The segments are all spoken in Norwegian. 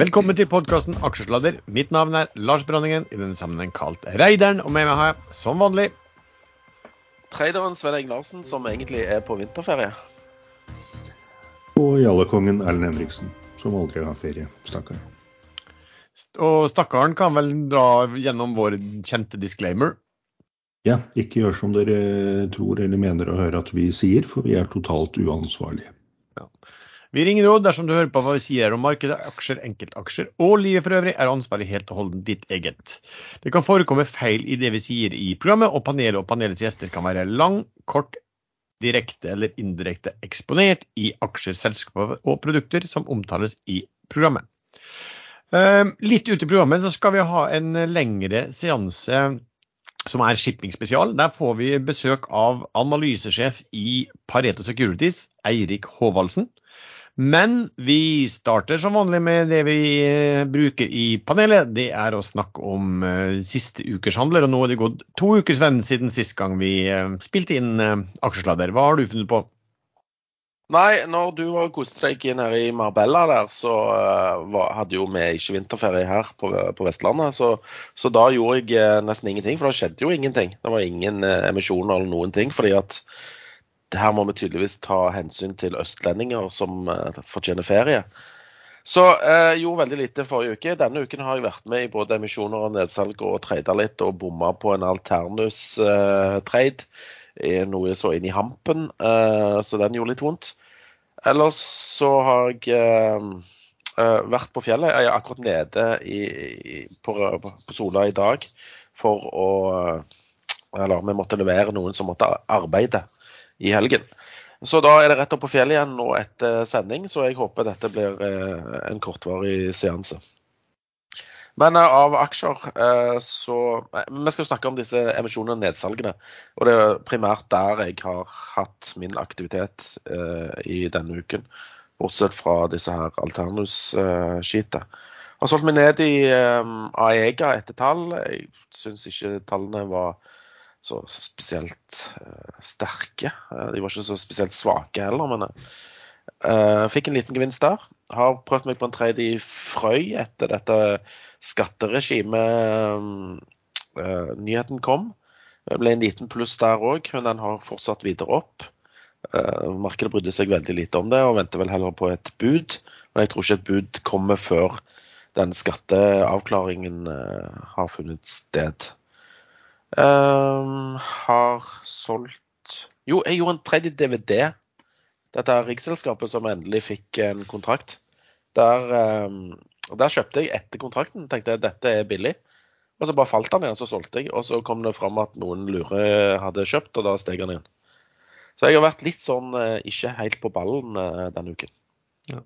Velkommen til podkasten Aksjesladder. Mitt navn er Lars Branningen, i denne sammenheng kalt Reideren. Og med meg har jeg, som vanlig Traderen Sven Egg Larsen, som egentlig er på vinterferie. Og jallekongen Erlend Henriksen, som aldri har ferie. Stakkar. Og stakkaren kan vel dra gjennom vår kjente disclaimer. Ja, ikke gjør som dere tror eller mener å høre at vi sier, for vi er totalt uansvarlige. Vi ringer råd dersom du hører på hva vi sier om markedet, aksjer, enkeltaksjer og livet for øvrig, er ansvaret helt og holdent ditt eget. Det kan forekomme feil i det vi sier i programmet, og panelet og panelets gjester kan være lang, kort, direkte eller indirekte eksponert i aksjer, selskaper og produkter som omtales i programmet. Ehm, litt ut i programmet så skal vi ha en lengre seanse som er shipping spesial. Der får vi besøk av analysesjef i Pareto Securities, Eirik Håvaldsen. Men vi starter som vanlig med det vi eh, bruker i panelet. Det er å snakke om uh, siste ukers handler. Og nå er det gått to uker Sven, siden sist gang vi uh, spilte inn uh, aksjesladder. Hva har du funnet på? Nei, når du koste inn nede i Marbella der, så uh, hadde jo vi ikke vinterferie her på, på Vestlandet. Så, så, da gjorde jeg nesten ingenting, for da skjedde jo ingenting. Det var ingen emisjoner eller noen ting. fordi at her må vi tydeligvis ta hensyn til østlendinger som uh, fortjener ferie. Så uh, gjorde veldig lite forrige uke. Denne uken har jeg vært med i både emisjoner og nedsalg og trada litt og bomma på en Alternus-trade. Uh, noe så inn i hampen, uh, så den gjorde litt vondt. Ellers så har jeg vært på fjellet. Jeg er akkurat nede i, i, på, på Sola i dag for å Eller vi måtte levere noen som måtte arbeide i helgen. Så da er det rett opp på fjellet igjen nå etter sending, så jeg håper dette blir eh, en kortvarig seanse. Men eh, av aksjer eh, så Vi skal snakke om disse emisjonene og nedsalgene. Og det er primært der jeg har hatt min aktivitet i denne uken. Bortsett fra disse her Alternus-skitet. Har solgt meg ned i Aega etter tall. Jeg syns ikke tallene var så, spesielt uh, sterke. Uh, de var ikke så spesielt svake heller, men uh, fikk en liten gevinst der. Har prøvd meg på en tredje i Frøy etter dette skatteregimet nyheten kom. Det ble en liten pluss der òg, men den har fortsatt videre opp. markedet brydde seg veldig lite om det og venter vel heller på et bud. Men jeg tror ikke et bud kommer før den skatteavklaringen har funnet sted. Um, har solgt Jo, jeg gjorde en tredje DVD. Dette er riksselskapet som endelig fikk en kontrakt. Der, um, der kjøpte jeg etter kontrakten. Tenkte jeg dette er billig. Og så bare falt han igjen, så solgte jeg. Og så kom det fram at noen lure hadde kjøpt, og da steg han igjen. Så jeg har vært litt sånn uh, ikke helt på ballen uh, denne uken. Ja.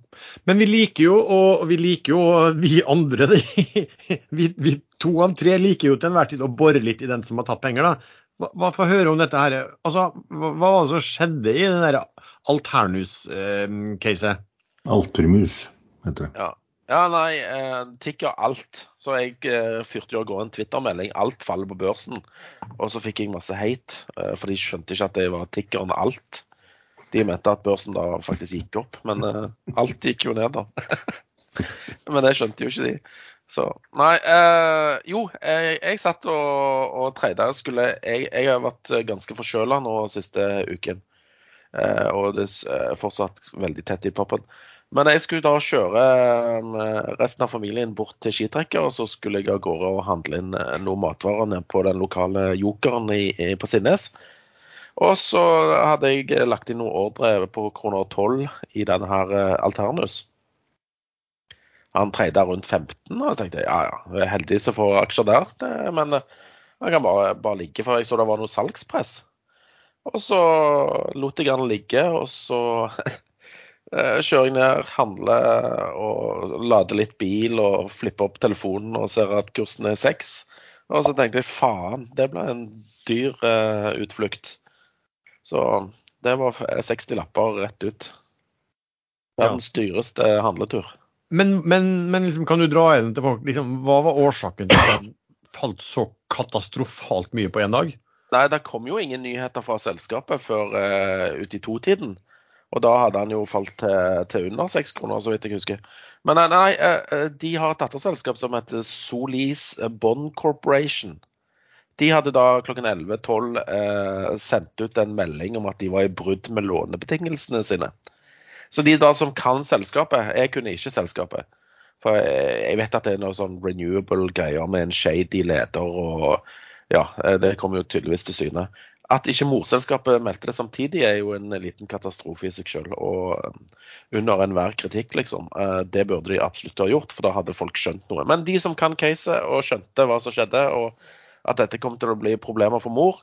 Men vi liker jo, og vi liker jo, vi andre, vi, vi, to av tre liker jo til enhver tid å bore litt i den som har tatt penger. da. Hva, hva får høre om dette her. Altså, hva, hva, var det som skjedde i den der Alternus-caset? Eh, Altermus, heter det. Ja. Ja, nei, eh, tikker alt. Så jeg eh, fyrte jo av gårde en Twitter-melding. Alt faller på børsen. Og så fikk jeg masse hate, eh, for de skjønte ikke at det var tikkeren alt. De mente at børsen da faktisk gikk opp, men uh, alt gikk jo ned, da. men det skjønte jo ikke de. Så nei. Uh, jo, jeg, jeg, satt og, og trada. Jeg, jeg, har vært ganske forkjøla nå siste uken. Uh, og det er fortsatt veldig tett i pappen. Men jeg skulle da kjøre resten av familien bort til skitrekker, og så skulle jeg av gårde og handle inn noen matvarer på den lokale Jokeren i, i, på Sinnes. Og så hadde jeg lagt inn noen ordre på kroner 12 i denne her eh, Alternus. Han treide rundt 15, og jeg tenkte ja ja, jeg er heldig som får aksjer der. Det, men eh, han kan bare, bare ligge, for jeg så det var noe salgspress. Og så lot jeg han ligge, og så eh, kjører jeg ned, handler og lader litt bil og flipper opp telefonen og ser at kursen er seks. Og så tenkte jeg faen, det ble en dyr uh, utflukt. Så det var 60 lapper rett ut. Verdens ja. dyreste handletur. Men, men, men liksom, kan du dra igjen til folk, liksom, hva var årsaken til at den falt så katastrofalt mye på én dag? Nei, det kom jo ingen nyheter fra selskapet før uh, ut i to-tiden. Og da hadde han jo falt til, til under seks kroner, så vidt jeg husker. Men nei, nei, eh, de har et datterselskap som heter Solis Bond Corporation. De hadde da klokken 11.12 eh, sendt ut en melding om at de var i brudd med lånebetingelsene sine. Så de da som kan selskapet Jeg kunne ikke selskapet. For jeg vet at det er noe sånn renewable greier med en shady leder og ja, det kommer jo tydeligvis til syne. At ikke morselskapet meldte det samtidig, er jo en liten katastrofe i seg selv. Og um, under enhver kritikk, liksom. Eh, det burde de absolutt ha gjort, for da hadde folk skjønt noe. Men de som kan caset og skjønte hva som skjedde, og at dette kom til å bli problemer for mor,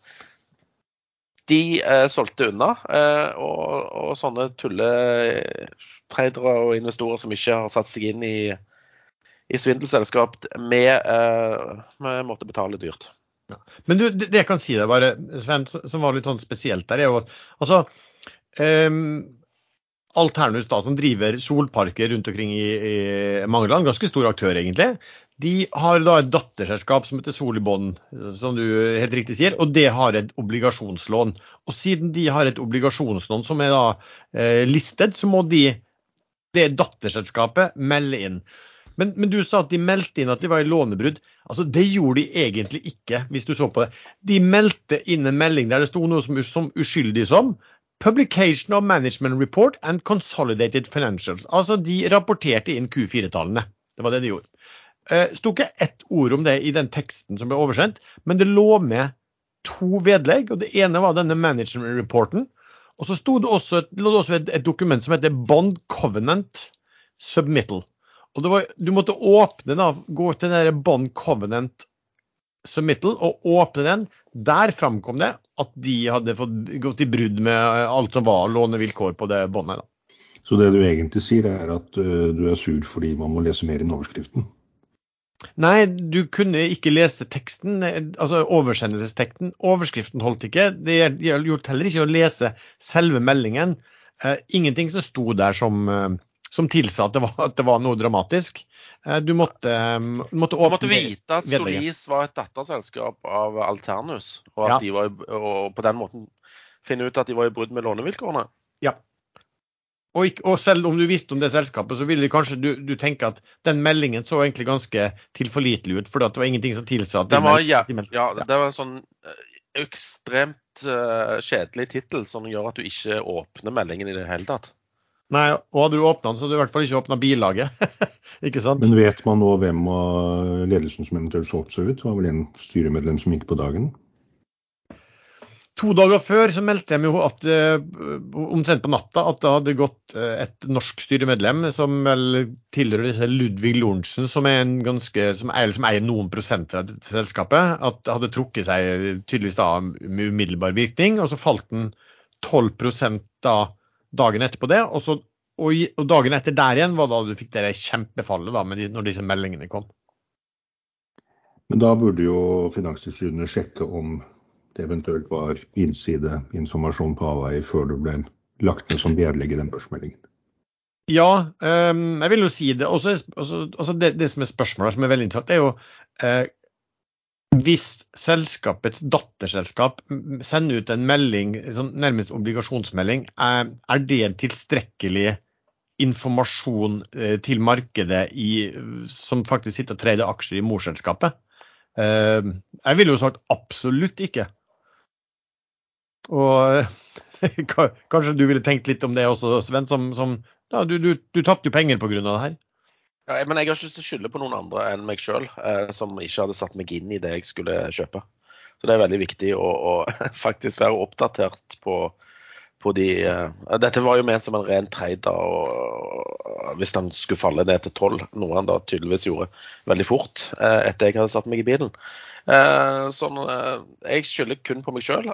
de eh, solgte unna. Eh, og, og, sånne tulletradere og investorer som ikke har satt seg inn i, i svindelselskap, med, eh, måtte betale dyrt. Ja. Men du, det jeg kan si deg bare, Sven, som var litt sånn spesielt der, er jo altså um, Alternus, da, som driver solparker rundt omkring i, i mange land, ganske stor aktør egentlig, de har da et datterselskap som heter Solibånd, som du helt riktig sier, og det har et obligasjonslån. Og siden de har et obligasjonslån som er da eh, listet, så må de, det datterselskapet, melde inn. Men, men, du sa at de meldte inn at de var i lånebrudd. Altså, Det gjorde de egentlig ikke, hvis du så på det. De meldte inn en melding der det sto noe som, som uskyldig som Publication of Management Report and Consolidated Financials. Altså, de rapporterte inn Q4-tallene. Det var det de gjorde. Eh, sto ikke ett ord om det i den teksten som ble oversendt, men det lå med to vedlegg. og Det ene var denne management reporten. Og så sto det også, lå det også et, et dokument som heter Bond Covenant Submittal. Og var, Du måtte åpne da, gå til den Bond Covenant Submittal og åpne den. Der framkom det at de hadde fått gått i brudd med alt som var lånevilkår på det båndet. Så det du egentlig sier, er at uh, du er sur fordi man må lese mer enn overskriften? Nei, du kunne ikke lese teksten, altså oversendelsesteksten. Overskriften holdt ikke. Det gjaldt heller ikke å lese selve meldingen. Uh, ingenting som sto der som uh, som tilsa at det var, at det var noe dramatisk. Eh, du måtte, um, måtte åpne Du måtte vite at Solis var et datterselskap av Alternus, og, at ja. de var, og på den måten finne ut at de var i brudd med lånevilkårene. Ja. Og, ikke, og, selv om du visste om det selskapet, så ville kanskje du, du, tenke at den meldingen så egentlig ganske tilforlitelig ut, for det var ingenting som tilsa at det var, ja, de meldte. Ja, det var en sånn eh, ekstremt uh, kjedelig tittel som gjør at du ikke åpner meldingen i det hele tatt. Nei, og hadde du åpna den, så hadde du i hvert fall ikke åpna bilaget. ikke sant? Men vet man nå hvem av ledelsen som eventuelt solgte seg ut? Det var vel en styremedlem som gikk på dagen? To dager før så meldte de jo at uh, omtrent på natta at det hadde gått uh, et norsk styremedlem som tilhører Ludvig Lorentzen, som er en ganske, som eier, som eier noen prosenter av selskapet, at det hadde trukket seg tydeligvis da med umiddelbar virkning. Og så falt den 12 da dagen etterpå det. Og, så, og, dagen etter der igjen var da du fikk det kjempefallet da, de, når disse meldingene kom. Men da burde jo Finanstilsynet sjekke om det eventuelt var innsideinformasjon på avveie før det ble lagt ned som vedlegg i den børsmeldingen. Ja, um, jeg vil jo si det. Også, også, også det, det, som er spørsmålet som er veldig interessant, er jo eh, hvis selskapets datterselskap sender ut en melding, sånn nærmest obligasjonsmelding, er det en tilstrekkelig informasjon eh, til markedet i, som faktisk sitter og trader aksjer i morselskapet? Eh, jeg ville jo sagt absolutt ikke. Og kanskje du ville tenkt litt om det også, Sven. Som, som, ja, du du, du tapte jo penger pga. det her. Ja, men jeg har ikke lyst til å skylde på noen andre enn meg sjøl, eh, som ikke hadde satt meg inn i det jeg skulle kjøpe. Så det er veldig viktig å, å faktisk være oppdatert på, på de uh, Dette var jo ment som en ren trader, og, hvis han skulle falle ned til tolv, noe han da tydeligvis gjorde veldig fort uh, etter jeg hadde satt meg i bilen. Uh, sånn, jeg skylder kun på meg sjøl,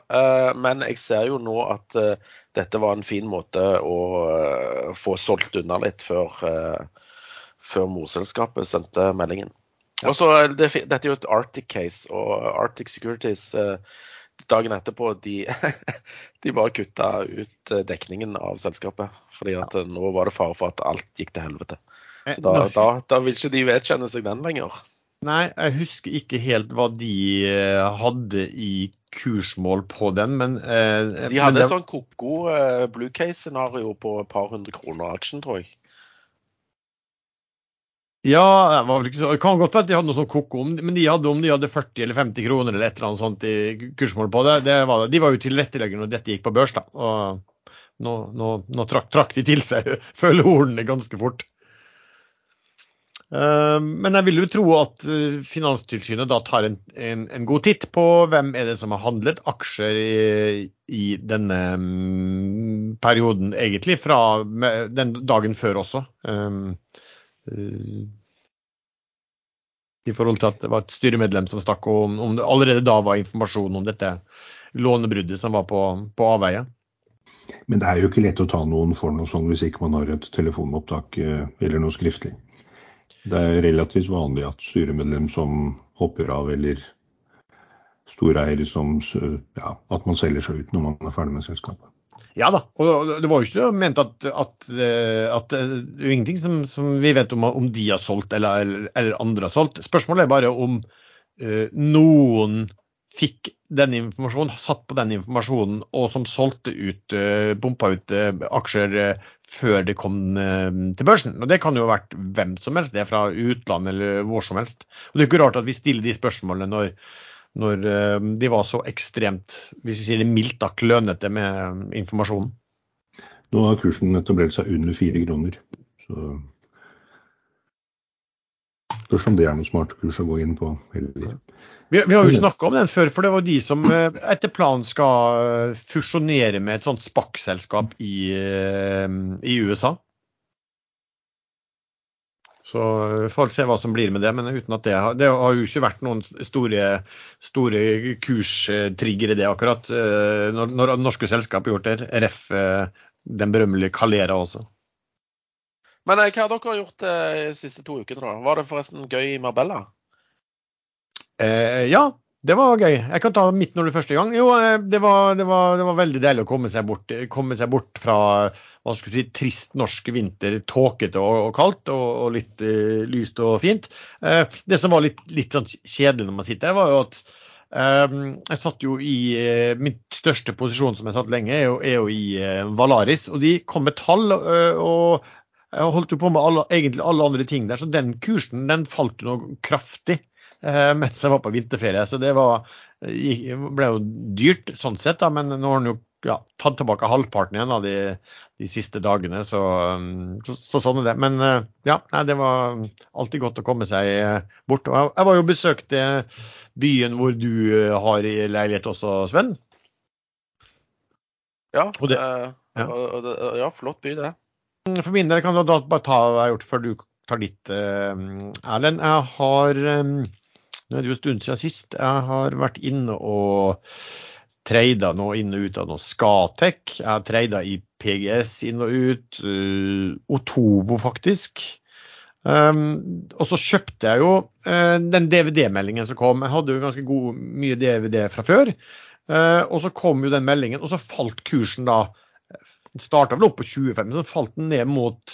men jeg ser jo nå at dette var en fin måte å få solgt unna litt før før morselskapet sendte meldingen. Ja. Og så, det, Dette er jo et Arctic case, og Arctic Securities eh, dagen etterpå de, de bare kutta ut eh, dekningen av selskapet. fordi at. Eh, nå var det fare for at alt gikk til helvete. Så da, da, da vil ikke de vedkjenne seg den lenger. Nei, jeg husker ikke helt hva de hadde i kursmål på den, men eh, De hadde men det, et sånn koko eh, blue case-scenario på et par hundre kroner aksjen, tror jeg. Ja, det så, det kan godt være at de hadde noe sånn koko, om- men de hadde om de hadde 40 eller 50 kroner eller et eller annet sånt i kursmål på det. det var, de var jo tilretteleggere når dette gikk på børs, da. Og nå, nå, nå trakk, trakk de til seg følehornene ganske fort. Eh, Men jeg vil jo tro at eh, Finanstilsynet da tar en, en, en god titt på hvem er det som har handlet aksjer i, i denne mm, perioden, egentlig, fra den dagen før også. Um, I forhold til at det var et styremedlem som stakk om, om det allerede da var informasjon om dette lånebruddet som var på, på avveie. Men det er jo ikke lett å ta noen for noe sånn hvis ikke man har et telefonopptak eh, eller noe skriftlig. Det er relativt vanlig at styremedlem som hopper av, eller storeier som ja, At man selger seg ut når man er ferdig med selskapet. Ja da, og det var jo ikke ment at, at, eh, at det er ingenting som, som vi vet om, om de har solgt eller, eller, andre har solgt. Spørsmålet er bare om uh, noen fikk den informasjonen, satt på den informasjonen og som solgte ut, uh, pumpa ut uh, aksjer uh, før det kom eh, til børsen. Og Det kan jo ha vært hvem som helst, det er fra utlandet eller hvor som helst. Og Det er ikke rart at vi stiller de spørsmålene når, når eh, de var så ekstremt, hvis vi sier det mildt, da, klønete med informasjonen. Nå har kursen etablert seg under fire kroner. Så spørs om det er noe smart kurs å gå inn på. Vi, vi har jo snakka om den før, for det var de som eh, etter planen skal eh, fusjonere med et sånt SPAC-selskap i, eh, i USA. Så eh, folk ser hva som blir med det, men uten at det har, det har jo ikke vært noen store, store kurstriggere det akkurat. eh, Når, når norske selskap har gjort det. RF, eh, den berømmelige Calera også. Men hva har dere gjort de siste to ukene, da? Var det forresten gøy i Marbella? Eh, ja, det var gøy. Jeg kan ta mitt når er første gang. Jo, eh, det var, det, var, det var veldig deilig å komme seg bort, komme seg bort fra hva skal si, trist norsk vinter, tåkete og, og kaldt, og, og litt uh, lyst og fint. Uh, det som var litt, litt sånn kjedelig når man sitter her, var jo at Um, jeg satt jo i uh, Min største posisjon som jeg satt lenge, er jo, er jo i uh, Valaris. Og de kom med tall. uh, og jeg holdt jo på med alle, egentlig alle andre ting der, så den kursen den falt jo noe kraftig mens jeg var på vinterferie. Så det var, ble jo dyrt sånn sett, da, men nå har den jo ja, tatt tilbake halvparten igjen av de, de siste dagene. Så, um, så, så sånn er det. Men eh, ja, nei, det var alltid godt å komme seg eh, bort. Og jeg, jeg var jo besøkt i byen hvor du eh, har i leilighet også, Sven. Ja, Og det- eh, ja. og- det- ja flott by, det. For min del kan du da bare ta hva jeg har gjort før du tar ditt, eh, Erlend. Jeg har eh, Nå er det jo en stund siden sist. Jeg har vært inne og treida nå inn og ut av noe Skatec. Jeg har treida i PGS inn og ut. eh, Otovo, faktisk. Um, og så kjøpte jeg jo uh, den DVD-meldingen som kom. Jeg hadde jo ganske god, mye DVD fra før. Uh, og så kom jo den meldingen, og så falt kursen da Den starta vel opp på 25, så falt den ned mot,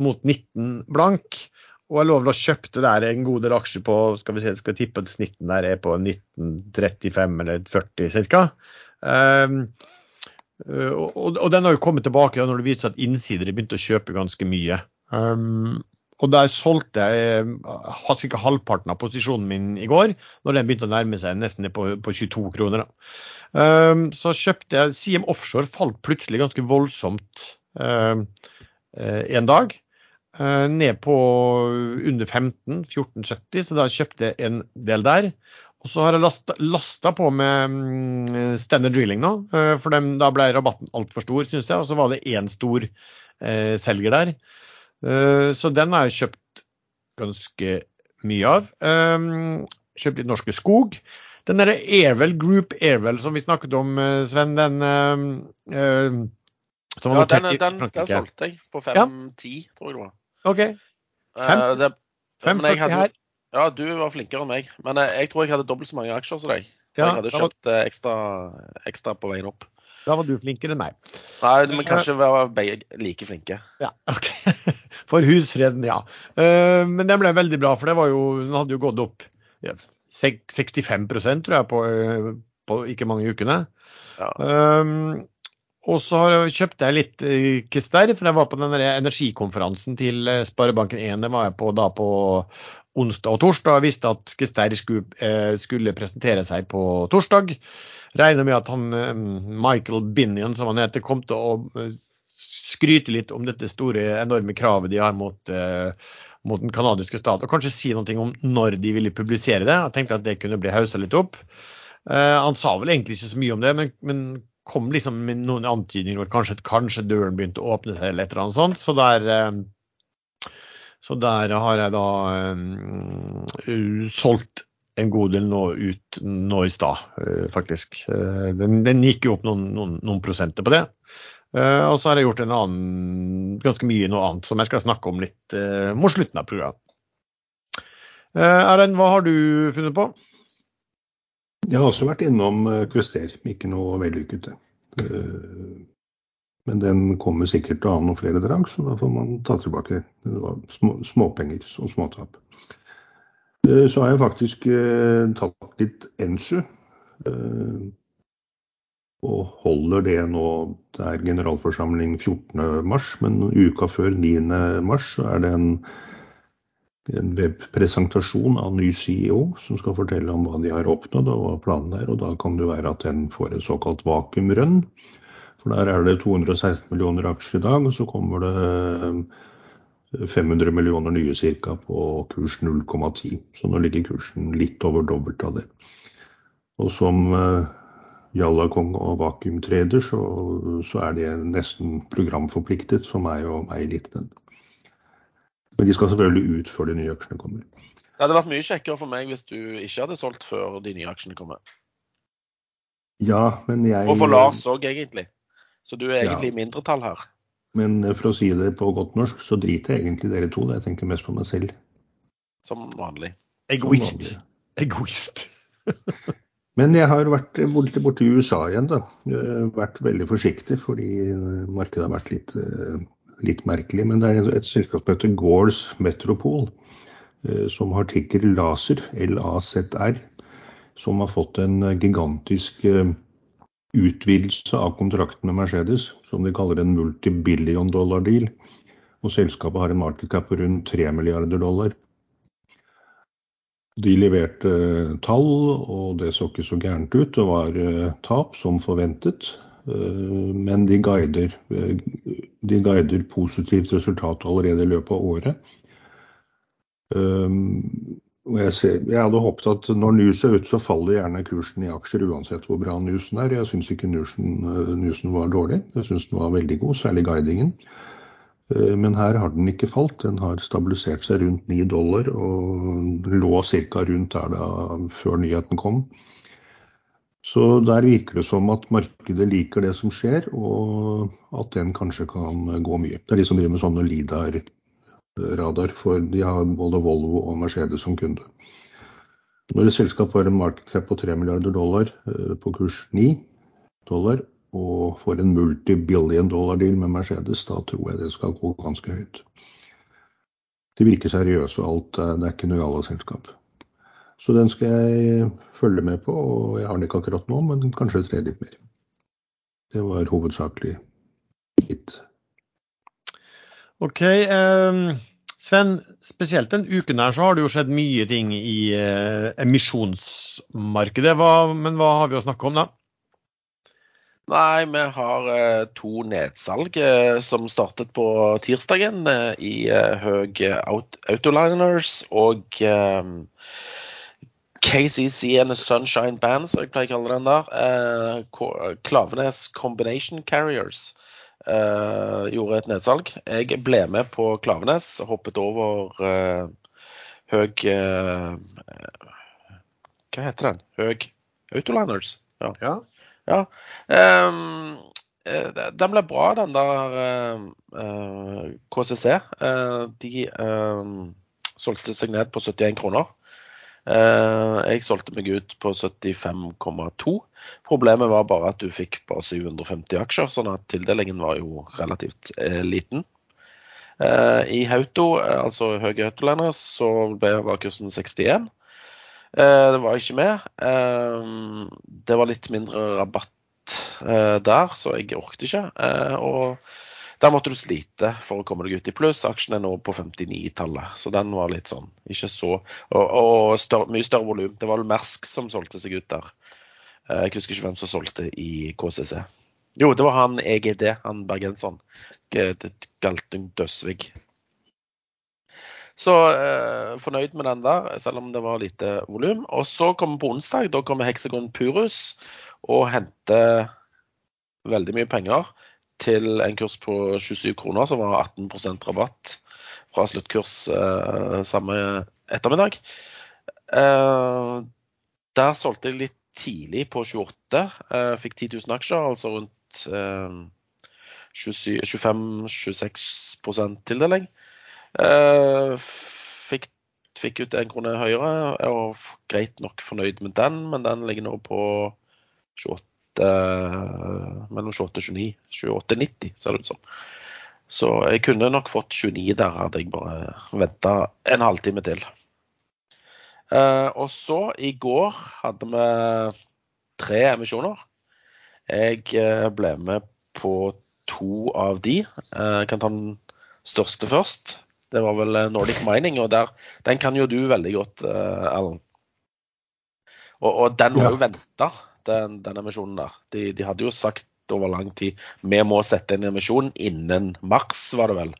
mot 19 blank. Og jeg lover og kjøpte der en god del aksjer på skal vi se, skal jeg tippe at snitten der er på 1935 eller 40 ca. Um, og, og, den har jo kommet tilbake når det viser at innsidere begynte å kjøpe ganske mye. Um, og der solgte jeg hadde ca. halvparten av posisjonen min i går, når den begynte å nærme seg nesten på, på 22 kroner. Um, så kjøpte jeg Siem Offshore falt plutselig ganske voldsomt um, eh, en dag. Eh, ned på under 15, 14,70, så da kjøpte jeg en del der. Og så har jeg lasta, lasta på med mm, Standard Drilling nå, eh, for dem, da ble rabatten altfor stor, syns jeg. Og så var det én stor eh, selger der. Eh, så den har jeg kjøpt ganske mye av. Eh, kjøpt litt Norske Skog. Den derre Airwell Group Airwell som vi snakket om, eh, Sven, den eh, Ja, den, den, den solgte jeg på Ja. 5-10, tror jeg det var. OK. Fem- Eh, det, men jeg 5,40 hadde- her. Ja, du var flinkere enn meg. Men jeg, jeg tror jeg hadde dobbelt så mange aksjer som deg. Ja, jeg hadde kjøpt var- eh, ekstra, ekstra på veien opp. Da var du flinkere enn meg. Nei, men kanskje være begge like flinke. Ja, ok. For husfreden, ja. Eh, men den ble veldig bra, for det var jo, den hadde jo gått opp ja, 65% tror jeg på, eh, på ikke mange ukene. Ja. Um, og så kjøpte jeg litt Kister, Kester, for jeg var på den energikonferansen til eh, Sparebanken1. Det var jeg på da på onsdag og torsdag. Jeg visste at Kester skulle, eh, skulle presentere seg på torsdag. Regner med at han eh, Michael Binion, som han heter, kom til å eh, skryte litt om dette store, enorme kravet de har mot, eh, mot den canadiske stat, og kanskje si noe om når de ville publisere det. Jeg tenkte at det kunne bli haussa litt opp. Eh, han sa vel egentlig ikke så mye om det, men, men kom liksom noen antydninger om at kanskje, kanskje døren begynte å åpne seg, eller et eller annet sånt. Så der, eh, så der har jeg da eh, solgt en god del nå ut nå i stad, eh, faktisk. Den, den gikk jo opp noen, noen, noen prosenter på det. Uh, og så har jeg gjort en annen, ganske mye noe annet som jeg skal snakke om litt uh, mot slutten av programmet. Erlend, hva har du funnet på? Jeg har også vært innom eh, Kvester, ikke noe vellykket. Eh, Men den kommer sikkert til å ha noen flere drag, så da får man ta tilbake. Små, småpenger og småtap. Eh, Så har jeg faktisk eh, tatt litt Ensu. eh, Og holder det nå Det er generalforsamling 14.3, men uka før 9.3 så er det en en webpresentasjon av ny CEO som skal fortelle om hva de har oppnådd og hva planen er. og Da kan det være at den får et såkalt vakuumrønn. For der er det 216 millioner aksjer i dag, og så kommer det 500 millioner nye ca. på kurs 0,10. Så nå ligger kursen litt over dobbelt av det. Og som Jallakong Jalla Kong og vakuumtrader, så, så er det nesten programforpliktet for meg å eie litt den. Men de skal selvfølgelig ut før de nye aksjene kommer. Det hadde vært mye kjekkere for meg hvis du ikke hadde solgt før de nye aksjene kommer. Ja, men jeg Og for Lars òg, egentlig. Så du er egentlig i mindretall her. Men for å si det på godt norsk, så driter jeg egentlig dere to. Jeg tenker mest på meg selv. Som vanlig. Egoist. Egoist. Men jeg har vært borte, borte i USA igjen, da. Eh, Vært veldig forsiktig fordi markedet har vært litt, eh, litt merkelig. Men det er et selskap som heter Gores Metropol, eh, som har tikker Laser, LAZR, som har fått en gigantisk eh, utvidelse av kontrakten med Mercedes, som de kaller en multibillion dollar deal. Og selskapet har en market på rundt 3 milliarder dollar. De leverte eh, tall, og det så ikke så gærent ut. Det var tap, som forventet. Eh, Men de guider, eh, de guider positivt resultat allerede i løpet av året. Og jeg, ser, jeg hadde håpet at når news er ute, så faller gjerne kursen i aksjer uansett hvor bra newsen er. Jeg syns ikke newsen, eh, newsen var dårlig. Jeg syns den var veldig god, særlig guidingen. Eh, Men her har den ikke falt. Den har stabilisert seg rundt 9 dollar og lå ca. rundt der da før nyheten kom. Så der virker det som at markedet liker det som skjer, og at den kanskje kan gå mye. Det er de som driver med sånne LIDAR-radar, for de har både Volvo og Mercedes som kunde. Når et selskap har en market cap på 3 milliarder dollar eh, på kurs 9 dollar, og får en multibillion dollar deal med Mercedes, da tror jeg det skal gå ganske høyt. De virker seriøse og alt, eh, det er ikke noe jalla-selskap. Så den skal jeg følge med på, og jeg har den ikke akkurat nå, men kanskje tre litt mer. Det var hovedsakelig hit. OK. Um, Sven, spesielt den uken her så har det jo skjedd mye ting i uh, emisjonsmarkedet. Hva, men hva har vi å snakke om da? Nei, vi har uh, to nedsalg uh, som startet på tirsdagen i Høg Autoliners og eh, KCC and the Sunshine Band, som jeg pleier å kalle den der. Eh, Klavenes Combination Carriers eh, gjorde et nedsalg. Jeg ble med på Klavenes, hoppet over eh, Høg Hva heter den? Høg Autoliners. Ja. Ja. Ja. Um, den ble bra, den der uh, KCC. Uh, de ehm, solgte seg ned på 71 kroner. Eh, jeg solgte meg ut på 75,2. Problemet var bare at du fikk bare 750 aksjer, sånn at tildelingen var jo relativt eh, liten. Eh, I Hauto, altså Høge Autoliners, så var kursen 61. Eh, det var ikke med. Det var litt mindre rabatt der, så jeg orket ikke. Og der måtte du slite for å komme deg ut i pluss. Aksjen er nå på 59-tallet, så den var litt sånn ikke så Og, og større, mye større volum. Det var vel Mersk som solgte seg ut der. Eh, jeg husker ikke hvem som solgte i KCC. Jo, det var han EGD, han bergenseren. Galtung Døsvig. Så eh, fornøyd med den der, selv om det var lite volum. Og så kommer på onsdag, da kommer Hexagon Purus og henter veldig mye penger til en kurs på 27 kroner, som var 18% rabatt fra sluttkurs eh, samme ettermiddag. Eh, der solgte jeg litt tidlig på 28. Eh, fikk 10 000 aksjer, altså rundt 25-26% tildeling. Eh, fikk, fikk ut en krone høyere og greit nok fornøyd med den, men den ligger nå på 28 mellom 28 og 29. 28-90 ser det ut som. Så jeg kunne nok fått 29 der, hadde jeg bare venta en halvtime til. Uh, og så, i går, hadde vi tre emisjoner. Jeg uh, ble med på to av de. Uh, jeg kan ta den største først. Det var vel Nordic Mining, og der, den kan jo du veldig godt, Erlend. Og, og, den var ja. jo venta den, den emisjonen der. De, de, hadde jo sagt over lang tid vi må sette en emisjon innen mars, var det vel.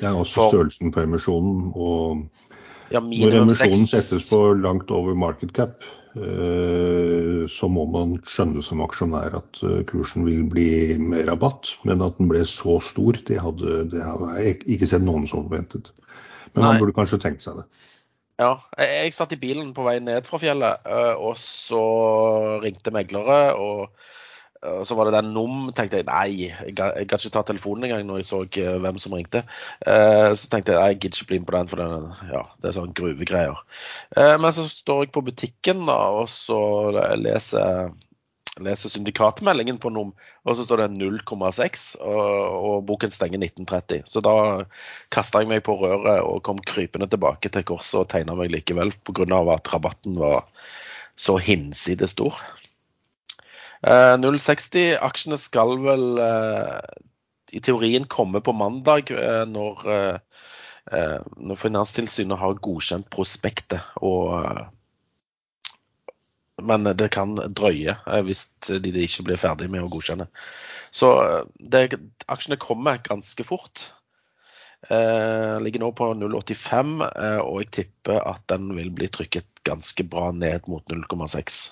Det er også For, størrelsen på emisjonen. Og ja, når emisjonen 6. settes på langt over market cap, eh, så må man skjønne som aksjonær at eh, kursen vil bli med rabatt. Men at den ble så stor, det hadde, det hadde jeg ikke sett noen som forventet. Men man burde kanskje tenkt seg det. Ja, jeg, jeg, satt i bilen på vei ned fra fjellet, eh, og så ringte meglere. og så var det den NOM. tenkte jeg nei, jeg kan ikke ta telefonen engang når jeg så eh, hvem som ringte. Eh, så tenkte jeg jeg gidder ikke bli med på den, for det, ja, det er sånn gruvegreier. Men så står jeg på butikken da, og så leser leser syndikatmeldingen på NOM, og så står det 0,6, og, og, boken stenger 1930. Så da kasta jeg meg på røret og kom krypende tilbake til korset og tegna meg likevel pga. at rabatten var så hinsides stor. Eh, 060, aksjene skal vel eh, i teorien komme på mandag eh, når, eh, eh, når Finanstilsynet har godkjent prospektet og men det kan drøye eh, hvis de ikke blir ferdig med å godkjenne. Så eh, det, aksjene kommer ganske fort. Eh, ligger nå på 0,85, eh, og jeg tipper at den vil bli trykket ganske bra ned mot 0,6.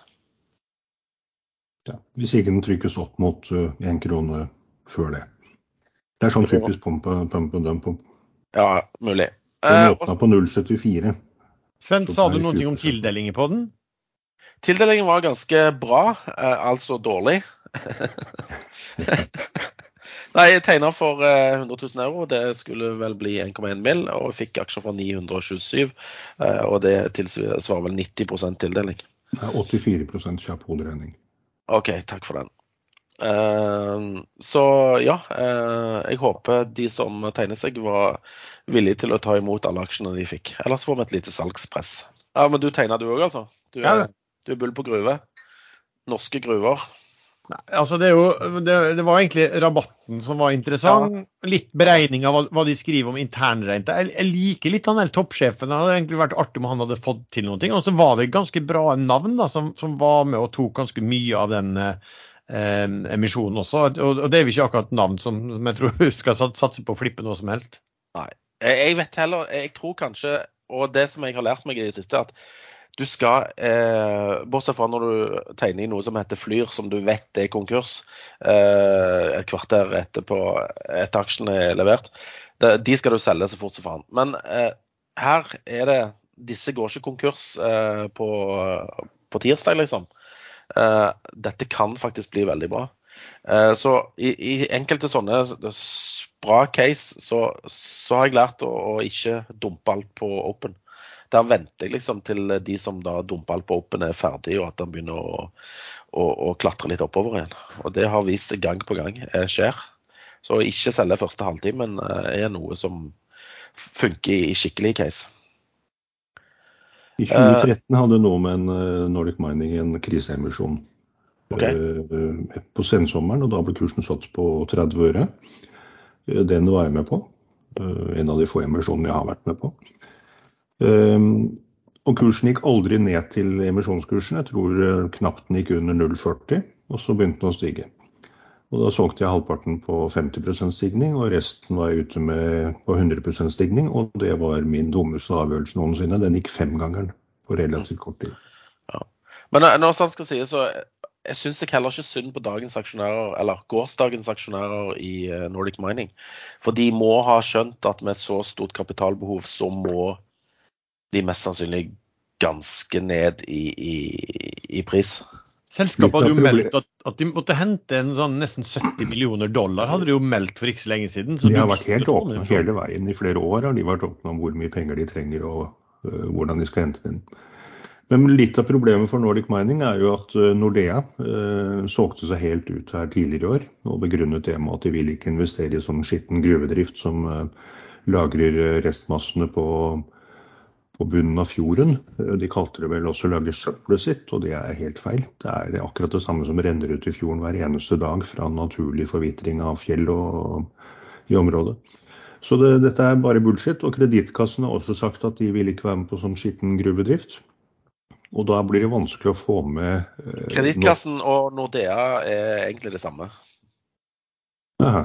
Ja, hvis ikke den trykkes opp mot én uh, krone før det. Det er sånn typisk pump and dump. Ja, mulig. Den åpna på 0,74. Sven, sa du noe om tildelinger på den? Tildelingen var ganske bra, eh, altså dårlig. Nei, jeg tegna for 100 eh, 000 euro. Det skulle vel bli 1,1 mill. Og fikk aksjer for 927. Eh, og det tilsvarer vel 90 tildeling. Det er 84% kjapp hoderegning. OK, takk for den. Så ja, jeg håper de som tegner seg, var villige til å ta imot alle aksjene de fikk. Ellers får vi et lite salgspress. Ja, Men du tegna du òg, altså? Du, ja, du er bull på gruve. Norske gruver. Nei, altså det, jo, det, det, var egentlig rabatten som var interessant. Ja. Litt beregning av hva, hva, de skriver om internrente. Jeg, jeg liker litt han der toppsjefen. Det hadde egentlig vært artig om han hadde fått til noen ting. Og så var det ganske bra navn da, som, som var med og tok ganske mye av den eh, emisjonen også. Og, og, det er jo ikke akkurat navn som, som jeg tror skal satse på å flippe noe som helst. Nei. Jeg vet heller Jeg tror kanskje, og det som jeg har lært meg i det siste, at du skal, eh, bortsett fra når du tegner i noe som heter Flyr, som du vet er konkurs eh, et kvarter etterpå etter aksjen er levert, de skal du selge så fort som faen. Men eh, her er det Disse går ikke konkurs eh, på, på, tirsdag, liksom. Eh, dette kan faktisk bli veldig bra. Eh, så i, i, enkelte sånne bra case, så, så har jeg lært å, å ikke dumpe alt på Open der venter jeg liksom til de som da dumper alt på Open er ferdig, og at han begynner å, å, å, klatre litt oppover igjen. Og Det har vist seg gang på gang eh, skjer. Så ikke selge første halvtimen eh, er noe som funker i skikkelig case. I 2013 hadde Nomen eh, Nordic Mining en kriseemisjon Ok. eh, på sensommeren, og da ble kursen satt på 30 øre. Eh, Den var jeg med på. Eh, En av de få emisjonene jeg har vært med på. Eh, Og kursen gikk aldri ned til emisjonskursen. Jeg tror eh, knapt den gikk under 0,40, og så begynte den å stige. Og Da solgte jeg halvparten på 50% stigning, og resten var jeg ute med på 100% stigning. Og det var min dummeste avgjørelse noensinne. Den gikk femgangeren på relativt kort tid. Men eh, når sant skal sies, så jeg syns jeg heller ikke synd på dagens aksjonærer, eller gårsdagens aksjonærer i eh, Nordic Mining. For de må ha skjønt at med et så stort kapitalbehov, så må de mest sannsynlig ganske ned i, i, i pris. Selskapet hadde jo meldt at, at de måtte hente en sånn nesten 70 millioner dollar, hadde de jo meldt for ikke så lenge siden. Så De har vært helt åpne hele veien. I flere år har de vært åpne om hvor mye penger de trenger og uh, hvordan de skal hente det inn. Men litt av problemet for Nordic Mining er jo at øh, Nordea uh, solgte seg helt ut her tidligere i år, og begrunnet det med at de vil ikke investere i sånn skitten gruvedrift som uh, lagrer restmassene på, på bunnen av fjorden. Eh, De kalte det vel også å lage søppelet sitt, og det er helt feil. Det er akkurat det samme som renner ut i fjorden hver eneste dag fra naturlig forvitring av fjell og, i området. Så det, dette er bare bullshit. Og Kredittkassen har også sagt at de vil ikke være med på sånn skitten gruvedrift. Og da blir det vanskelig å få med eh, Kredittkassen og Nordea er egentlig det samme. no- Aha.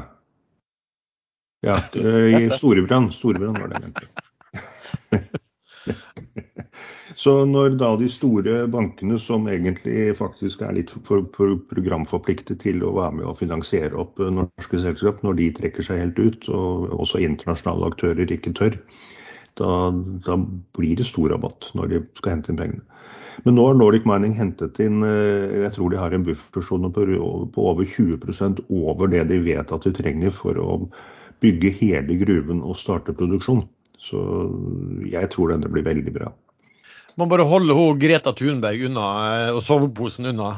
Ja, eh, i Storebrand. Storebrand var det jeg mente. Så når da de store bankene, som egentlig faktisk er litt for, for programforpliktet til å være med og finansiere opp eh, norske selskap, når de trekker seg helt ut, og også internasjonale aktører ikke tør, da, da blir det stor rabatt når de skal hente inn pengene. Men nå har Nordic Mining hentet inn eh, jeg tror de har en buffersone på, over 20 over det de vet at de trenger for å bygge hele gruven og starte produksjon. Så jeg tror denne blir veldig bra. Man bare holde hun Greta Thunberg unna eh, og soveposen unna.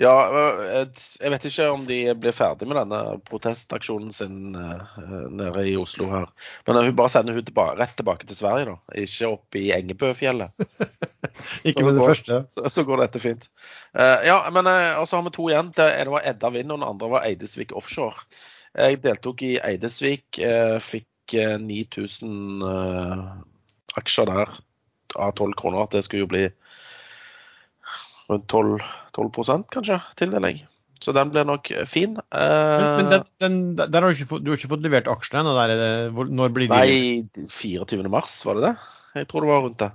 Ja, øh, jeg vet ikke om de blir ferdig med denne protestaksjonen sin øh, nede i Oslo her. Men hun bare sender hun tilbake, rett tilbake til Sverige, da. Ikke opp i Engebøfjellet. Ikke med det går- første. Så, så går dette fint. Uh, ja, men uh, og så har vi to igjen. Det ene var Edda Vind, og den andre var Eidesvik Offshore. Jeg deltok i Eidesvik. uh, fikk eh, 9000 eh, aksjer der av 12 kroner. At det skulle jo bli rundt 12, 12 kanskje, tildeling. Så den blir nok eh, fin. Eh, Men, men den, den, der har du, ikke fått, du har ikke fått levert aksjene ennå? Når blir de Nei, 24. mars, var det det? Jeg tror det var rundt det.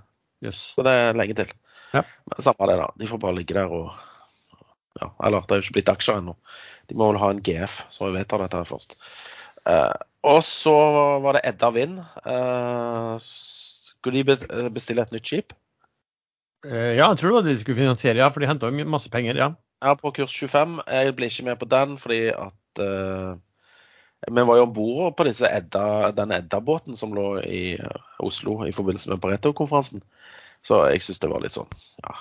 Yes. Så det er lenge til. Ja. Men Samme det, da. De får bare ligge der og ja, Eller det er jo ikke blitt aksjer ennå. De må vel ha en GF, så vi vedtar dette først. Eh, og så var det Edda Vind. Eh, skulle de bestille et nytt skip? Eh, Ja, jeg tror det var det de skulle finansiere, ja. For de henta masse penger, ja. Er på kurs 25. Jeg ble ikke med på den fordi at eh, Vi var jo om bord på Edda, den Edda-båten som lå i eh, Oslo i forbindelse med Pareto-konferansen. Så jeg syns det var litt sånn ja,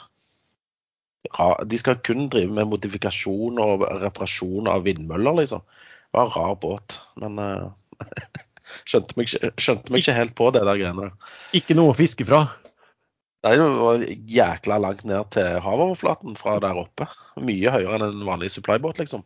ja. De skal kun drive med modifikasjon og reparasjon av vindmøller, liksom. Det var en rar båt. Men eh, skjønte, meg skjønte meg ikke helt på det der greiene der. Ikke noe å fiske fra. Det var jækla langt ned til havoverflaten fra der oppe. Mye høyere enn en vanlig supplybåt, liksom.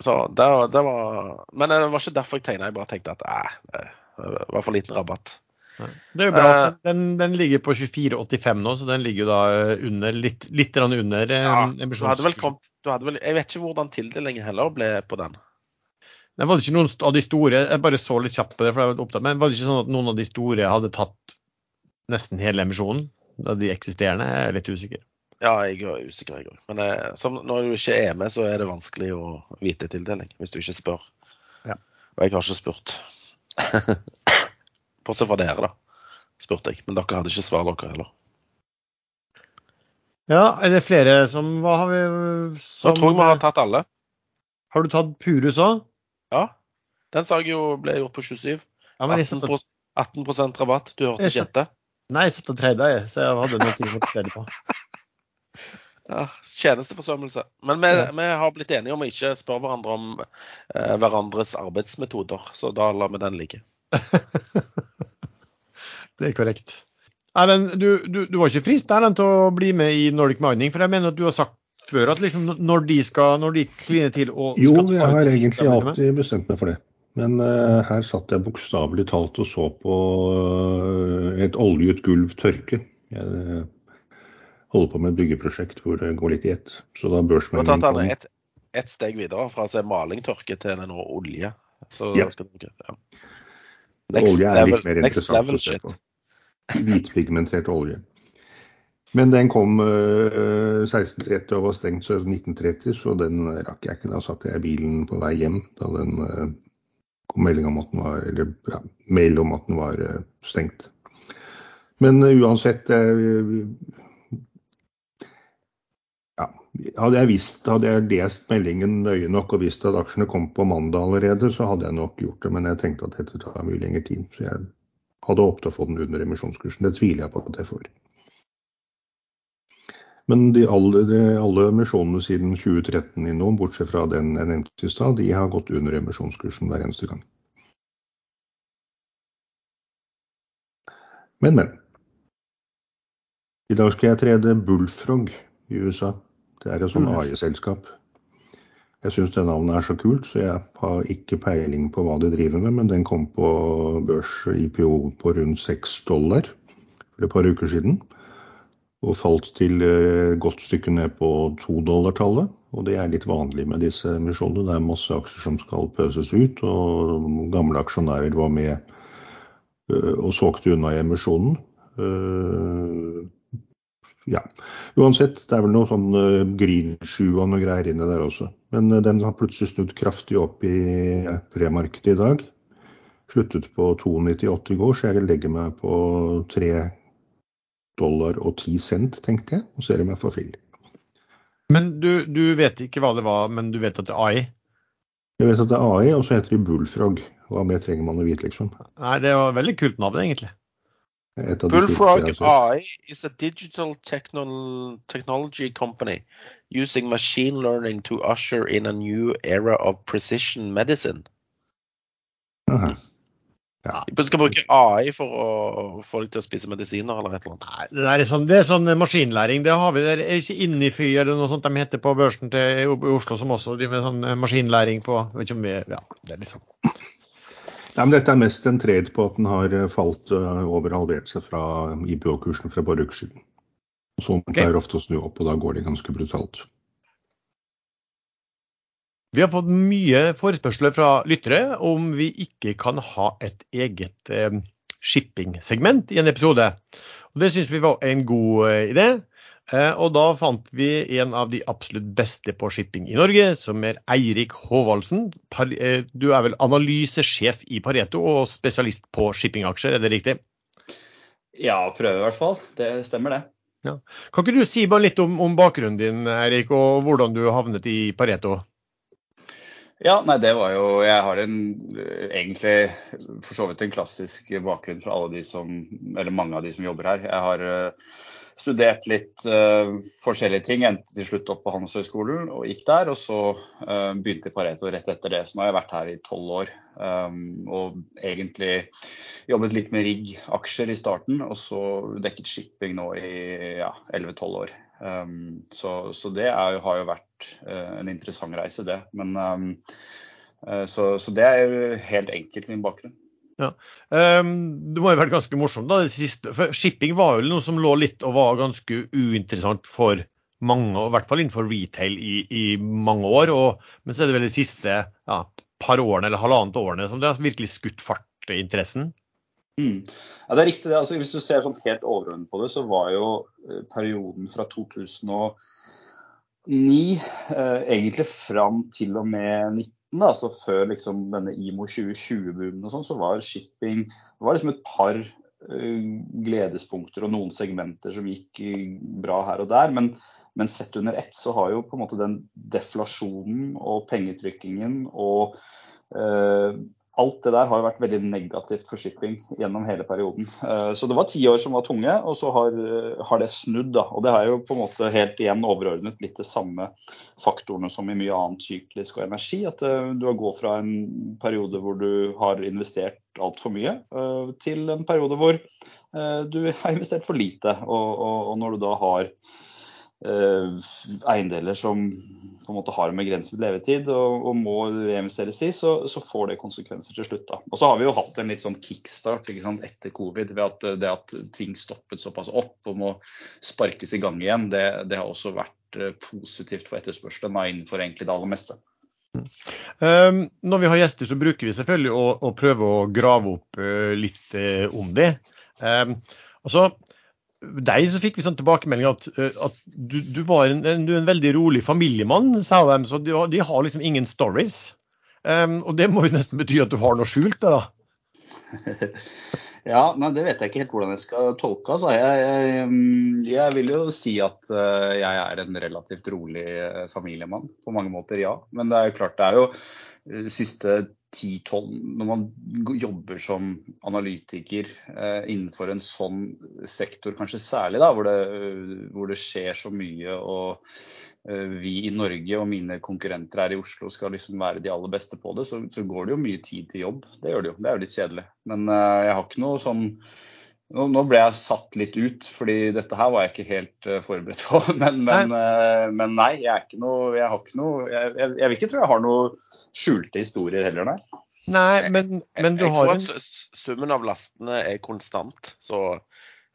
Så det, det var Men det var ikke derfor jeg tegna. Jeg bare tenkte at eh, det var for liten rabatt. Det er jo bra. Eh, Den, den ligger på 24,85 nå, så den ligger jo da eh, under, litt, litt under eh, Ja, du hadde vel kommet du hadde vel, Jeg vet ikke hvordan tildelingen heller ble på den. Det var det ikke noen av de store Jeg bare så litt kjapt på det, for jeg var opptatt, men var det ikke sånn at noen av de store hadde tatt nesten hele emisjonen? Av de eksisterende? Jeg er litt usikker. Ja, jeg er usikker, jeg òg. Men eh, som, når du ikke er med, så er det vanskelig å vite tildeling. Hvis du ikke spør. Ja. Og jeg har ikke spurt. Bortsett fra dere, da. Spurte jeg. Men dere hadde ikke svar, dere heller. Ja, er det flere som Hva har vi som, Jeg tror vi har tatt alle. Har du tatt Purus òg? Ja. Den sa jeg jo ble gjort på 27. Ja, men 18, på... 18 rabatt. Du hørte ikke etter? nei, jeg satt og trada, jeg, så jeg hadde noe å tredje på. Ja, Tjenesteforsømmelse. Men vi, Ja. vi har blitt enige om å ikke spørre hverandre om eh, hverandres arbeidsmetoder, så da lar vi den ligge. Det er korrekt. Erlend, du, du, du var ikke frist Erlend, til å bli med i Nordic Mining? For jeg mener at du har sagt før at liksom når de skal, når de kliner til og Jo, skal ta jeg har egentlig alltid bestemt meg for det. Men uh, her satt jeg bokstavelig talt og så på uh, et oljet gulv tørke. Jeg uh, holder på med et byggeprosjekt hvor det går litt i ett. Så da Du har tatt børsmeldingen kom et, et steg videre fra å se malingtørke til den nå olje. Så Ja. skal du, ja. Olje er litt mer interessant å se shit. på. Hvitpigmentert olje. Men den kom eh, 16.30 og var stengt så 19.30, så den rakk jeg ikke. Da satt jeg i bilen på vei hjem da den eh, kom melding om at den var, eller, ja, mail om at den var eh, stengt. Men uansett ja, Hadde jeg visst, hadde jeg lest meldingen nøye nok og visst at aksjene kom på mandag allerede, så hadde jeg nok gjort det. Men jeg tenkte at dette tar mye lengre tid. Så jeg hadde håpet å få den under emisjonskursen. Det tviler jeg på at jeg får. Men de alle, de, alle emisjonene siden 2013 i noen, bortsett fra den jeg nevnte i stad, de har gått under emisjonskursen hver eneste gang. Men, men. I dag skal jeg trede Bullfrog i USA. Det er et sånn AI-selskap. Jeg syns det navnet er så kult, så jeg har ikke peiling på hva de driver med. Men den kom på børs IPO på rundt 6 dollar for et par uker siden. Og falt til eh, godt stykke ned på to dollar-tallet. Og det er litt vanlig med disse emisjonene. Det er masse aksjer som skal pøses ut, og gamle aksjonærer var med eh, og solgte unna i emisjonen. Eh, ja. Uansett, det er vel noe sånn Green-sjua noe greier inni der også. Men den har plutselig snudd kraftig opp i premarkedet i dag. Sluttet på 2,98 i går, så jeg legger meg på 3 dollar og 10 cent, tenkte jeg, og ser om jeg får fyll. Men du, du vet ikke hva det var, men du vet at det er AI? Jeg vet at det er AI, og så heter de Bullfrog. Hva mer trenger man å vite, liksom? Nei, det var veldig kult navn, egentlig. Bullfrog. AI is a digital technol technology company using machine learning to usher in a new era of precision medicine. Aha. De skal bruke AI for å få deg til å spise medisiner eller et eller annet. Nei, det, er sånn, det er sånn maskinlæring. Det har vi der. Er det ikke Innify eller noe sånt de heter på børsen til, i Oslo, som også driver med sånn maskinlæring på vet ikke om vi, ja, det er liksom. Nei, men dette er mest en trade på at den har eh, falt eh, over halvert seg fra IPO-kursen fra bare uker siden. Så man Ok. pleier ofte å snu opp, og da går det ganske brutalt. Vi har fått mye forespørsler fra lyttere om vi ikke kan ha et eget eh, shipping-segment i en episode. Og Det syns vi var en god eh, idé. Eh, og da fant vi en av de absolutt beste på shipping i Norge, som er Eirik Håvaldsen. Par, du er vel analysesjef i Pareto og spesialist på shippingaksjer, er det riktig? Ja, prøve i hvert fall. Det stemmer, det. Kan ikke du si bare litt om, om bakgrunnen din, Eirik, og hvordan du havnet i Pareto? Ja, nei, det var jo Jeg har en egentlig for så vidt en klassisk bakgrunn fra alle de som Eller mange av de som jobber her. Jeg har eh, studert litt uh, forskjellige ting. Endte til slutt opp på Handelshøyskolen og gikk der. Og så uh, begynte Pareto rett etter det. Så nå har jeg vært her i tolv år. Um, og egentlig jobbet litt med rigg-aksjer i starten, og så dekket shipping nå i ja, 11-12 år. Um, så, så det er, har jo vært uh, en interessant reise, det. Men um, uh, så, så det er jo helt enkelt min bakgrunn. Um, det må jo vært ganske morsomt, da, det siste. For shipping var jo noe som lå litt og var ganske uinteressant for mange, og i hvert fall innenfor retail i, i mange år. Og, men så er det vel de siste ja, par årene eller halvannet årene som det har virkelig skutt fart i interessen. Mm. Ja, det er riktig. det. Altså, hvis du ser sånn helt overordnet på det, så var jo eh, perioden fra 2009 eh, egentlig fram til og med 19, da, altså før liksom denne IMO 2020-boomen og sånn, så var shipping det var liksom et par eh, gledespunkter og noen segmenter som gikk eh, bra her og der. Men, men sett under ett så har jo på en måte den deflasjonen og pengetrykkingen og eh, alt det der har vært veldig negativt for shipping gjennom hele perioden. Eh, så det var ti år som var tunge, og så har, har, det snudd. da, Og det er jo på en måte helt igjen overordnet litt de samme faktorene som i mye annet syklisk og energi. At du har gått fra en periode hvor du har investert altfor mye, til en periode hvor du har investert for lite. Og, og, og når du da har Eh, eiendeler som på en måte har en begrenset levetid og, og må reinvesteres i, så, så, får det konsekvenser til slutt. da. Og så har vi jo hatt en litt sånn kickstart sant, etter covid. ved at Det at ting stoppet såpass opp og må sparkes i gang igjen, det, det har også vært eh, positivt for etterspørselen innenfor egentlig det aller meste. Um, når vi har gjester, så bruker vi selvfølgelig å, å prøve å grave opp uh, litt uh, om det. Um, og deg så fikk vi sånn tilbakemelding at, eh, at du, du, var en, du en, veldig rolig familiemann, sa de. Så de, de har liksom ingen stories. Um, og det må jo nesten bety at du har noe skjult, det da? ja, nei, det vet jeg ikke helt hvordan jeg skal tolke. Altså. Jeg, jeg, jeg, vil jo si at uh, jeg er en relativt rolig uh, familiemann. På mange måter, ja. Men det er jo klart, det er jo siste 10-12 Når man jobber som analytiker eh, innenfor en sånn sektor, kanskje særlig da, hvor det, hvor det skjer så mye og eh, vi i Norge og mine konkurrenter her i Oslo skal liksom være de aller beste på det, så, så, går det jo mye tid til jobb. Det gjør det jo. Det er jo litt kjedelig. Men eh, jeg har ikke noe sånn nå, nå, ble jeg satt litt ut, fordi dette her var jeg ikke helt uh, forberedt på. Men, men, nei. Uh, men, nei, jeg er ikke noe Jeg har ikke noe Jeg, jeg, jeg vil ikke tro jeg har noe skjulte historier heller, nei. Nei, men, men du jeg, har en Jeg tror at summen av lastene er konstant, så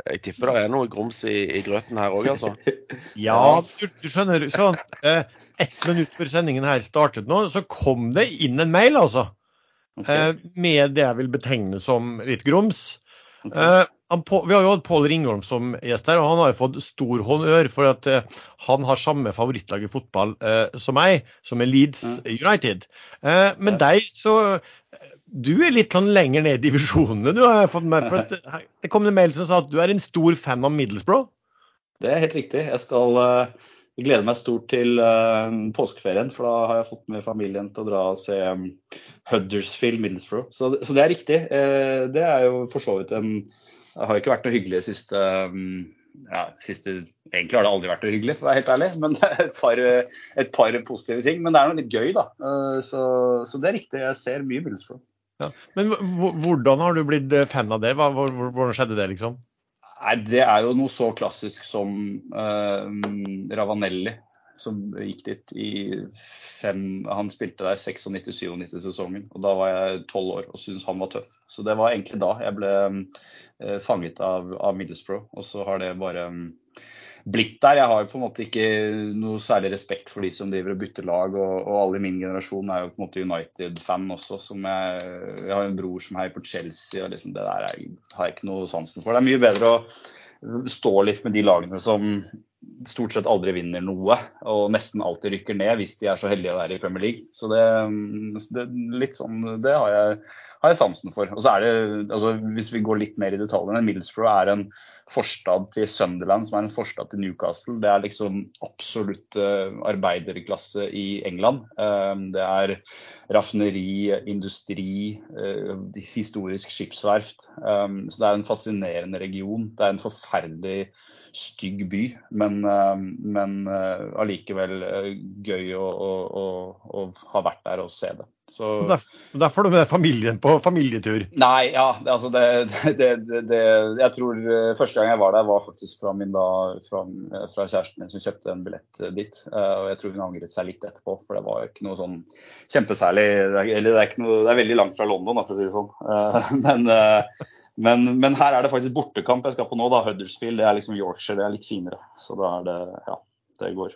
jeg tipper det er noe grums i, i grøten her òg, altså. ja, du, du skjønner. Sånn, eh, ett minutt før sendingen her startet nå, så kom det inn en mail, altså. Okay. Eh, med det jeg vil betegne som litt grums. Okay. Eh, vi har jo hatt Pål Ringholm som gjest her, og han har jo fått stor honnør for at uh, han har samme favorittlag i fotball uh, som meg, som er Leeds mm. United. Uh, men ja. deg, så Du er litt sånn lenger ned i divisjonene, du har fått med for at, Det kom en mail som sa at du er en stor fan av Middlesbrough? Det er helt riktig. Jeg skal jeg gleder meg stort til uh, påskeferien, for da har jeg fått med familien til å dra og se um, Huddersfield Middlesbrough. Så, så, det er riktig. Uh, det er jo for så vidt en det har ikke vært noe hyggelig siste, um, ja, siste Egentlig har det aldri vært noe hyggelig, for å være helt ærlig. Men det er et par, et par positive ting. Men det er noe litt gøy, da. Uh, så, så det er riktig. Jeg ser mye Middlesbrough. Ja. Men hvordan har du blitt fan av det? Hvordan skjedde det, liksom? Nei, Det er jo noe så klassisk som eh, Ravanelli, som gikk dit i fem Han spilte der 96-97 sesongen, og da var jeg tolv år og syntes han var tøff. Så det var egentlig da jeg ble eh, fanget av, av Middlesbrough, og så har det bare blitt der. Jeg har jo på en måte ikke noe særlig respekt for de som driver og bytter lag, og, og alle i min generasjon er jo på en måte United-fan også. jeg, jeg, har en bror som heier på Chelsea, og liksom det der er, har jeg ikke noe sansen for. Det er mye bedre å stå litt med de lagene som stort sett aldri vinner noe, og nesten alltid rykker ned hvis de er så heldige å være i Premier League. Så det, det litt sånn, det har jeg, har jeg, sansen for. Og så er det, altså, Hvis vi går litt mer i detaljene, Middlesbrough er en forstad til Sunderland, som er en forstad til Newcastle. Det er liksom absolutt uh, arbeiderklasse i England. Uh, det er raffineri, industri, uh, historisk skipsverft. Så det er en fascinerende region. Det er en forferdelig stygg by, men, eh, men eh, allikevel eh, gøy å, å, å, å, ha vært der og se det. Så, derfor er du med familien på familietur? Nei, ja. Altså det, det, det, jeg tror første gang jeg var der, var faktisk fra, min da, fra, fra kjæresten min som kjøpte en billett dit. Og jeg tror hun angret seg litt etterpå, for det var ikke noe sånn kjempesærlig Eller det er, noe, det er veldig langt fra London, for å si det sånn. Men men, men, her er det faktisk bortekamp jeg skal på nå. da, Huddersfield. Det er liksom Yorkshire, det er litt finere. Så da er det Ja, det går.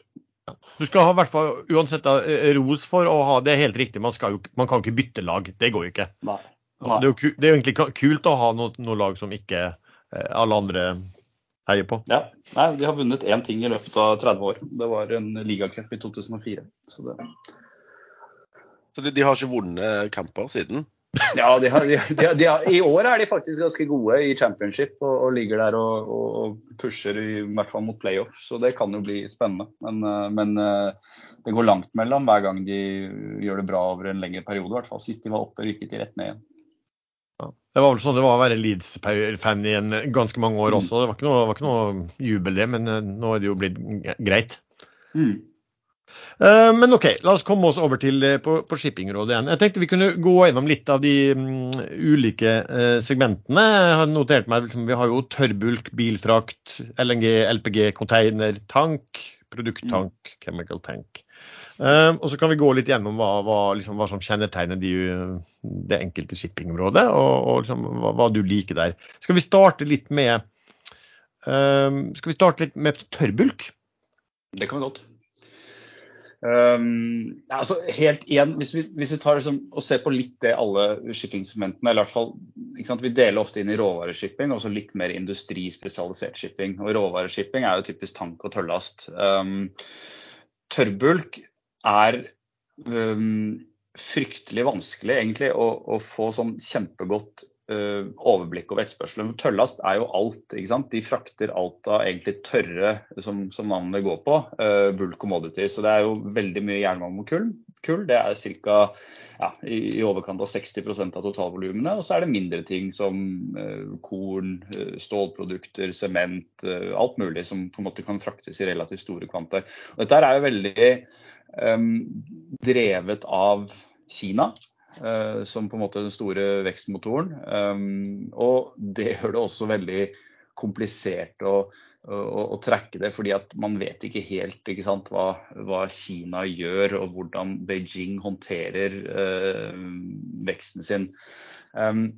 Ja. Du skal ha hvert fall uansett da, eh, ros for å ha det helt riktig. Man, jo, man kan ikke bytte lag. Det går jo ikke. Nei. Nei. Det, er jo, det, er jo, egentlig kult å ha noe, noe lag som ikke eh, alle andre heier på. Ja. Nei, de har vunnet én ting i løpet av 30 år. Det var en ligacup i 2004. Så, det... så de, de, har ikke vunnet kamper siden? Ja, de har, de, de, i år er de faktisk ganske gode i championship og, og ligger der og, og, pusher i hvert fall mot playoff. Så det kan jo bli spennende. Men, eh, men, eh, det går langt mellom hver gang de gjør det bra over en lengre periode. I hvert fall Sist de var oppe, rykket de rett ned igjen. Ja. Det var vel sånn det var å være Leeds-fan i en ganske mange år mm. også. Det var ikke noe, var ikke noe jubel, det, men eh, nå er det jo blitt greit. Mm. Eh, men OK, la oss komme oss over til eh, på, på shippingrådet igjen. Jeg tenkte vi kunne gå gjennom litt av de um, ulike uh, segmentene. Jeg har notert meg liksom, Vi har jo tørrbulk, bilfrakt, LNG, LPG, container, tank, produkttank, mm. chemical tank. Uh, og så kan vi gå litt gjennom hva, hva, liksom, hva som kjennetegner de, det enkelte shippingområdet, og, og liksom, hva, hva, du liker der. Skal vi starte litt med uh, Skal vi starte litt med tørrbulk? Det kan vi godt. Um, altså helt igjen, Hvis vi, hvis vi tar liksom, og ser på litt det alle shippingsegmentene eller hvert fall, Vi deler ofte inn i råvareshipping og så litt mer industrispesialisert shipping. og Råvareshipping er jo typisk tank og tørrlast. Um, tørrbulk er um, fryktelig vanskelig egentlig å, å få sånn kjempegodt overblikk over etterspørselen. Tørrlast er jo alt. ikke sant? De frakter alt av egentlig tørre, som, som navnet går på, uh, bull commodities. Så det er jo veldig mye jernmalm og kull. kull. Det er ca. Ja, i, i, overkant av 60% av totalvolumene. Og så er det mindre ting som uh, korn, stålprodukter, sement, alt mulig som på en måte kan fraktes i relativt store kvanter. Og dette er jo veldig um, drevet av Kina. Uh, som på en måte den store vekstmotoren. Um, og det gjør det også veldig komplisert å, å, å, trekke det, fordi at man vet ikke helt ikke sant, hva, hva, Kina gjør og hvordan Beijing håndterer uh, veksten sin. Um,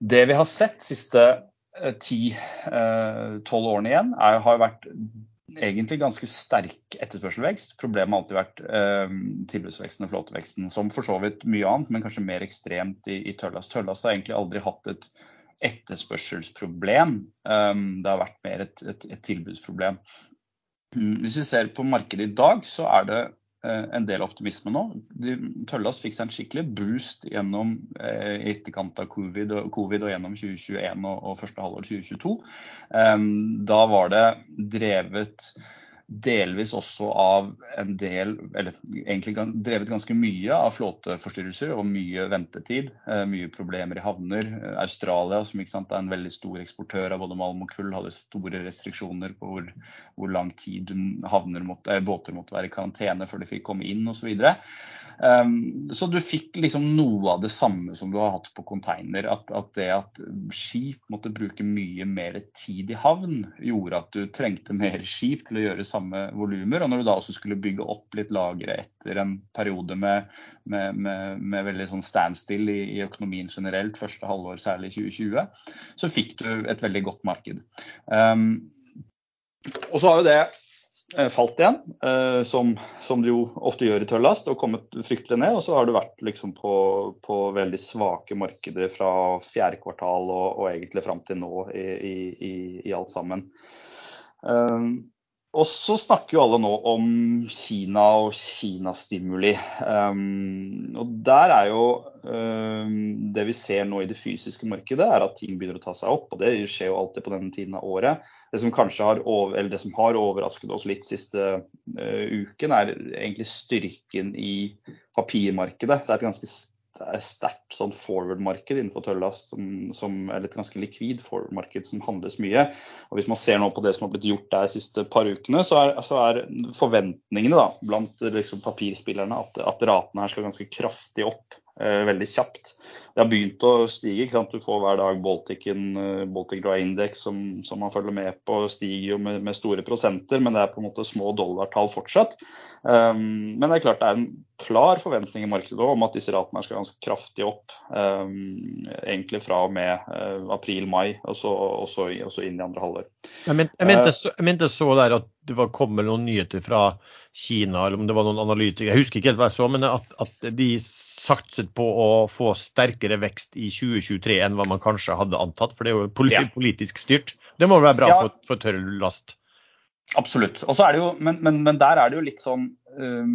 det vi har sett siste eh, ti-tolv uh, årene igjen, er, har vært egentlig ganske sterk etterspørselvekst. Problemet har alltid vært eh, tilbudsveksten og flåteveksten, som for så vidt mye annet, men kanskje mer ekstremt i, i Tøllas. Tøllas har egentlig aldri hatt et etterspørselsproblem. Um, det har vært mer et, et, et tilbudsproblem. Mm, hvis vi ser på markedet i dag, så er det en del optimisme nå. Tøllast fikk seg en skikkelig boost gjennom eh, etterkant av covid, covid, og gjennom 2021 og, og første halvår 2022. Um, da var det drevet delvis også av en del, eller egentlig drevet ganske mye av flåteforstyrrelser og mye ventetid. Eh, mye problemer i havner. Australia, som sant, er en veldig stor eksportør av både malm og kull, hadde store restriksjoner på hvor, hvor lang tid måtte, båter måtte være i karantene før de fikk komme inn osv. Um, så du fikk liksom noe av det samme som du har hatt på container. At, at det at skip måtte bruke mye mer tid i havn, gjorde at du trengte mer skip til å gjøre samme volumer. Og når du da også skulle bygge opp litt lagre etter en periode med, med, med, med veldig sånn standstill i, i, økonomien generelt, første halvår særlig 2020, så fikk du et veldig godt marked. Um, og så har jo det falt igjen, eh, som, som, det jo ofte gjør i tørrlast, og kommet fryktelig ned. Og så har du vært liksom på, på, veldig svake markeder fra fjerde kvartal og, og egentlig fram til nå i, i, i alt sammen. Um, og så snakker jo alle nå om Kina og Kina-stimuli. Um, og der er jo um, Det vi ser nå i det fysiske markedet, er at ting begynner å ta seg opp. Og det skjer jo alltid på denne tiden av året. Det som kanskje har, over, det som har overrasket oss litt siste uh, uken, er egentlig styrken i papirmarkedet. Det er et ganske sterkt sånn forward-marked innenfor tørrlast, som, som, er et ganske likvid forward-marked som handles mye. Og Hvis man ser nå på det som har blitt gjort der de siste par ukene, så er, så er forventningene da, blant liksom, papirspillerne at, at ratene her skal ganske kraftig opp veldig kjapt. Det har begynt å stige. ikke sant? Du får hver dag Balticen, eh, Baltic Dry Index som, som, man følger med på, stiger jo med, med, store prosenter, men det er på en måte små dollartall fortsatt. Um, men det er klart det er en klar forventning i markedet om at disse ratene skal ganske kraftig opp. Um, egentlig fra og med uh, april-mai, og, og, så inn i andre halvår. Jeg, men, jeg, mente, så, jeg mente så der at det var, kommet noen nyheter fra Kina, eller om det var noen analytikere, jeg husker ikke helt hva jeg så, men at, at de satset på å få sterkere vekst i 2023 enn hva man kanskje hadde antatt, for det er jo politisk styrt. Det må være bra ja. for, for tørr last? Absolutt. Og så det jo, men, men, men, der er det jo litt sånn um,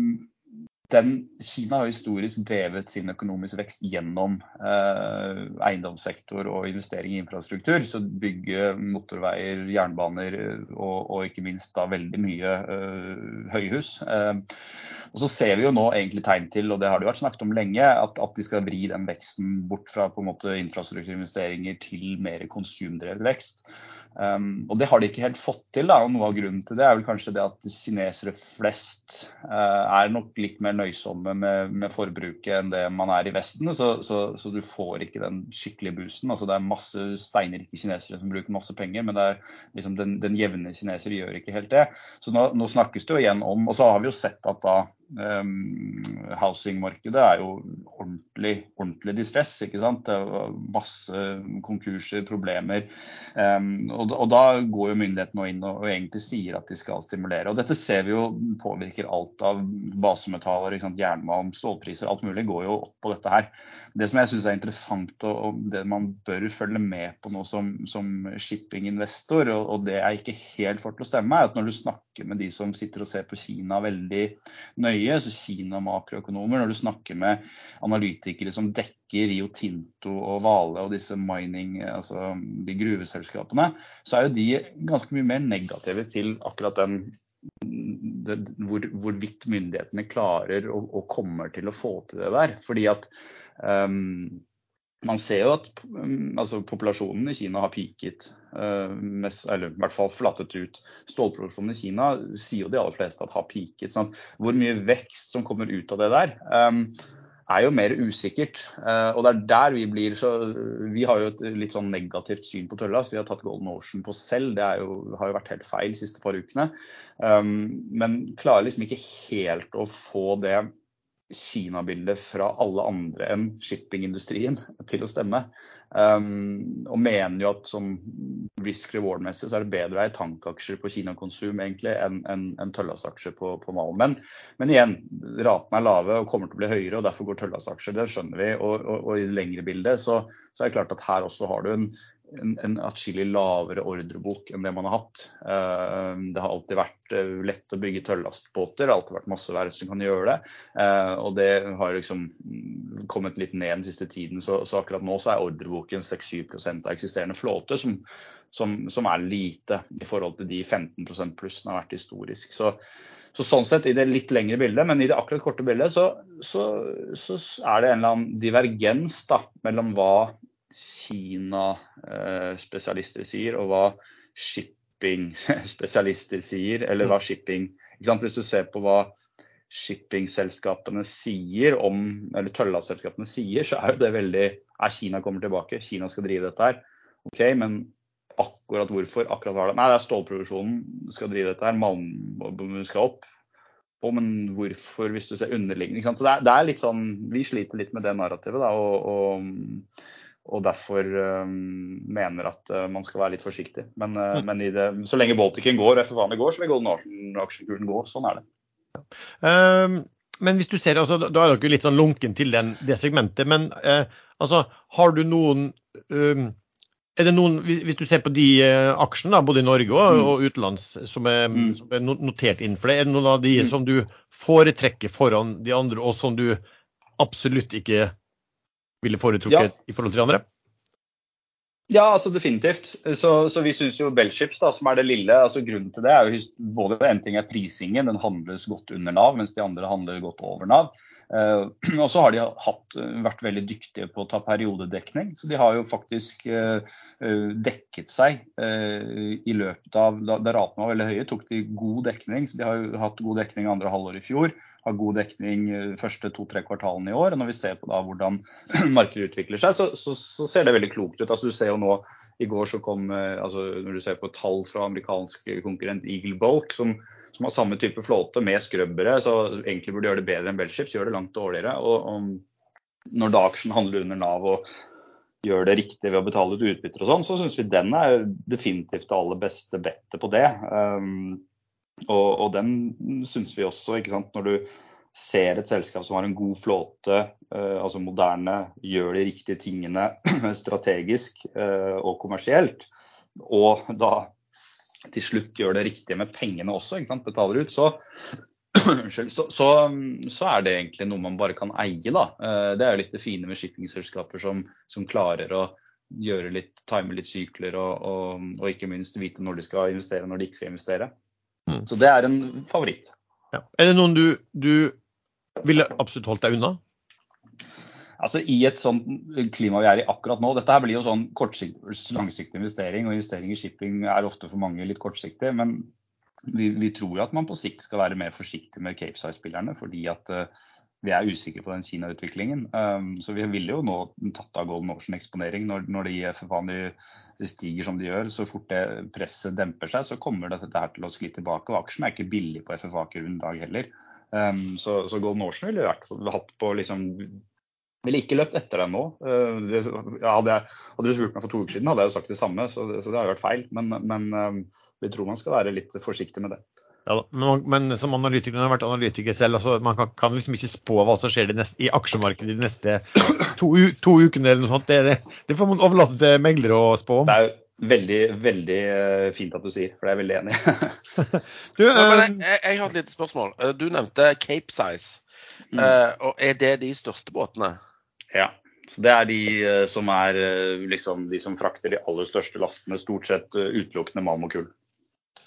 den, Kina har historisk drevet sin økonomiske vekst gjennom eh, eiendomssektor og investering i infrastruktur. Så bygge motorveier, jernbaner og, og ikke minst da veldig mye eh, høyhus. Eh, og så ser vi jo nå egentlig tegn til, og det har det vært snakket om lenge, at, at de skal vri den veksten bort fra på en måte infrastrukturinvesteringer til mer konsumdrevet vekst. Um, og det har de ikke helt fått til. Da, og Noe av grunnen til det er vel kanskje det at kinesere flest uh, er nok litt mer nøysomme med, med, forbruket enn det man er i Vesten. Så, så, så, du får ikke den skikkelige boosten. Altså, det er masse steinrike kinesere som bruker masse penger, men er, liksom, den, den, jevne kineser gjør ikke helt det. Så nå, nå, snakkes det jo igjen om Og så har vi jo sett at da housingmarkedet er jo ordentlig, ordentlig distress. ikke sant? Det er masse konkurser, problemer. Um, og da går jo myndighetene inn og, egentlig sier at de skal stimulere. Og dette ser vi jo påvirker alt av basemetaller, jernmalm, stålpriser, alt mulig går jo opp på dette her. Det som jeg syns er interessant og, det man bør følge med på nå som, som shippinginvestor, og, og det jeg ikke helt får til å stemme, er at når du snakker med de som sitter og ser på Kina veldig nøye, så Kina-makroøkonomer, når du snakker med analytikere som dekker Rio Tinto og Vale og disse mining, altså de gruveselskapene, så er jo de ganske mye mer negative til akkurat den det, hvor, hvorvidt myndighetene klarer og, og, kommer til å få til det der. Fordi at um, man ser jo at um, altså, populasjonen i Kina har peaket, mest, eller i hvert fall flattet ut. Stålproduksjonen i Kina sier jo de aller fleste at har peaket. Sånn. Hvor mye vekst som kommer ut av det der, um, er jo mer usikkert. Uh, og det er der vi blir så Vi har jo et litt sånn negativt syn på tølla, så vi har tatt Golden Ocean på selv. Det jo, har jo vært helt feil de siste par ukene. Um, men klarer liksom ikke helt å få det Kina-bildet fra alle andre enn shippingindustrien til å stemme. Um, og mener jo at som risk reward-messig så er det bedre å eie tankaksjer på Kina-konsum egentlig enn en, en tøllasaksjer på, på Malen. Men, men, igjen, ratene er lave og kommer til å bli høyere, og derfor går tøllasaksjer. Det skjønner vi. Og, og, og i det lengre bildet så, så, er det klart at her også har du en, en, en atskillig lavere ordrebok enn det man har hatt. Uh, det har alltid vært uh, lett å bygge tøllastbåter, det har alltid vært masse verft som kan gjøre det. Uh, og det har liksom kommet litt ned den siste tiden, så, så akkurat nå så er ordreboken 6-7 av eksisterende flåte, som, som, som, er lite i forhold til de 15 pluss den har vært historisk. Så, så sånn sett, i det litt lengre bildet, men i det akkurat korte bildet, så, så, så er det en eller annen divergens da, mellom hva Kina-spesialister sier, og hva shipping-spesialister sier, eller hva shipping Hvis du ser på hva shippingselskapene sier om, eller tøllaselskapene sier, så er jo det veldig Er Kina kommer tilbake, Kina skal drive dette her. OK, men akkurat hvorfor? Akkurat hva det Nei, det er stålproduksjonen skal drive dette her. Malmen skal opp. Å, men hvorfor, hvis du ser underliggende? Så det er, det er, litt sånn Vi sliter litt med det narrativet, da. og, og og derfor um, mener at uh, man skal være litt forsiktig. Men, uh, mm. men det, så lenge Balticen går, og FFA-ene går, så vil Golden Arsen-aksjekursen gå. Sånn er det. Um, men hvis du ser, altså, da er dere litt sånn lunken til den, det segmentet. Men altså, har du noen um, er det noen, Hvis du ser på de aksjene, da, både i Norge og, mm. og utenlands, som er, mm. som er, notert innenfor det, er det noen av de mm. som du foretrekker foran de andre, og som du absolutt ikke ville foretrukket ja. i forhold til de andre? Ja, altså definitivt. Så, så vi syns jo Bellships, da, som er det lille altså Grunnen til det er jo både en ting er prisingen, den handles godt under Nav, mens de andre handler godt over Nav. Uh, og så har de hatt, vært veldig dyktige på å ta periodedekning. Så de har jo faktisk uh, dekket seg i løpet av da ratene var veldig høye, tok de god dekning. Så de har jo hatt god dekning andre halvår i fjor. Har god dekning første to-tre kvartalene i år. Og når vi ser på da hvordan markedet utvikler seg, så, så, så, ser det veldig klokt ut. Altså Du ser jo nå i går så kom, altså Når du ser på tall fra amerikansk konkurrent Eagle Bulk, som som har samme type flåte med skrøbbere, så egentlig burde gjøre det bedre enn Bellships, gjør det langt dårligere. Og, og når da aksjen handler under Nav og gjør det riktig ved å betale ut utbytter og sånn, så syns vi den er definitivt det aller beste bettet på det. Um, og, og, den syns vi også, ikke sant, når du ser et selskap som har en god flåte, uh, altså moderne, gjør de riktige tingene strategisk uh, og kommersielt, og da til slutt gjør det riktige med pengene også, betaler ut, så. Så, så, så, er det egentlig noe man bare kan eie, da. Eh, det er jo litt det fine med shippingselskaper som, som klarer å gjøre litt, time litt sykler og, og, og, ikke minst vite når de skal investere når de ikke skal investere. Mm. Så det er en favoritt. Ja. Er det noen du, du ville absolutt holdt deg unna? Altså I et sånt klima vi er i akkurat nå, dette her blir jo sånn langsiktig investering. og Investering i shipping er ofte for mange litt kortsiktig. Men vi, vi, tror jo at man på sikt skal være mer forsiktig med Cape Size-spillerne. Fordi at uh, vi er usikre på den Kina-utviklingen. Um, så vi ville jo nå tatt av Golden Ocean-eksponering når, når de FFA-ene stiger som de gjør. Så fort det presset demper seg, så kommer dette her til å skli tilbake. Og aksjen er ikke billig på FFA-kurven i dag heller. Um, så, så, Golden Ocean ville vi vært hatt på liksom ville ikke løpt etter dem nå. Uh, det, hadde, jeg, hadde, du spurt meg for to uker siden, hadde jeg jo sagt det samme, så det, så det har jo vært feil. Men, men um, vi tror man skal være litt forsiktig med det. Ja, men, men, som analytiker, har vært analytiker selv, altså, man kan, kan, liksom ikke spå hva som skjer neste, i aksjemarkedet de neste to, to, ukene eller noe sånt. Det, det, det får man overlate til meglere å spå om. Det er veldig, veldig eh, fint at du sier, for det er jeg veldig enig i. du, ja, jeg, jeg, jeg, har et lite spørsmål. Du nevnte Cape Size. Mm. Uh, og Er det de største båtene? Ja. Så Det er de eh, som er eh, liksom, de som frakter de aller største lastene, stort sett eh, utelukkende malm og kull.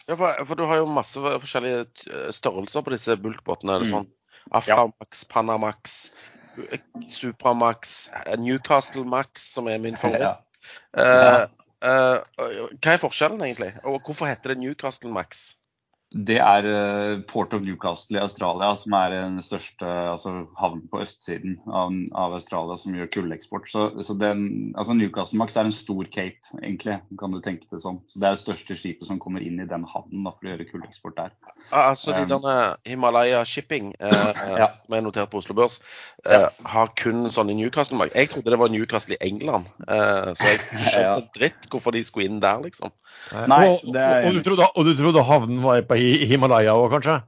Ja, for, for, du har jo masse forskjellige størrelser på disse bulkbåtene. Mm. Sånn Aframax, ja. Panamax, Supramax, Newcastle Max, som er min favoritt. Ja. Uh, uh, hva er forskjellen egentlig, og hvorfor heter det Newcastle Max? Det er eh, Port of Newcastle i Australia, som er den største altså havnen på østsiden av, av, Australia som gjør kulleksport. Så, så den, altså Newcastle Max er en stor cape, egentlig, kan du tenke det sånn. Så Det er det største skipet som kommer inn i den havnen da, for å gjøre kulleksport der. Ah, altså de um, denne Himalaya Shipping, eh, ja. som er notert på Oslo Børs, eh, har kun sånn i Newcastle Max. Jeg trodde det var Newcastle i England, eh, så jeg skjønte ja. dritt hvorfor de skulle inn der, liksom. Nei, og, og, og, du trodde, og du trodde havnen var på i Himalaya òg, kanskje?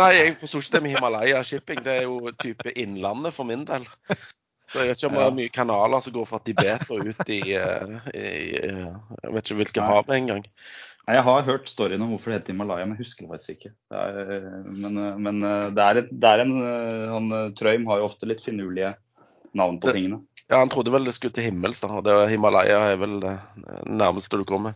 Nei, jeg forsto ikke det med Himalaya shipping. Det er jo type Innlandet for min del. Så jeg vet ikke om det er mye kanaler som går fra Tibet og ut i, eh, i Jeg vet ikke hvilke hav engang. Nei, Jeg har hørt storyen om hvorfor det heter Himalaya, men jeg husker det faktisk ikke. Det er, men, men det, er et, det er en han, Trøym har jo ofte litt finurlige navn på tingene. Ja, Han trodde vel det skulle til himmels. da, det Himalaya er vel det nærmeste du kommer.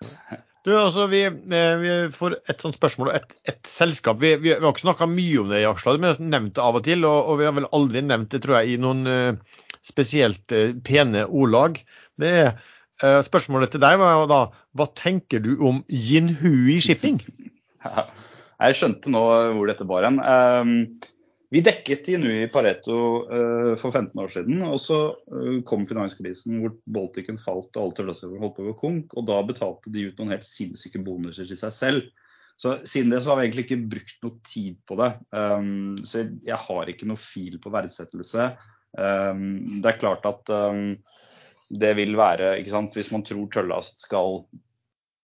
Du, altså, vi, eh, vi, får et sånt spørsmål og et, et selskap. Vi, vi, vi, har ikke snakka mye om det i Aksla, men nevnt det av og til. Og, og, vi har vel aldri nevnt det, tror jeg, i noen uh, spesielt uh, pene ordlag. Det er, uh, spørsmålet til deg var da hva tenker du om Jinhui Shipping? jeg skjønte nå hvor dette bar hen. Um, vi dekket Inui Pareto uh, for 15 år siden, og så uh, kom finanskrisen hvor Balticen falt og alle tørrlastselskaper holdt på å gå konk. Og da betalte de ut noen helt sinnssyke bonuser til seg selv. Så siden det så har vi egentlig ikke brukt noe tid på det. Um, så jeg, jeg, har ikke noe fil på verdsettelse. Um, det er klart at um, det vil være, ikke sant, hvis man tror Tøllast skal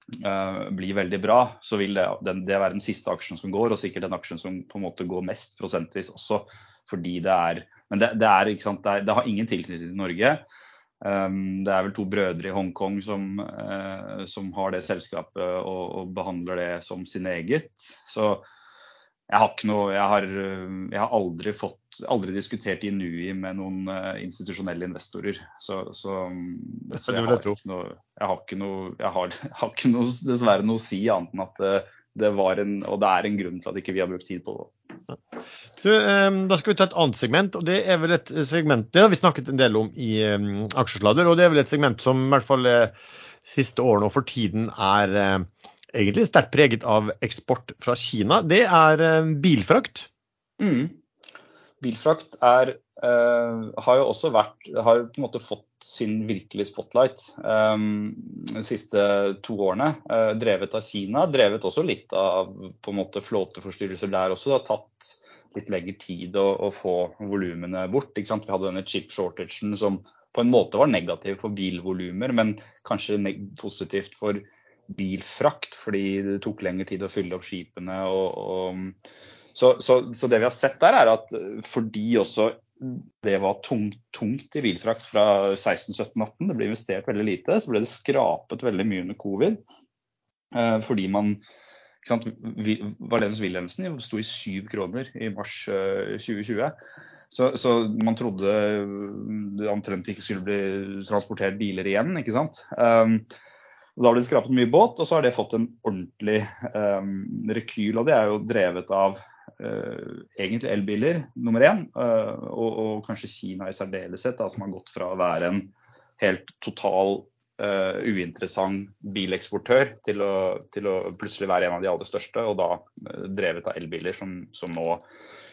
blir veldig bra, så vil det, det, det, være den siste aksjen som går, og sikkert den aksjen som på en måte går mest prosentvis også. Fordi det er Men det, det er, ikke sant, det, er, det har ingen tilknytning til Norge. Um, det er vel to brødre i Hongkong som, uh, som har det selskapet og, og, behandler det som sin eget. Så jeg har, noe, jeg har, jeg har aldri, fått, aldri diskutert Inui med noen uh, institusjonelle investorer. Så, så, så jeg, har noe, jeg, har ikke noe, jeg har, har ikke noe, dessverre noe å si annet enn at uh, det var en, og det er en grunn til at ikke vi har brukt tid på det. Du, da skal vi ta et annet segment, og det er vel et segment det har vi snakket en del om i um, Aksjesladder. Og det er vel et segment som i hvert fall siste årene og for tiden er egentlig sterkt preget av eksport fra Kina, det er eh, bilfrakt. Mm. Bilfrakt er, uh, har jo også vært Har på en måte fått sin virkelige spotlight um, de siste to årene. Uh, drevet av Kina. Drevet også litt av på en måte flåteforstyrrelser der også. Det har tatt litt lengre tid å, å få volumene bort. Vi hadde denne chip shortagen som på en måte var negativ for bilvolumer, men kanskje positivt for bilfrakt fordi det tok lengre tid å fylle opp skipene. Og, og, så, så, så, det vi har sett der, er at fordi også det var tungt, tungt i bilfrakt fra 16-17-18, det ble investert veldig lite, så ble det skrapet veldig mye under covid. Eh, fordi man Valens Wilhelmsen sto i syv kroner i mars 2020. Så, så, man trodde det omtrent ikke skulle bli transportert biler igjen. ikke sant? Um, da har det skrapet mye båt, og så har det fått en ordentlig um, rekyl. Og det er jo drevet av uh, egentlig elbiler, nummer én, uh, og, og, kanskje Kina i særdeleshet, som har gått fra å være en helt total uh, uinteressant bileksportør til å, til å, plutselig være en av de aller største, og da drevet av elbiler, som, som nå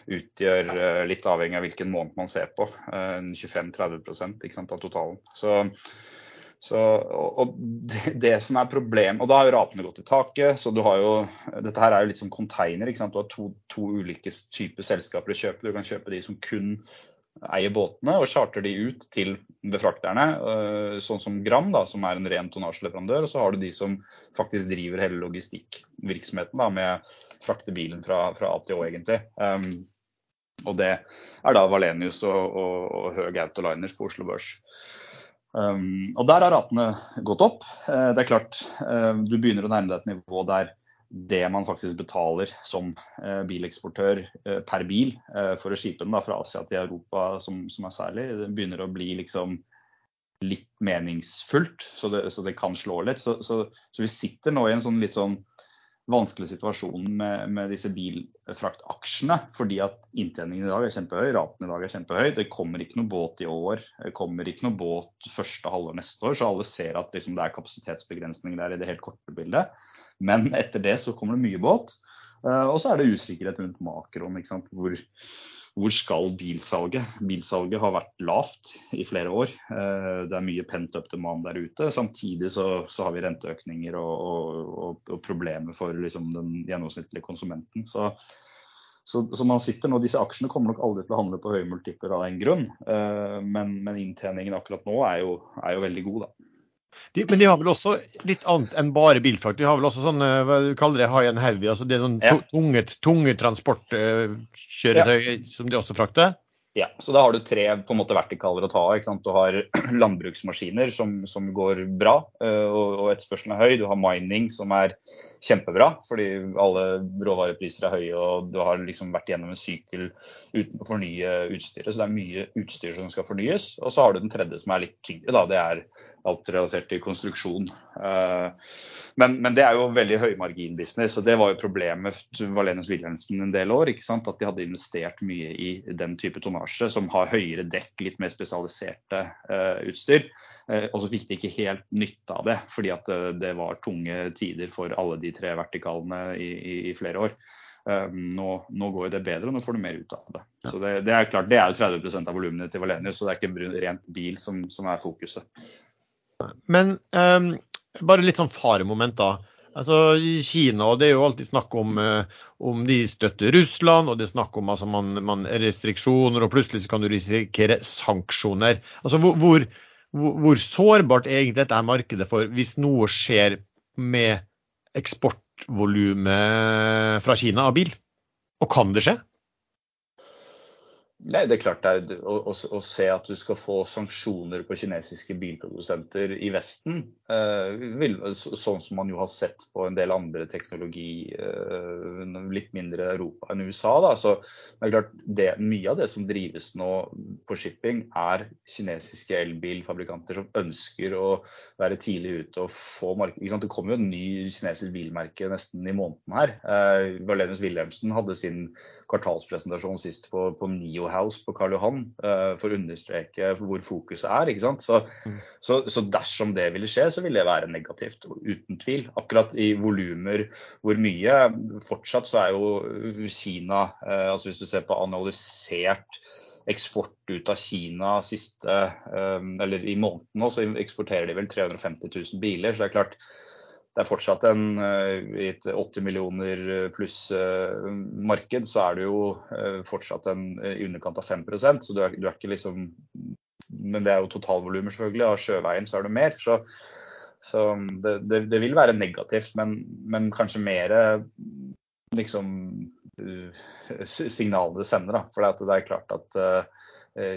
utgjør, litt avhengig av hvilken måned man ser på, 25-30% av totalen. Så så, og det, det, som er problem, og Da har jo ratene gått i taket. så du har jo, Dette her er jo litt som container. ikke sant? Du har to, to ulike typer selskaper å kjøpe. Du kan kjøpe de som kun eier båtene og charter de ut til befrakterne, øh, sånn som Gram, da, som er en ren tonnasjeleverandør. Og så har du de som faktisk driver hele logistikkvirksomheten da, med frakte bilen fra, fra A til Å, egentlig. Um, og det er da Valenius og, og, og Høg Autoliners på Oslo Børs. Um, og Der har ratene gått opp. Uh, det er klart, uh, Du begynner å nærme deg et nivå der det man faktisk betaler som uh, bileksportør per bil for å skipe den fra Asia til Europa, som, som, er særlig, det begynner å bli liksom litt meningsfullt. Så det, så det kan slå litt. Så, så, så, vi sitter nå i en sånn litt sånn vanskelig situasjon med, med, disse bilfraktaksjene. Fordi at inntjeningen i dag er kjempehøy, raten i dag er kjempehøy. Det kommer ikke noe båt i år. Det kommer ikke noe båt første halvår neste år. Så alle ser at liksom, det er kapasitetsbegrensninger der i det helt korte bildet. Men etter det så kommer det mye båt. Uh, og så er det usikkerhet rundt makroen. Hvor, hvor skal bilsalget? Bilsalget har vært lavt i flere år. Eh, det er mye pent up demand der ute. Samtidig så, så har vi renteøkninger og, og, og problemer for liksom, den gjennomsnittlige konsumenten. Så, så, så, man sitter nå, Disse aksjene kommer nok aldri til å handle på høye multipler av den grunn, eh, men, men inntjeningen akkurat nå er jo, er jo veldig god. da. De, men de har vel også litt annet enn bare bilfrakt. De har vel også sånn hva du kaller det, high and heavy. altså Det er sånn ja. tunge, tunge transportkjøretøy ja. som de også frakter? Ja, så da har du tre på en måte vertikaler å ta av. Du har landbruksmaskiner som, som går bra, eh, og, og etterspørselen er høy. Du har mining som er kjempebra, fordi alle råvarepriser er høye og du har liksom vært gjennom en sykkel uten å fornye utstyret. Så det er mye utstyr som skal fornyes. Og så har du den tredje som er litt tyngre. Da. Det er alt relatert til konstruksjon. Uh, men, men, det er jo veldig høymarginbusiness, og det var jo problemet til Valenius Wilhelmsen en del år. ikke sant? At de hadde investert mye i den type tonnasje som har høyere dekk, litt mer spesialiserte uh, utstyr. Uh, og så fikk de ikke helt nytte av det, fordi at uh, det var tunge tider for alle de tre vertikalene i, i, i flere år. Nå, nå, går det bedre, og nå får du mer ut av det. Så det, det er klart, det er jo 30% av volumene til Valenius, så det er ikke rent bil som, som er fokuset. Men um, bare litt sånn faremoment, da. Altså, Kina det er jo alltid snakk om, uh, om de støtter Russland, og det er snakk om altså, man, man restriksjoner, og plutselig kan du risikere sanksjoner. Altså, hvor, hvor, hvor, sårbart er egentlig dette markedet for hvis noe skjer med eksportvolumet fra Kina av bil? Og kan det skje? Nei, det er klart det er å, å, å, se at du skal få sanksjoner på kinesiske bilprodusenter i Vesten, eh, vil, sånn som man jo har sett på en del andre teknologi, eh, litt mindre Europa enn USA. Da. Så det er klart det, Mye av det som drives nå på shipping, er kinesiske elbilfabrikanter som ønsker å være tidlig ute og få marked. Det kommer jo en ny kinesisk bilmerke nesten i måneden her. Eh, Valenius Wilhelmsen hadde sin kvartalspresentasjon sist på, på NIO House på Karl Johan uh, for å understreke hvor fokuset er. ikke sant? Så, mm. så, så, dersom det ville skje, så ville det være negativt, uten tvil. Akkurat i volumer hvor mye. Fortsatt så er jo Kina, uh, altså hvis du ser på analysert eksport ut av Kina siste, um, eller i måneden nå, så eksporterer de vel 350 000 biler. så det er klart det er fortsatt en, eh, I et 80 millioner eh, pluss-marked, eh, så er det jo fortsatt en i underkant av 5% så du er, du er ikke liksom Men det er jo totalvolumer, selvfølgelig. Av sjøveien så er det mer. Så, så det, det, det, vil være negativt, men, men kanskje mer liksom signalene det sender. Da. For det er klart at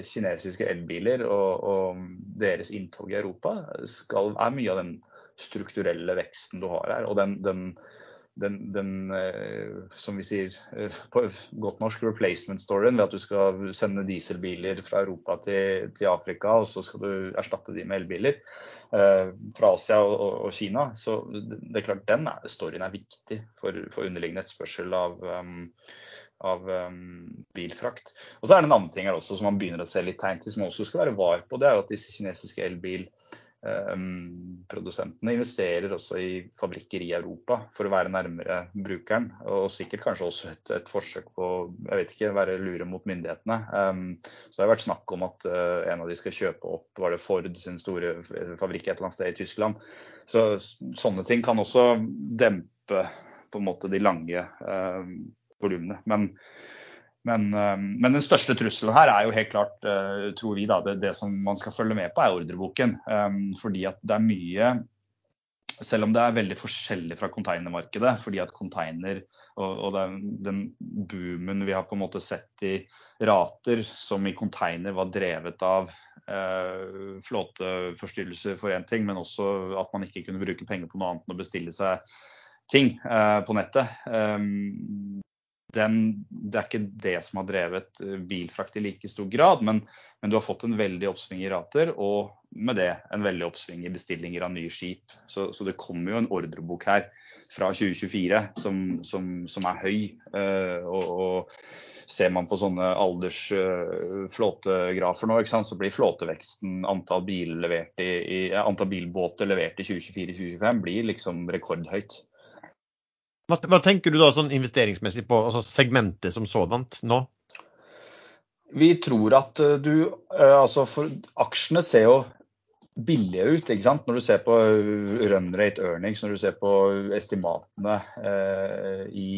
kinesiske elbiler og, og, deres inntog i Europa skal, er mye av den strukturelle veksten du har her. Og den, den, den, den som vi sier på godt norsk, replacement-storyen ved at du skal sende dieselbiler fra Europa til, til, Afrika, og så skal du erstatte de med elbiler fra Asia og, og, Kina. Så det er klart den storyen er viktig for, for underliggende etterspørsel av um, av um, bilfrakt. Og så er det en annen ting her også som man begynner å se litt tegn til, som man også skal være var på. Det er at disse kinesiske elbilprodusentene um, investerer også i fabrikker i Europa for å være nærmere brukeren. Og sikkert kanskje også et, et forsøk på jeg vet ikke, være lure mot myndighetene. Um, så det har vært snakk om at uh, en av de skal kjøpe opp var det Ford sin store fabrikk et eller annet sted i Tyskland. Så sånne ting kan også dempe på en måte de lange um, volumene. Men, men, eh, men, den største trusselen her er jo helt klart, eh, tror vi, da, det, det, som man skal følge med på, er ordreboken. Um, fordi at det er mye selv om det er veldig forskjellig fra containermarkedet, fordi at container og, og den, den, boomen vi har på en måte sett i rater, som i container var drevet av eh, flåteforstyrrelser for én ting, men også at man ikke kunne bruke penger på noe annet enn å bestille seg ting eh, på nettet. Um, den, det er ikke det som har drevet eh, bilfrakt i like stor grad, men, men, du har fått en veldig oppsving i rater, og med det en veldig oppsving i bestillinger av nye skip. Så, så det kommer jo en ordrebok her fra 2024 som, som, som er høy. Uh, og, og, Ser man på sånne aldersflåtegrafer uh, nå, så blir flåteveksten, antall, bil i, i, antall bilbåter levert i 2024-2025, blir liksom rekordhøyt. Hva, hva, tenker du da sånn investeringsmessig på altså segmentet som sådant nå? Vi tror at eh, du eh, Altså, for aksjene ser jo billige ut. ikke sant? Når du ser på run rate earnings, når du ser på estimatene eh, i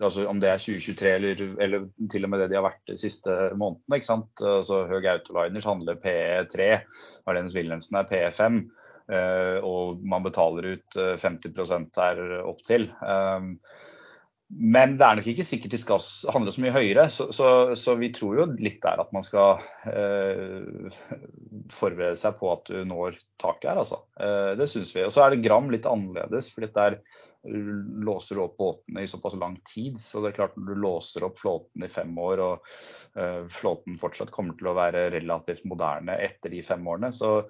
altså Om det er 2023 eller, eller, til og med det de har vært de siste månedene. ikke sant? Altså Høg Autoliners handler PE3, Marlenes Wilhelmsen er PE5. Eh, og man betaler ut 50 eh, her opptil. Um, men det er nok ikke sikkert de skal handle så mye høyere. Så, så, så vi tror jo litt der at man skal eh, forberede seg på at du når taket her, altså. Eh, det syns vi. Og så er det Gram litt annerledes, fordi der låser du opp båtene i såpass lang tid. Så det er klart når du låser opp flåten i fem år, og uh, flåten fortsatt kommer til å være relativt moderne etter de fem årene, så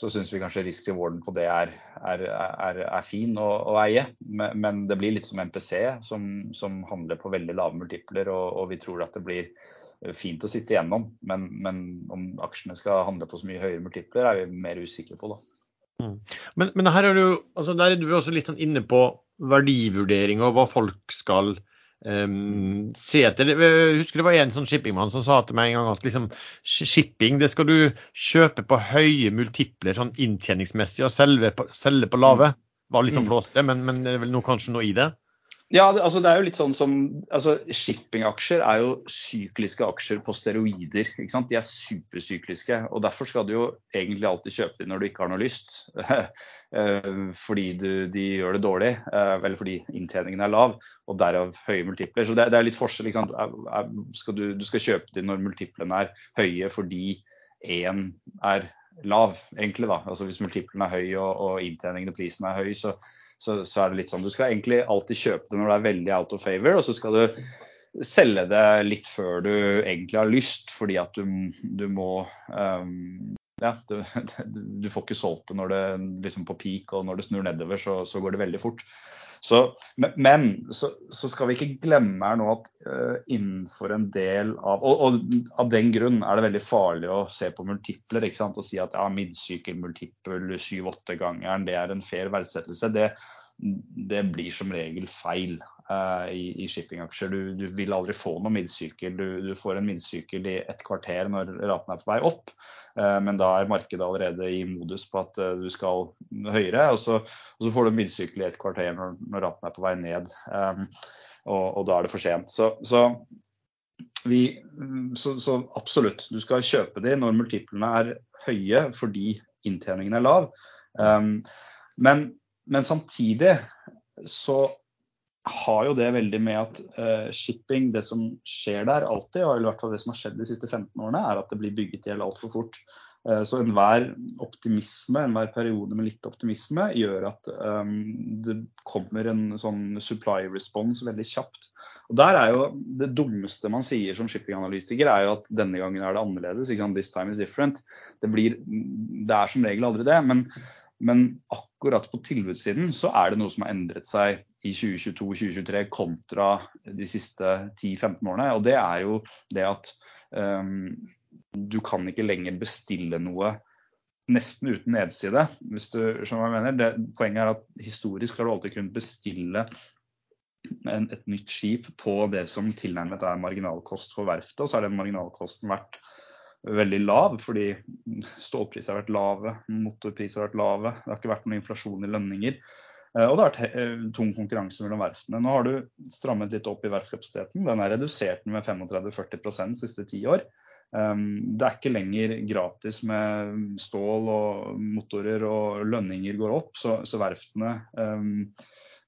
så syns vi kanskje risk-rewarden på det er, er, er, er fin å, å, eie. Men det blir litt som MPC, som, som handler på veldig lave multipler. Og, og, vi tror at det blir fint å sitte igjennom. Men, men, om aksjene skal handle på så mye høyere multipler, er vi mer usikre på. da. Mm. Men, men, her er du, altså der er du også litt sånn inne på verdivurdering og hva folk skal um, se etter. Jeg husker det var en sånn shippingmann som sa til meg en gang at liksom, shipping det skal du kjøpe på høye multipler sånn inntjeningsmessig og selge på, selge på lave. Var liksom mm. flåste, men, men det er vel noe, kanskje noe i det? Ja, altså det er jo litt sånn som altså Shippingaksjer er jo sykliske aksjer på steroider. ikke sant? De er supersykliske. og Derfor skal du jo egentlig alltid kjøpe dem når du ikke har noe lyst. Eh, fordi du, de gjør det dårlig, eh, eller fordi inntjeningen er lav, og derav høye multipler. Så det, det er litt forskjell. ikke sant? Skal du, du, skal kjøpe dem når multiplene er høye fordi én er lav, egentlig. da. Altså Hvis multiplen er høy og, og inntjeningen og prisen er høy, så så, så, er det litt sånn. Du skal egentlig alltid kjøpe det når det er veldig out of favor, og så skal du selge det litt før du egentlig har lyst, fordi at du, du må um, ja, du, du, får ikke solgt det når det liksom på peak, og når det snur nedover, så, så går det veldig fort. Så, men så, så, skal vi ikke glemme her nå at uh, innenfor en del av og, og, av den grunn er det veldig farlig å se på multipler ikke sant, og si at ja, midsykkelmultiple 7-8-gangeren det er en fair verdsettelse. Det, det blir som regel feil i, i shippingaksjer. Du, du, vil aldri få noen midtsykkel. Du, du får en midtsykkel i et kvarter når raten er på vei opp. Eh, men da er markedet allerede i modus på at eh, du skal høyere. Og så, og så får du en midsykkel i et kvarter når, når raten er på vei ned. Og, og, da er det for sent. Så, så, vi, så, så, absolutt, du skal kjøpe de når multiplene er høye fordi inntjeningen er lav. Men, men, samtidig så har jo det veldig med at uh, shipping, det som skjer der alltid, og i hvert fall det som har skjedd de siste 15 årene, er at det blir bygget i hjel altfor fort. Uh, så enhver optimisme, enhver periode med litt optimisme, gjør at um, det kommer en sånn supply response veldig kjapt. Og der er jo Det dummeste man sier som shippinganalytiker, er jo at denne gangen er det annerledes. This time is different. Det, blir, det er som regel aldri det. men men akkurat på tilbudssiden så er det noe som har endret seg i 2022-2023 kontra de siste 10-15 årene. Og det er jo det at um, du kan ikke lenger bestille noe nesten uten nedside. hvis du skjønner hva jeg mener. Det, poenget er at historisk har du alltid kunnet bestille en, et nytt skip på det som tilnærmet er marginalkost for verftet. Og så har den marginalkosten vært veldig lav, fordi stålpriser har vært lave, motorpriser har vært lave. Det har ikke vært noen inflasjon i lønninger. Eh, og det har vært eh, tung konkurranse mellom verftene. Nå har du strammet litt opp i verftskapasiteten. Den er redusert med 35-40% de siste ti år. Um, det er ikke lenger gratis med stål og motorer, og lønninger går opp. Så, verftene um,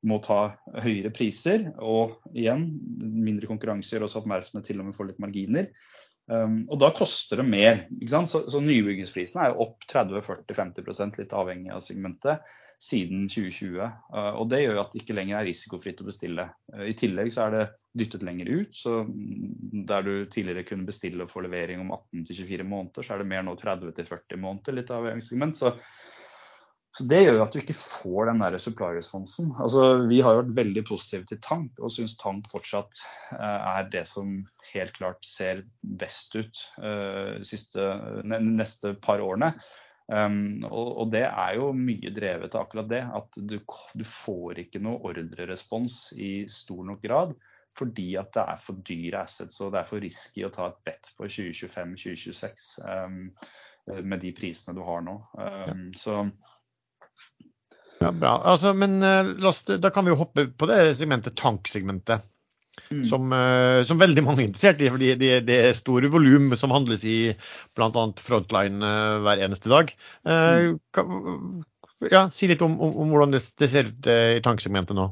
må ta høyere priser. Og igjen, mindre konkurranse gjør også at verftene til og med får litt marginer. Um, og da koster det mer. Så, så nybyggingsprisen er opp 30-40-50 litt avhengig av segmentet, siden 2020. Uh, og det gjør at det ikke lenger er risikofritt å bestille. Uh, I tillegg så er det dyttet lenger ut. Så der du tidligere kunne bestille og få levering om 18-24 måneder, så er det mer nå 30-40 måneder, litt av segment. Så så Det gjør at du ikke får den der supply-responsen. Altså, vi har jo vært veldig positive til tank, og syns tank fortsatt uh, er det som helt klart ser best ut siste, neste par årene. Um, og, og, det er jo mye drevet av akkurat det. At du, du får ikke noe ordrerespons i stor nok grad. Fordi at det er for dyre assets og det er for risky å ta et bet på 2025-2026 um, med de prisene du har nå. Um, så ja, bra. Altså, men oss, da kan vi jo hoppe på det segmentet, tanksegmentet. Mm. Som, uh, som, veldig mange er interessert i, fordi det, det er store volum som handles i bl.a. Frontline uh, hver eneste dag. Mm. Kan, ja, si litt om, om, om hvordan det, det, ser ut i tanksegmentet nå.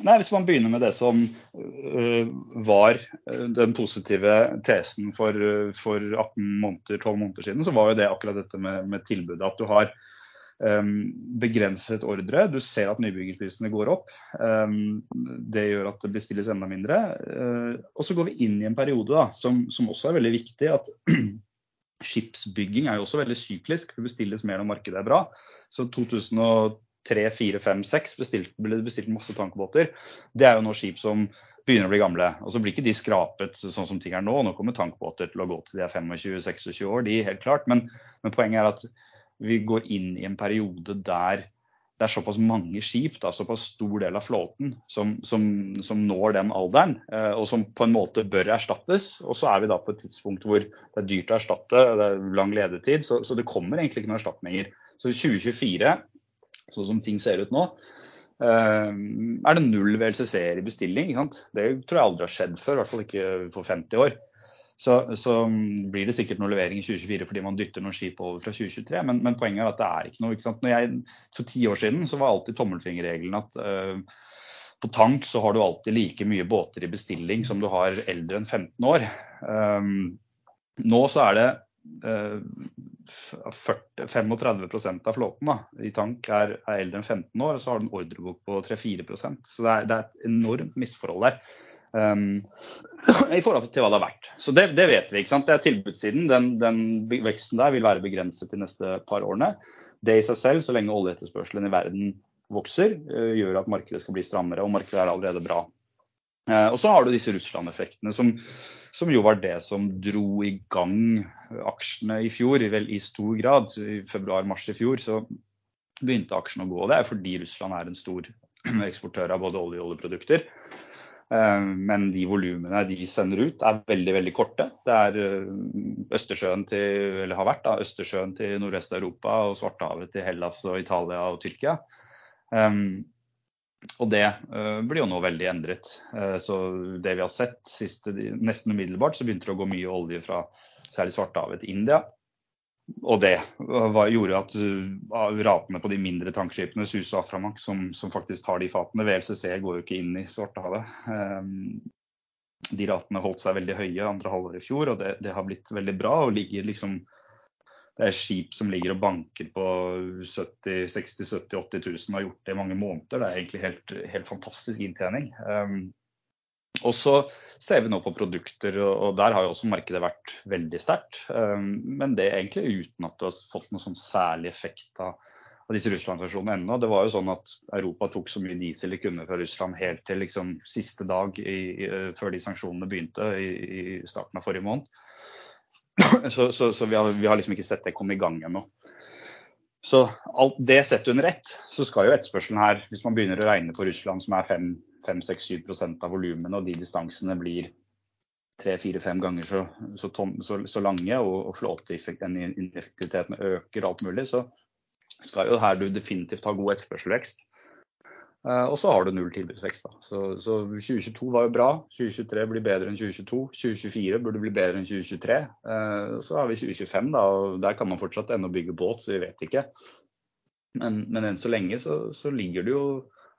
Nei, Hvis man begynner med det som uh, var den positive tesen for, for 18-12 måneder siden, så var jo det akkurat dette med, med tilbudet. At du har begrenset ordre. Du ser at nybyggerprisene går opp. Ehm, det gjør at det bestilles enda mindre. Eh, og så går vi inn i en periode da, som, som også er veldig viktig. at Skipsbygging er jo også veldig syklisk. Det bestilles mer når markedet er bra. Så 2003, 4, 5, 6 bestilt, ble det bestilt masse tankbåter. Det er jo nå skip som begynner å bli gamle. Og så blir ikke de skrapet sånn som ting er nå. Nå kommer tankbåter til å gå til de er 25-26 år, de helt klart. Men, men poenget er at vi går inn i en periode der det er såpass mange skip, da, såpass stor del av flåten, som, som, som når den alderen, eh, og som på en måte bør erstattes. Og så er vi da på et tidspunkt hvor det er dyrt å erstatte, det er lang ledetid, så, så det kommer egentlig ikke noen erstatninger. Så 2024, sånn som ting ser ut nå, eh, er det null VLCC-er i bestilling. Det tror jeg aldri har skjedd før, i hvert fall ikke for 50 år. Så, så, blir det sikkert noe levering i 2024 fordi man dytter noen skip over fra 2023. Men, men poenget er at det er ikke noe. Ikke jeg, for ti år siden så var alltid tommelfingerregelen at uh, på tank så har du alltid like mye båter i bestilling som du har eldre enn 15 år. Um, nå så er det uh, 40, 35% av flåten da, i tank er, er, eldre enn 15 år, og så har du en ordrebok på 3-4% Så det er, det er et enormt misforhold der. Um, I forhold til hva det har vært. Så det, det vet vi. ikke sant? Det er tilbudssiden. Den, den, veksten der vil være begrenset de neste par årene. Det i seg selv, så lenge oljeetterspørselen i verden vokser, uh, gjør at markedet skal bli strammere, og markedet er allerede bra. Uh, og så har du disse Russland-effektene, som, som, jo var det som dro i gang aksjene i fjor, vel i stor grad. I februar-mars i fjor så begynte aksjene å gå. Det er fordi Russland er en stor eksportør av både olje og oljeprodukter. Eh, men de volumene de sender ut er veldig veldig korte. Det er eh, Østersjøen til, eller har vært da, Østersjøen til Nordvest-Europa og Svartehavet til Hellas og Italia og Tyrkia. Um, og det blir jo nå veldig endret. Så det vi har sett siste, nesten umiddelbart, så begynte det å gå mye olje fra særlig Svartehavet til India. Og det var, gjorde at uh, ratene på de mindre tankskipene, Sus og Aframak, som, som, faktisk tar de fatene VLCC går jo ikke inn i Svartehavet. Um, de ratene holdt seg veldig høye andre halvår i fjor, og det, det, har blitt veldig bra. og ligger liksom det er skip som ligger og banker på 70 60 70 80 000 og har gjort det i mange måneder. Det er egentlig helt, helt fantastisk inntjening. Um, og så ser vi nå på produkter, og der har jo også markedet vært veldig sterkt. Um, men det egentlig uten at det har fått noen sånn særlig effekt av, disse Russland-sanksjonene ennå. Det var jo sånn at Europa tok så mye diesel de kunne fra Russland helt til liksom siste dag i, før de sanksjonene begynte i, i, starten av forrige måned. Så, så, så vi, har, vi, har, liksom ikke sett det komme i gang ennå. Så alt det sett under ett, så skal jo etterspørselen her, hvis man begynner å regne på Russland som er 5-6-7 av volumene, og de distansene blir 3-4-5 ganger så, så, tom, så, så, lange, og, og flåteineffektiviteten øker og alt mulig, så skal jo her du definitivt ha god etterspørselvekst. Uh, og så har du null tilbudsvekst. Da. Så, så, 2022 var jo bra. 2023 blir bedre enn 2022. 2024 burde bli bedre enn 2023. Uh, så har vi 2025, da, og der kan man fortsatt ennå bygge båt, så vi vet ikke. Men, men enn så lenge så, så ligger det jo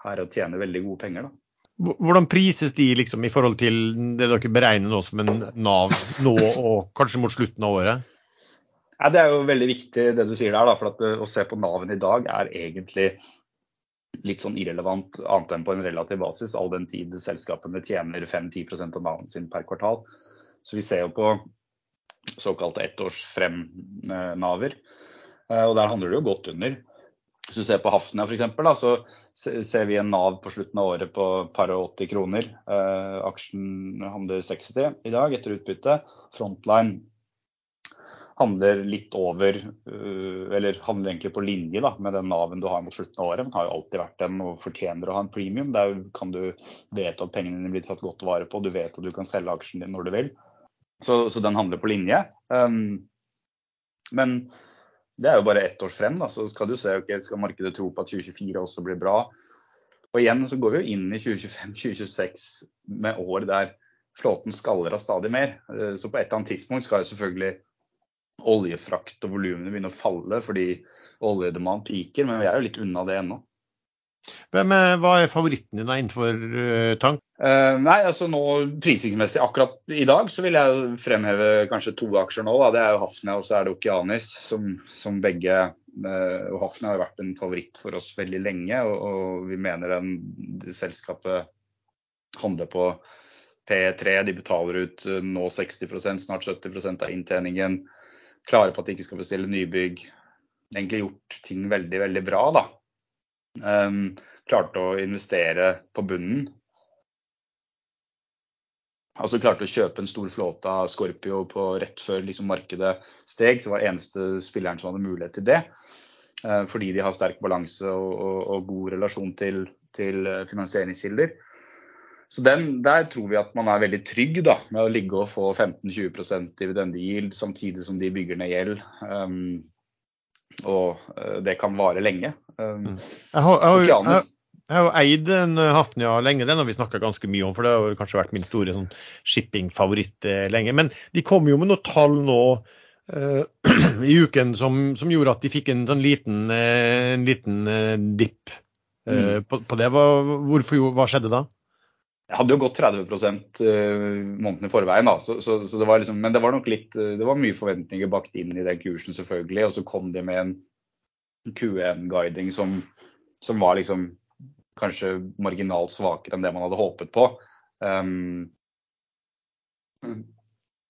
her og tjener veldig gode penger. da. Hvordan prises de liksom, i forhold til det dere beregner nå som en Nav nå og kanskje mot slutten av året? Ja, det er jo veldig viktig det du sier der. Da, for at Å se på Nav-en i dag er egentlig litt sånn irrelevant annet enn på en relativ basis, all den tid selskapene tjener 5-10 av Nav-en sin per kvartal. Så vi ser jo på såkalte ettårs frem-Naver. Eh, og der handler det jo godt under. Hvis du ser på Hafnia f.eks., så ser vi en Nav på slutten av året på par og 80 kroner. Eh, aksjen handler 60 i dag etter utbytte. Frontline handler litt over, øh, eller handler egentlig på linje da, med den Nav-en du har mot slutten av året. Den har jo alltid vært den og fortjener å ha en premium. Der kan du vet at pengene dine blir tatt godt vare på, du vet at du kan selge aksjen din når du vil. Så, så den handler på linje. Um, men det er jo bare ett års frem, da, så skal du se ok, skal markedet tro på at 2024 også blir bra. Og igjen så går vi jo inn i 2025-2026 med år der flåten skaller av stadig mer. Øh, så på et eller annet tidspunkt skal jo selvfølgelig oljefrakt og volumene begynne å falle fordi oljedemand piker, men vi er jo litt unna det ennå. Hvem er, hva er favoritten din innenfor uh, tank? Uh, nei, altså nå Prisingsmessig akkurat i dag så vil jeg fremheve kanskje to aksjer nå. Da. Det er jo Hafnia og så er det Okianis, som, som begge uh, og Hafnia har vært en favoritt for oss veldig lenge. Og, og vi mener den, det selskapet handler på P3. De betaler ut nå 60% snart 70% av inntjeningen klare på at de ikke skal bestille nybygg. Egentlig gjort ting veldig, veldig bra, da. Um, klarte å investere på bunnen. Altså klarte å kjøpe en stor flåte av Scorpio på rett før liksom, markedet steg. Det var eneste spilleren som hadde mulighet til det. Uh, fordi de har sterk balanse og, og, og god relasjon til, til uh, finansieringskilder. Så den, Der tror vi at man er veldig trygg da, med å ligge og få 15-20% dividendegild samtidig som de bygger ned gjeld. Um, og uh, det kan vare lenge. Um, mm. jeg, har, jeg, har, jeg, har, eid en Hafnia lenge, den har vi snakka ganske mye om. For det har kanskje vært min store sånn, shippingfavoritt eh, lenge. Men de kom jo med noen tall nå uh, i uken som, som, gjorde at de fikk en sånn liten, uh, en liten dipp mm. på, på, det. Hva, hvorfor, hva skjedde da? Jeg hadde jo gått 30 eh, måneden i forveien, da. Så, så, så det var liksom, men det var nok litt eh, Det var mye forventninger bakt inn i den kursen, selvfølgelig. Og så kom de med en Q1-guiding som, som, var liksom kanskje marginalt svakere enn det man hadde håpet på. Um,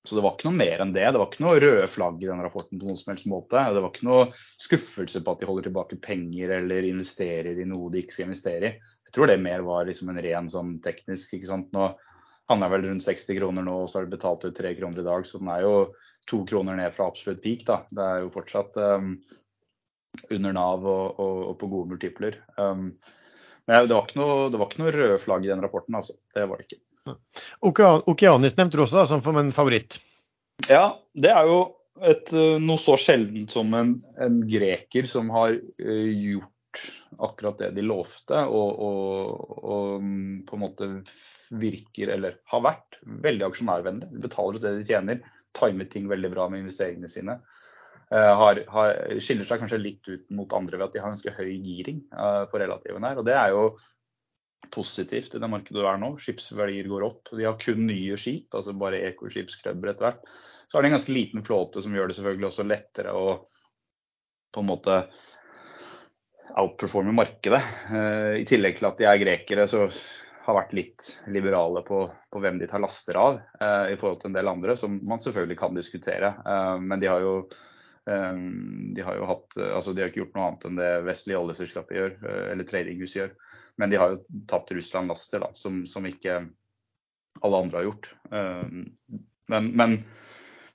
så det var ikke noe mer enn det. Det var ikke noe røde flagg i den rapporten på noen som helst måte. Det var ikke noe skuffelse på at de holder tilbake penger eller investerer i noe de ikke skal investere i. Jeg tror det mer var liksom en ren sånn teknisk. ikke sant? Nå Han er vel rundt 60 kroner nå, og så har de betalt ut 3 kroner i dag. Så den er jo to kroner ned fra absolutt peak. da. Det er jo fortsatt um, under Nav og, og, og, på gode multipler. Um, men det var, noe, det var ikke noe røde flagg i den rapporten, altså. Det var det ikke. Okeanis nevnte du også da, som en favoritt. Ja, det er jo et, uh, noe så sjeldent som en, en greker som har uh, gjort akkurat det de lovte, og, og, og, mm, på en måte virker, eller har vært, veldig aksjonærvennlig. De betaler ut det de tjener, timet ting veldig bra med investeringene sine. har, har, skiller seg kanskje litt ut mot andre ved at de har ganske høy giring på relativen her. Og det er jo positivt i det markedet du er nå. Skipsverdier går opp. De har kun nye skip, altså bare ekoskipskrøbber etter hvert. Så har de en ganske liten flåte som gjør det selvfølgelig også lettere å på en måte outperforme markedet. Eh, I tillegg til at de er grekere, så har vært litt liberale på, på hvem de tar laster av, eh, i forhold til en del andre, som man selvfølgelig kan diskutere. Eh, men de har jo de har jo hatt, altså de har ikke gjort noe annet enn det vestlige oljeselskapet gjør, eller tradinghus gjør. Men de har jo tatt Russland laster, da, som, som ikke alle andre har gjort. Men, men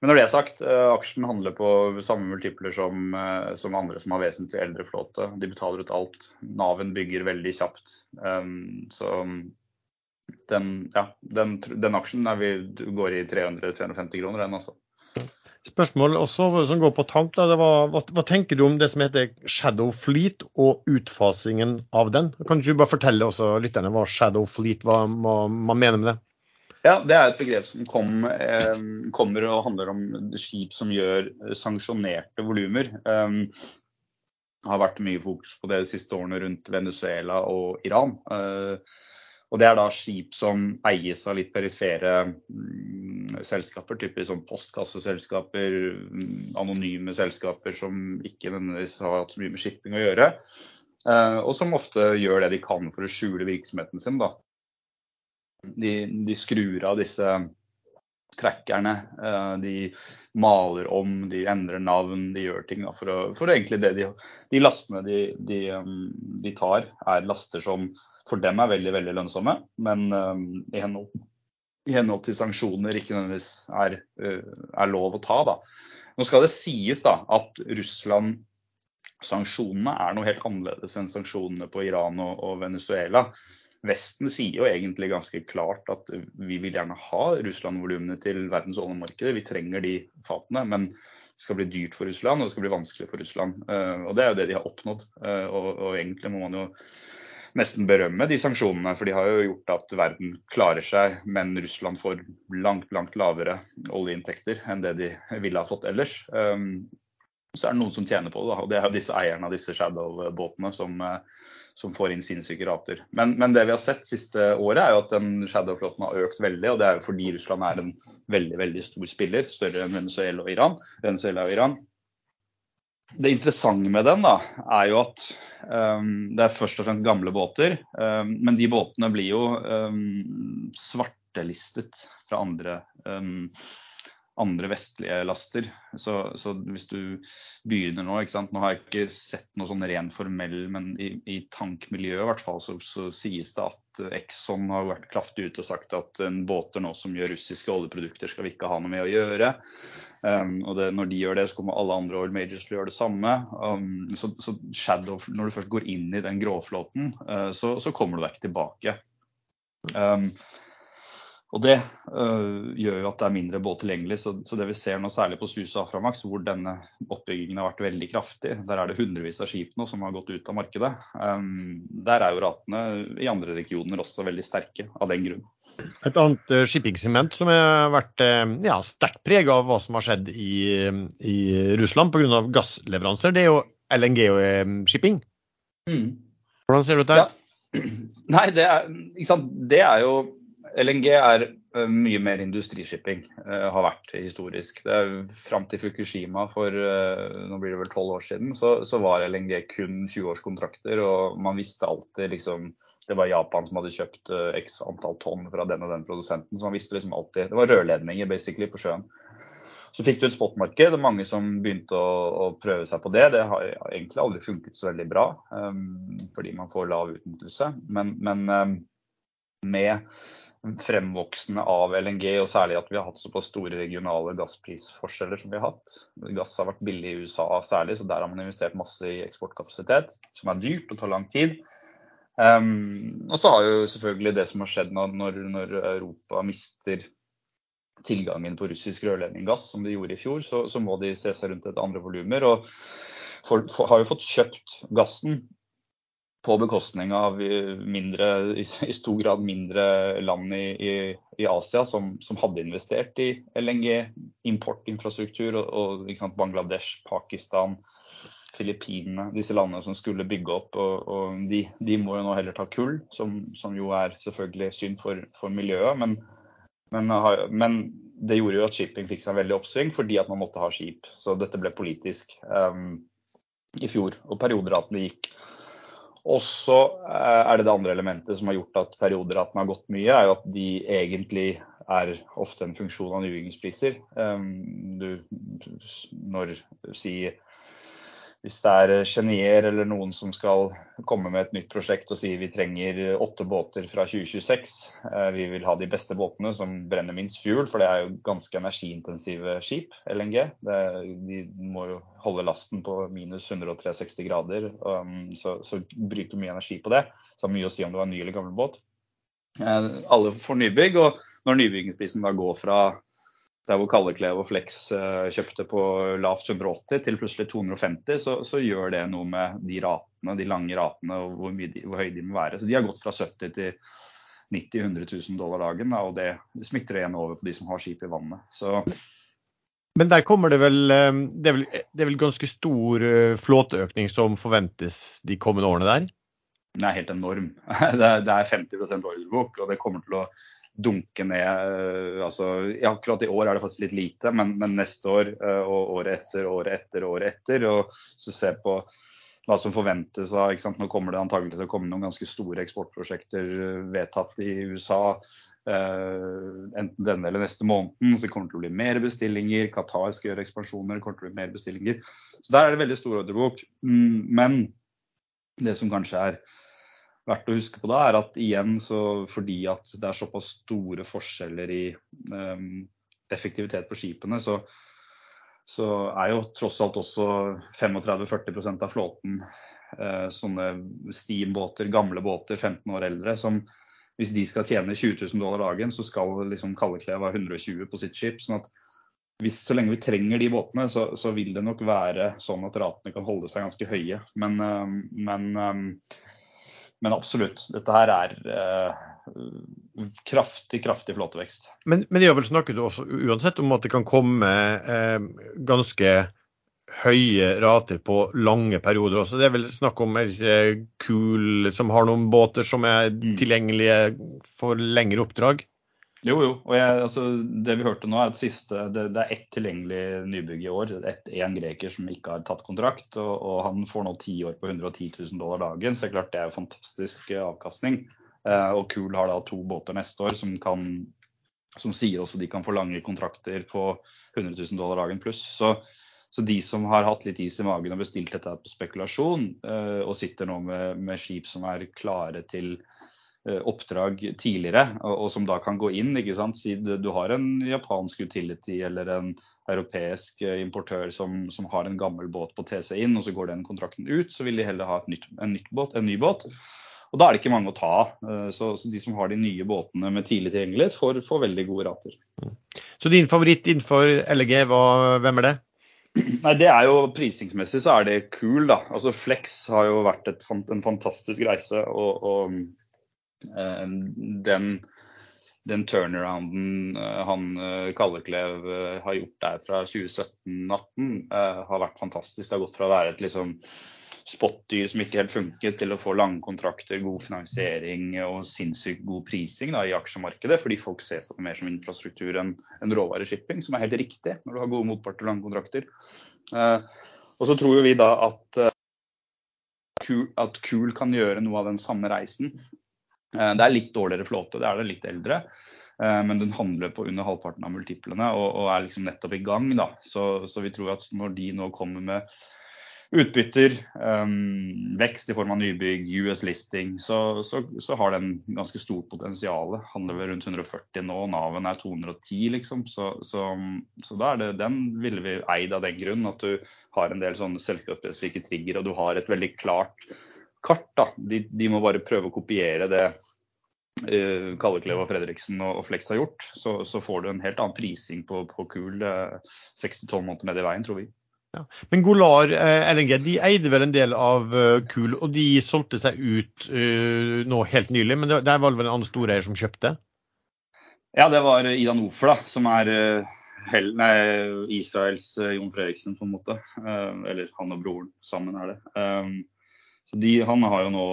men når det er sagt, eh, aksjen handler på samme multipler som, eh, som, andre som har vesentlig eldre flåte. De betaler ut alt. Naven bygger veldig kjapt. Um, så den, ja, den, den aksjen vi, går i 300-350 kroner, den altså. Spørsmål også som går på tank. Da, var, hva, hva, tenker du om det som heter Shadow Fleet og utfasingen av den? Kan du bare fortelle også lytterne hva Shadow Fleet hva man mener med det? Ja, Det er et begrep som kom, eh, kommer og handler om skip som gjør sanksjonerte volumer. Um, har vært mye fokus på det de siste årene rundt Venezuela og Iran. Uh, og Det er da skip som eies av litt perifere um, selskaper, typisk som postkasseselskaper, um, anonyme selskaper som ikke nødvendigvis har hatt så mye med shipping å gjøre. Uh, og som ofte gjør det de kan for å skjule virksomheten sin. da de, de skrur av disse trackerne. Eh, de maler om, de endrer navn, de gjør ting. For, å, for egentlig det de, de lastene de, de, um, de, tar, er laster som for dem er veldig veldig lønnsomme, men um, i, henhold, i, henhold, til sanksjoner ikke nødvendigvis er, er lov å ta. Da. Nå skal det sies da, at Russland sanksjonene er noe helt annerledes enn sanksjonene på Iran og, og Venezuela. Vesten sier jo egentlig ganske klart at vi vil gjerne ha Russland-volumene til verdens oljemarked. Vi trenger de fatene, men det skal bli dyrt for Russland og det skal bli vanskelig for Russland. Uh, og Det er jo det de har oppnådd. Uh, og, og, egentlig må man jo nesten berømme de sanksjonene, for de har jo gjort at verden klarer seg, men Russland får langt, langt lavere oljeinntekter enn det de ville ha fått ellers. Um, så er det noen som tjener på det, og det er disse eierne av disse Shadow-båtene som som får inn sinnssyke rater. Men, men, det vi har sett siste året, er jo at den Shadow-flåten har økt veldig. og Det er jo fordi Russland er en veldig veldig stor spiller, større enn Venezuela og Iran. Venezuela og Iran. Det interessante med den da, er jo at um, det er først og fremst gamle båter. Um, men de båtene blir jo um, svartelistet fra andre um, andre vestlige laster. Så, så, hvis du begynner nå ikke sant? Nå har jeg ikke sett noe sånn ren formell, men i, i tankmiljøet i hvert fall så, så, sies det at Exxon har vært kraftig ute og sagt at en båter nå som gjør russiske oljeprodukter, skal vi ikke ha noe med å gjøre. Um, og det, når de gjør det, så kommer alle andre oil majors til å gjøre det samme. Um, så, så, Shadow, når du først går inn i den gråflåten, uh, så, så kommer du deg ikke tilbake. Um, og Det øh, gjør jo at det er mindre båt tilgjengelig. Så, så, det vi ser nå, særlig på Sus og Aframax, hvor denne oppbyggingen har vært veldig kraftig, der er det hundrevis av skip nå som har gått ut av markedet. Um, der er jo ratene i andre regioner også veldig sterke av den grunn. Et annet uh, shippingsegment som har vært uh, ja, sterkt preget av hva som har skjedd i, i Russland pga. gassleveranser, det er jo LNG-shipping. Mm. Hvordan ser det ut der? Ja. Nei, det er, det er jo LNG er eh, mye mer industrishipping, uh, har vært historisk. Det er Fram til Fukushima for uh, nå blir det vel 12 år siden, så, så var LNG kun 20-årskontrakter. Og man visste alltid liksom Det var Japan som hadde kjøpt x antall tonn fra den og den produsenten. Så man visste liksom alltid Det var rørledninger basically på sjøen. Så fikk du et spotmarked, og mange som begynte å, å, prøve seg på det. Det har egentlig aldri funket så veldig bra, um, fordi man får lav utnyttelse. Men, men um, med fremvoksende av LNG, og særlig at vi har hatt såpass store regionale gassprisforskjeller som vi har hatt. Gass har vært billig i USA særlig, så der har man investert masse i eksportkapasitet, som er dyrt og tar lang tid. Um, og så har jo selvfølgelig det som har skjedd når, når Europa mister tilgangen på russisk rørledninggass, som de gjorde i fjor, så, så, må de se seg rundt etter andre volumer. Og for, har jo fått kjøpt gassen på bekostning av mindre, i stor grad mindre land i, i, i Asia som, som, hadde investert i LNG-importinfrastruktur. og, og Bangladesh, Pakistan, Filippinene, disse landene som skulle bygge opp. og, og de, de, må jo nå heller ta kull, som, som jo er selvfølgelig synd for, for miljøet. Men, men, men, det gjorde jo at shipping fikk seg veldig oppsving fordi at man måtte ha skip. Så dette ble politisk um, i fjor, og perioderatene gikk. Og så uh, er det det andre elementet som har gjort at perioderatene har gått mye, er jo at de egentlig er ofte en funksjon av nybyggingspriser. Um, du, når si hvis det er Genier eller noen som skal komme med et nytt prosjekt og sier vi trenger åtte båter fra 2026, eh, vi vil ha de beste båtene som brenner minst fuel, for det er jo ganske energiintensive skip, LNG. Det, de må jo holde lasten på minus 163 grader, um, så, så bruker mye energi på det. Så det har mye å si om det var en ny eller gammel båt. Eh, alle får nybygg, og når nybyggingsprisen da går fra der hvor Kalleklev og Flex uh, kjøpte på lavt 180 til plutselig 250, så, så, gjør det noe med de ratene, de lange ratene og hvor, mye, hvor høye de må være. Så de har gått fra 70 til 90 100 000 dollar dagen, da, og det, det smitter igjen over på de som har skip i vannet. Så men der kommer det vel eh, Det er vel, det er vel ganske stor eh, flåteøkning som forventes de kommende årene der? Den er helt enorm. Det er, det er 50% ordrebok, og det kommer til å dunke ned. altså, ja, akkurat i år er det faktisk litt lite, men, men neste år eh, og året etter, året etter, året etter. og så se på hva som forventes av, Nå kommer det antagelig til å komme noen ganske store eksportprosjekter eh, vedtatt i USA. Uh, enten denne eller neste måneden. Så det kommer til å bli mer bestillinger. Qatar skal gjøre ekspansjoner. det kommer til å bli mer bestillinger. Så der er det veldig stor ordrebok. Mm, men det som kanskje er verdt å huske på da, er at igjen så fordi at det er såpass store forskjeller i um, effektivitet på skipene, så, så, er jo tross alt også 35-40% av flåten uh, sånne steambåter, gamle båter, 15 år eldre, som hvis de skal tjene 20 000 dollar dagen, så skal liksom Kalleklev ha 120 på sitt skip. sånn at hvis, så lenge vi trenger de båtene, så, så, vil det nok være sånn at ratene kan holde seg ganske høye. Men, um, men um, men absolutt, dette her er eh, kraftig, kraftig flåtevekst. Men, men det har vel snakket også uansett om at det kan komme eh, ganske høye rater på lange perioder også. Det er vel snakk om en Cool som har noen båter som er mm. tilgjengelige for lengre oppdrag? Jo, jo. Og jeg, altså, det vi hørte nå, er at siste, det, det er ett tilgjengelig nybygg i år. Én en greker som ikke har tatt kontrakt. Og, og, han får nå ti år på 110 000 dollar dagen. Så det er klart det er fantastisk eh, avkastning. Eh, og Cool har da to båter neste år som, kan, som sier også de kan få lange kontrakter på 100 000 dollar dagen pluss. Så, så, de som har hatt litt is i magen og bestilt dette på spekulasjon, eh, og sitter nå med, med skip som er klare til oppdrag tidligere, og, og, som da kan gå inn. ikke sant? Si du, du, har en japansk utility eller en europeisk eh, importør som, som, har en gammel båt på TC inn, og så går den kontrakten ut, så vil de heller ha nytt, en, båt, en, ny båt. Og Da er det ikke mange å ta av. Eh, så, så, de som har de nye båtene med tidlig tilgjengelighet, får, får veldig gode rater. Så din favoritt innenfor LG, hva, hvem er det? Nei, det er jo Prisingsmessig så er det cool, da. Altså Flex har jo vært et, en fantastisk reise. og, og Eh, den, den turnarounden eh, han eh, Kalleklev har gjort der fra 2017-18, har vært fantastisk. Det har gått fra å være et liksom spot-dyr som ikke helt funket, til å få lange kontrakter, god finansiering og sinnssykt god prising da, i aksjemarkedet. Fordi folk ser på det mer som infrastruktur enn en råvareshipping, som er helt riktig når du har gode motparter og lange kontrakter. Uh, og så tror vi da at, uh, at Kul kan gjøre noe av den samme reisen. Eh, det er litt dårligere flåte, det er det litt eldre. Eh, men den handler på under halvparten av multiplene og, og er liksom nettopp i gang. Da. Så, så, vi tror at når de nå kommer med utbytter, um, vekst i form av nybygg, US listing, så, så, så har den ganske stort potensial. Handler vel rundt 140 nå, Naven er 210, liksom. Så, da er det, den ville vi eid av den grunn at du har en del sånne selskapsspesifikke trigger, og du har et veldig klart kart. da. De, de må bare prøve å kopiere det Kalleklev og Fredriksen og, Flex har gjort. Så, så, får du en helt annen prising på, på kul uh, 6-12 måneder ned i veien, tror vi. Ja. Men Golar eh, LNG de eide vel en del av Kul, og de solgte seg ut uh, nå helt nylig. Men det, der var det vel en annen storeier som kjøpte? Ja, det var Ida Nofer, da, som er hel, nei, Israels Jon Fredriksen, på en måte. eller han og broren sammen er det. Um, så de, Han har jo nå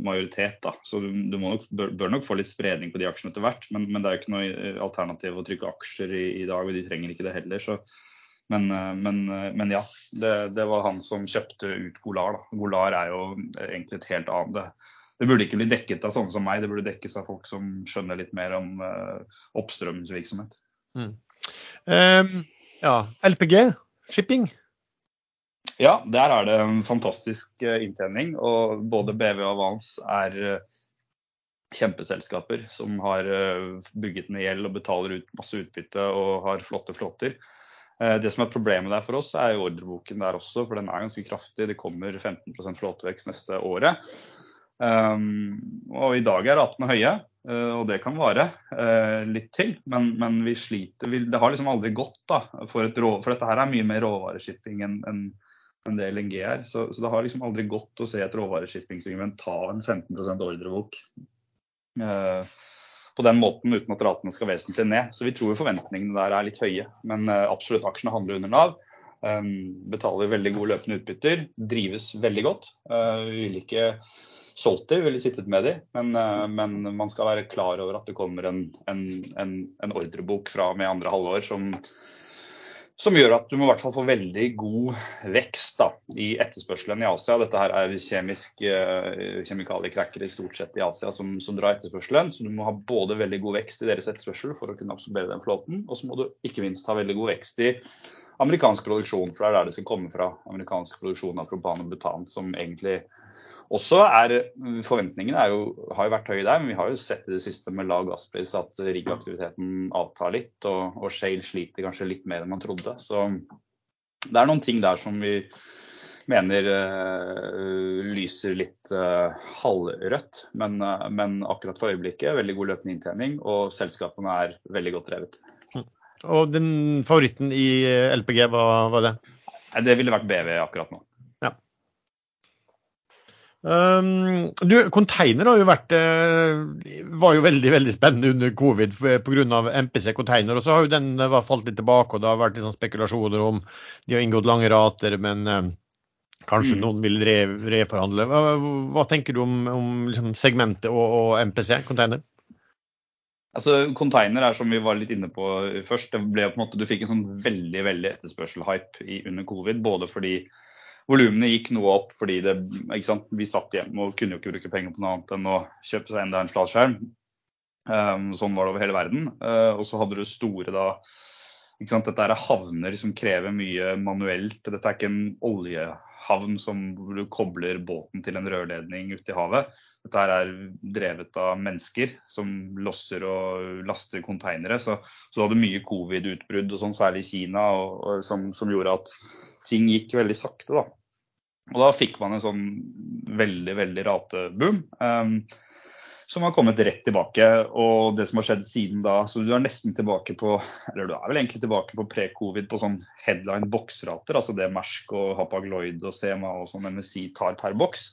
majoritet, da. Så du, du nok, bør, bør, nok få litt spredning på de aksjene etter hvert. Men, men, det er jo ikke noe alternativ å trykke aksjer i, i dag, og de trenger ikke det heller. så men, eh, men, eh, men ja, det, det, var han som kjøpte ut Golar. Da. Golar er jo egentlig et helt annet. Det, det, burde ikke bli dekket av sånne som meg, det burde dekkes av folk som skjønner litt mer om uh, oppstrømsvirksomhet. Mm. Um, ja, LPG, shipping? Ja, der er det en fantastisk inntjening. Og både BV og Avans er kjempeselskaper som har bygget ned gjeld og betaler ut masse utbytte og har flotte flåter. Eh, det som er problemet der for oss, er ordreboken der også, for den er ganske kraftig. Det kommer 15 flåtevekst neste året. Um, og i dag er ratene høye, og det kan vare uh, litt til. Men, men, vi sliter vi, Det har liksom aldri gått, da. For, rå, for dette her er mye mer råvareshipping enn en, en det LNG her. Så, så, det har liksom aldri gått å se et råvareshippingssegment ta en 15% ordrebok. Uh, på den måten uten at ratene skal vesentlig ned. Så vi tror forventningene der er litt høye. Men uh, absolutt aksjene handler under Nav. Um, betaler veldig gode løpende utbytter. Drives veldig godt. Uh, vi ville ikke solgt de, ville sittet med de, men, men, man skal være klar over at det kommer en, en, en, en ordrebok fra med andre halvår som som gjør at du må i hvert fall få veldig god vekst da, i etterspørselen i Asia. Dette her er kjemisk, uh, kjemikaliekrekkere stort sett i Asia som, som, drar etterspørselen. Så du må ha både veldig god vekst i deres etterspørsel for å kunne absorbere den flåten, og så må du ikke minst ha veldig god vekst i amerikansk produksjon, for det er der det skal komme fra. Amerikansk produksjon av propan og butan, som egentlig også er Forventningene er jo, har jo vært høye der, men vi har jo sett i det siste med lav gasspris at riggaktiviteten avtar litt. Og, og Shale sliter kanskje litt mer enn man trodde. Så det er noen ting der som vi mener uh, lyser litt uh, halvrødt. Men, uh, men, akkurat for øyeblikket veldig god løpende inntjening, og selskapene er veldig godt drevet. Og den favoritten i LPG, hva var det? Det ville vært BV akkurat nå. Um, du, Container har jo vært, uh, var jo veldig veldig spennende under covid pga. MPC Container. og Så har jo den uh, falt litt tilbake, og det har vært litt sånn spekulasjoner om de har inngått lange rater, men um, kanskje mm. noen vil re reforhandle. Hva, hva, tenker du om, om liksom, segmentet og, og, MPC Container? Altså, Container er som vi var litt inne på først. det ble på en måte, Du fikk en sånn veldig veldig etterspørsel-hype under covid. Både fordi volumene gikk noe opp fordi det, vi satt hjemme og kunne jo ikke bruke penger på noe annet enn å kjøpe seg enda en flatskjerm. Um, sånn var det over hele verden. Uh, og så hadde du store da Dette er havner som krever mye manuelt. Dette er ikke en oljehavn som du kobler båten til en rørledning ute i havet. Dette er drevet av mennesker som losser og laster konteinere. Så, så hadde mye covid-utbrudd, og sånn, særlig i Kina, og, og, som, som gjorde at ting gikk veldig sakte. da. Og da fikk man en sånn veldig, veldig rateboom. Um, som har kommet rett tilbake. Og det som har skjedd siden da Så du er nesten tilbake på Eller du er vel egentlig tilbake på pre-covid på sånn headline boksrater. Altså det Mersk og Hapag-Lloyd og CMA og sånn MSI tar per boks.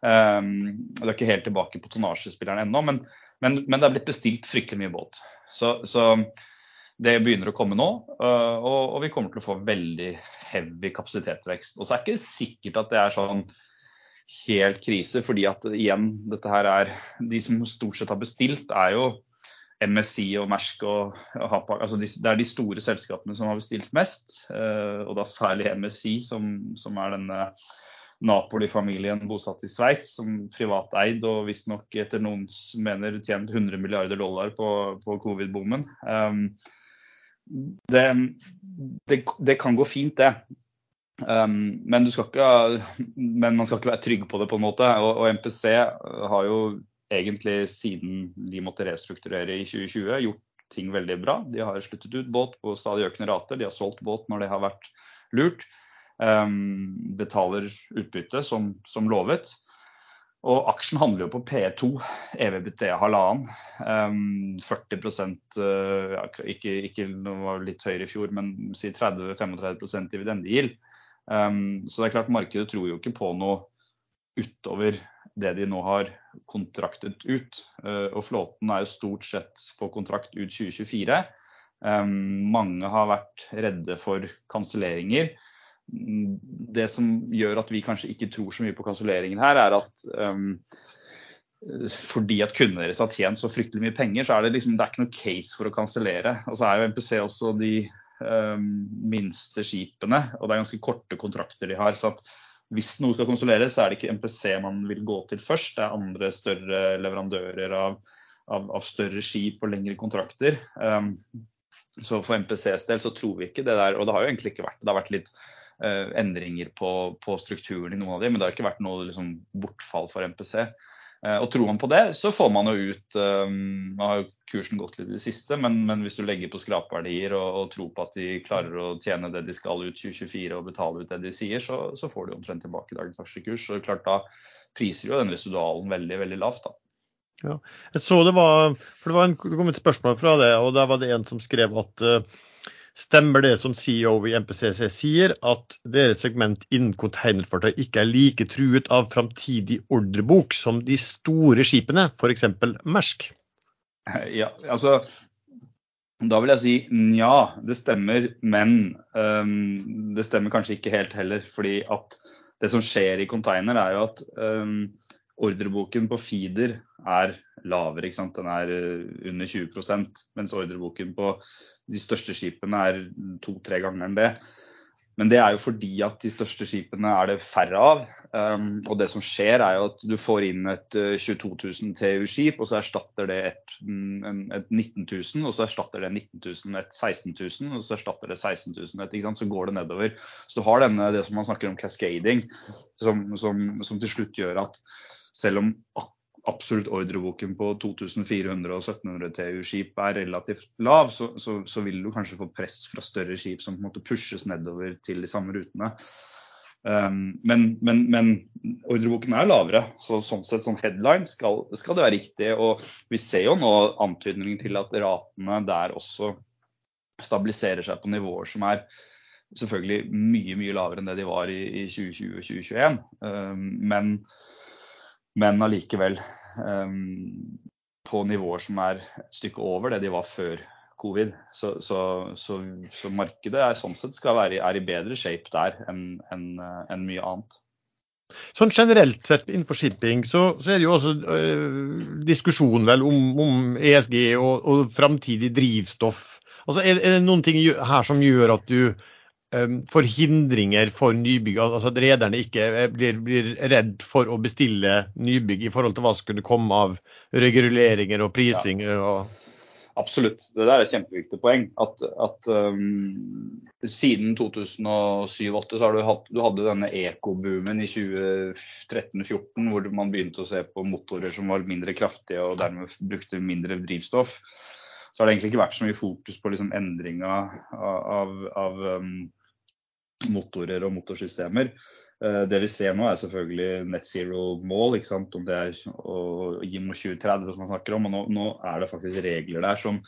Um, du er ikke helt tilbake på tonnasjespilleren ennå, men, men, men, det er blitt bestilt fryktelig mye båt. Så, så det begynner å komme nå, øh, og, vi kommer til å få veldig heavy kapasitetsvekst. Og så er det ikke sikkert at det er sånn helt krise, fordi at igjen, dette her er De som stort sett har bestilt, er jo MSI og Mersk og, Hapak. Altså det er de store selskapene som har bestilt mest, øh, og da særlig MSI, som, som er denne Napoli-familien bosatt i Sveits, som privateid og visstnok etter noens mener tjent 100 milliarder dollar på, på covid-boomen. Um, det, det, det, kan gå fint, det. Um, men, ikke, men, man skal ikke være trygg på det, på en måte. Og, og, MPC har jo egentlig siden de måtte restrukturere i 2020, gjort ting veldig bra. De har sluttet ut båt på stadig økende rater. De har solgt båt når det har vært lurt. Um, betaler utbytte som, som lovet. Og aksjen handler jo på P2, EVBT halvannen. Um, 40 uh, ikke, ikke det var litt høyere i fjor, men si 30-35% dividendegild. Um, så det er klart markedet tror jo ikke på noe utover det de nå har kontraktet ut. Uh, og flåten er jo stort sett på kontrakt ut 2024. Um, mange har vært redde for kanselleringer det som gjør at vi kanskje ikke tror så mye på kanselleringen her, er at um, fordi at kundene deres har tjent så fryktelig mye penger, så er det liksom, det er ikke noe case for å kansellere. Og så er jo MPC også de um, minste skipene, og det er ganske korte kontrakter de har. så at hvis noe skal konsuleres, så er det ikke MPC man vil gå til først. Det er andre større leverandører av, av, av større skip og lengre kontrakter. Um, så for MPCs del så tror vi ikke det der, og det har jo egentlig ikke vært det. har vært litt endringer på, på, strukturen i noen av dem, men det har ikke vært noe liksom, bortfall for MPC. Eh, og Tror man på det, så får man jo ut um, Nå har jo kursen gått litt i det siste, men, men hvis du legger på skrapverdier og, og, tror på at de klarer å tjene det de skal ut 2024 og betale ut det de sier, så, så får de omtrent tilbake dagens aksjekurs. Så klart Da priser jo den residualen veldig veldig lavt. da. Ja. Jeg så det var, for det var en, det kom et spørsmål fra det, og der var det en som skrev at uh, Stemmer det som CEO i MPCC sier, at deres segment innen containerfartøy ikke er like truet av framtidig ordrebok som de store skipene, f.eks. Mersk? Ja, altså da vil jeg si nja, det stemmer, men um, det stemmer kanskje ikke helt heller. fordi at det som skjer i container, er jo at um, ordreboken på feeder er lavere. ikke sant? Den er eh, under 20% mens ordreboken på de største skipene er to-tre ganger enn det. Men det er jo fordi at de største skipene er det færre av. Um, og det som skjer er jo at du får inn et uh, 22 000 TU-skip, og så erstatter det et, et, 19 000, og så erstatter det 19 000 et 16 000, og så erstatter det 16 000 et, ikke sant? Så går det nedover. Så du har denne, det som man snakker om cascading, som, som, som til slutt gjør at selv om absolutt ordreboken på 2400 og 1700 TU-skip er relativt lav, så, så, så, vil du kanskje få press fra større skip som på en måte pushes nedover til de samme rutene. Um, men, men, men, ordreboken er lavere, så sånn sett sånn headline skal, skal, det være riktig. Og vi ser jo nå antydninger til at ratene der også stabiliserer seg på nivåer som er selvfølgelig mye mye lavere enn det de var i, i 2020 og 2021. Um, men men allikevel um, på nivåer som er et stykke over det de var før covid. Så, så, så, så markedet er sånn sett skal være, er i bedre shape der enn en, en mye annet. Sånn Generelt sett innenfor shipping så, så er det jo også øh, diskusjon vel om, om ESG og, og framtidig drivstoff. Altså er, er, det noen ting her som gjør at du forhindringer for nybygg, altså at rederne ikke eh, blir, blir, redd for å bestille nybygg i forhold til hva som kunne komme av reguleringer og prisinger? Og... Absolutt, det der er et kjempeviktig poeng. At, at um, Siden 2007-2008 så har du hatt du hadde denne ekoboomen i 2013-2014 hvor man begynte å se på motorer som var mindre kraftige og dermed brukte mindre drivstoff. Så har det egentlig ikke vært så mye fokus på liksom endringa av, av um, motorer og motorsystemer. Eh, det vi ser nå er selvfølgelig net zero-mål, om det er IMO 2030 som man snakker om. og nå, nå, er det faktisk regler der som,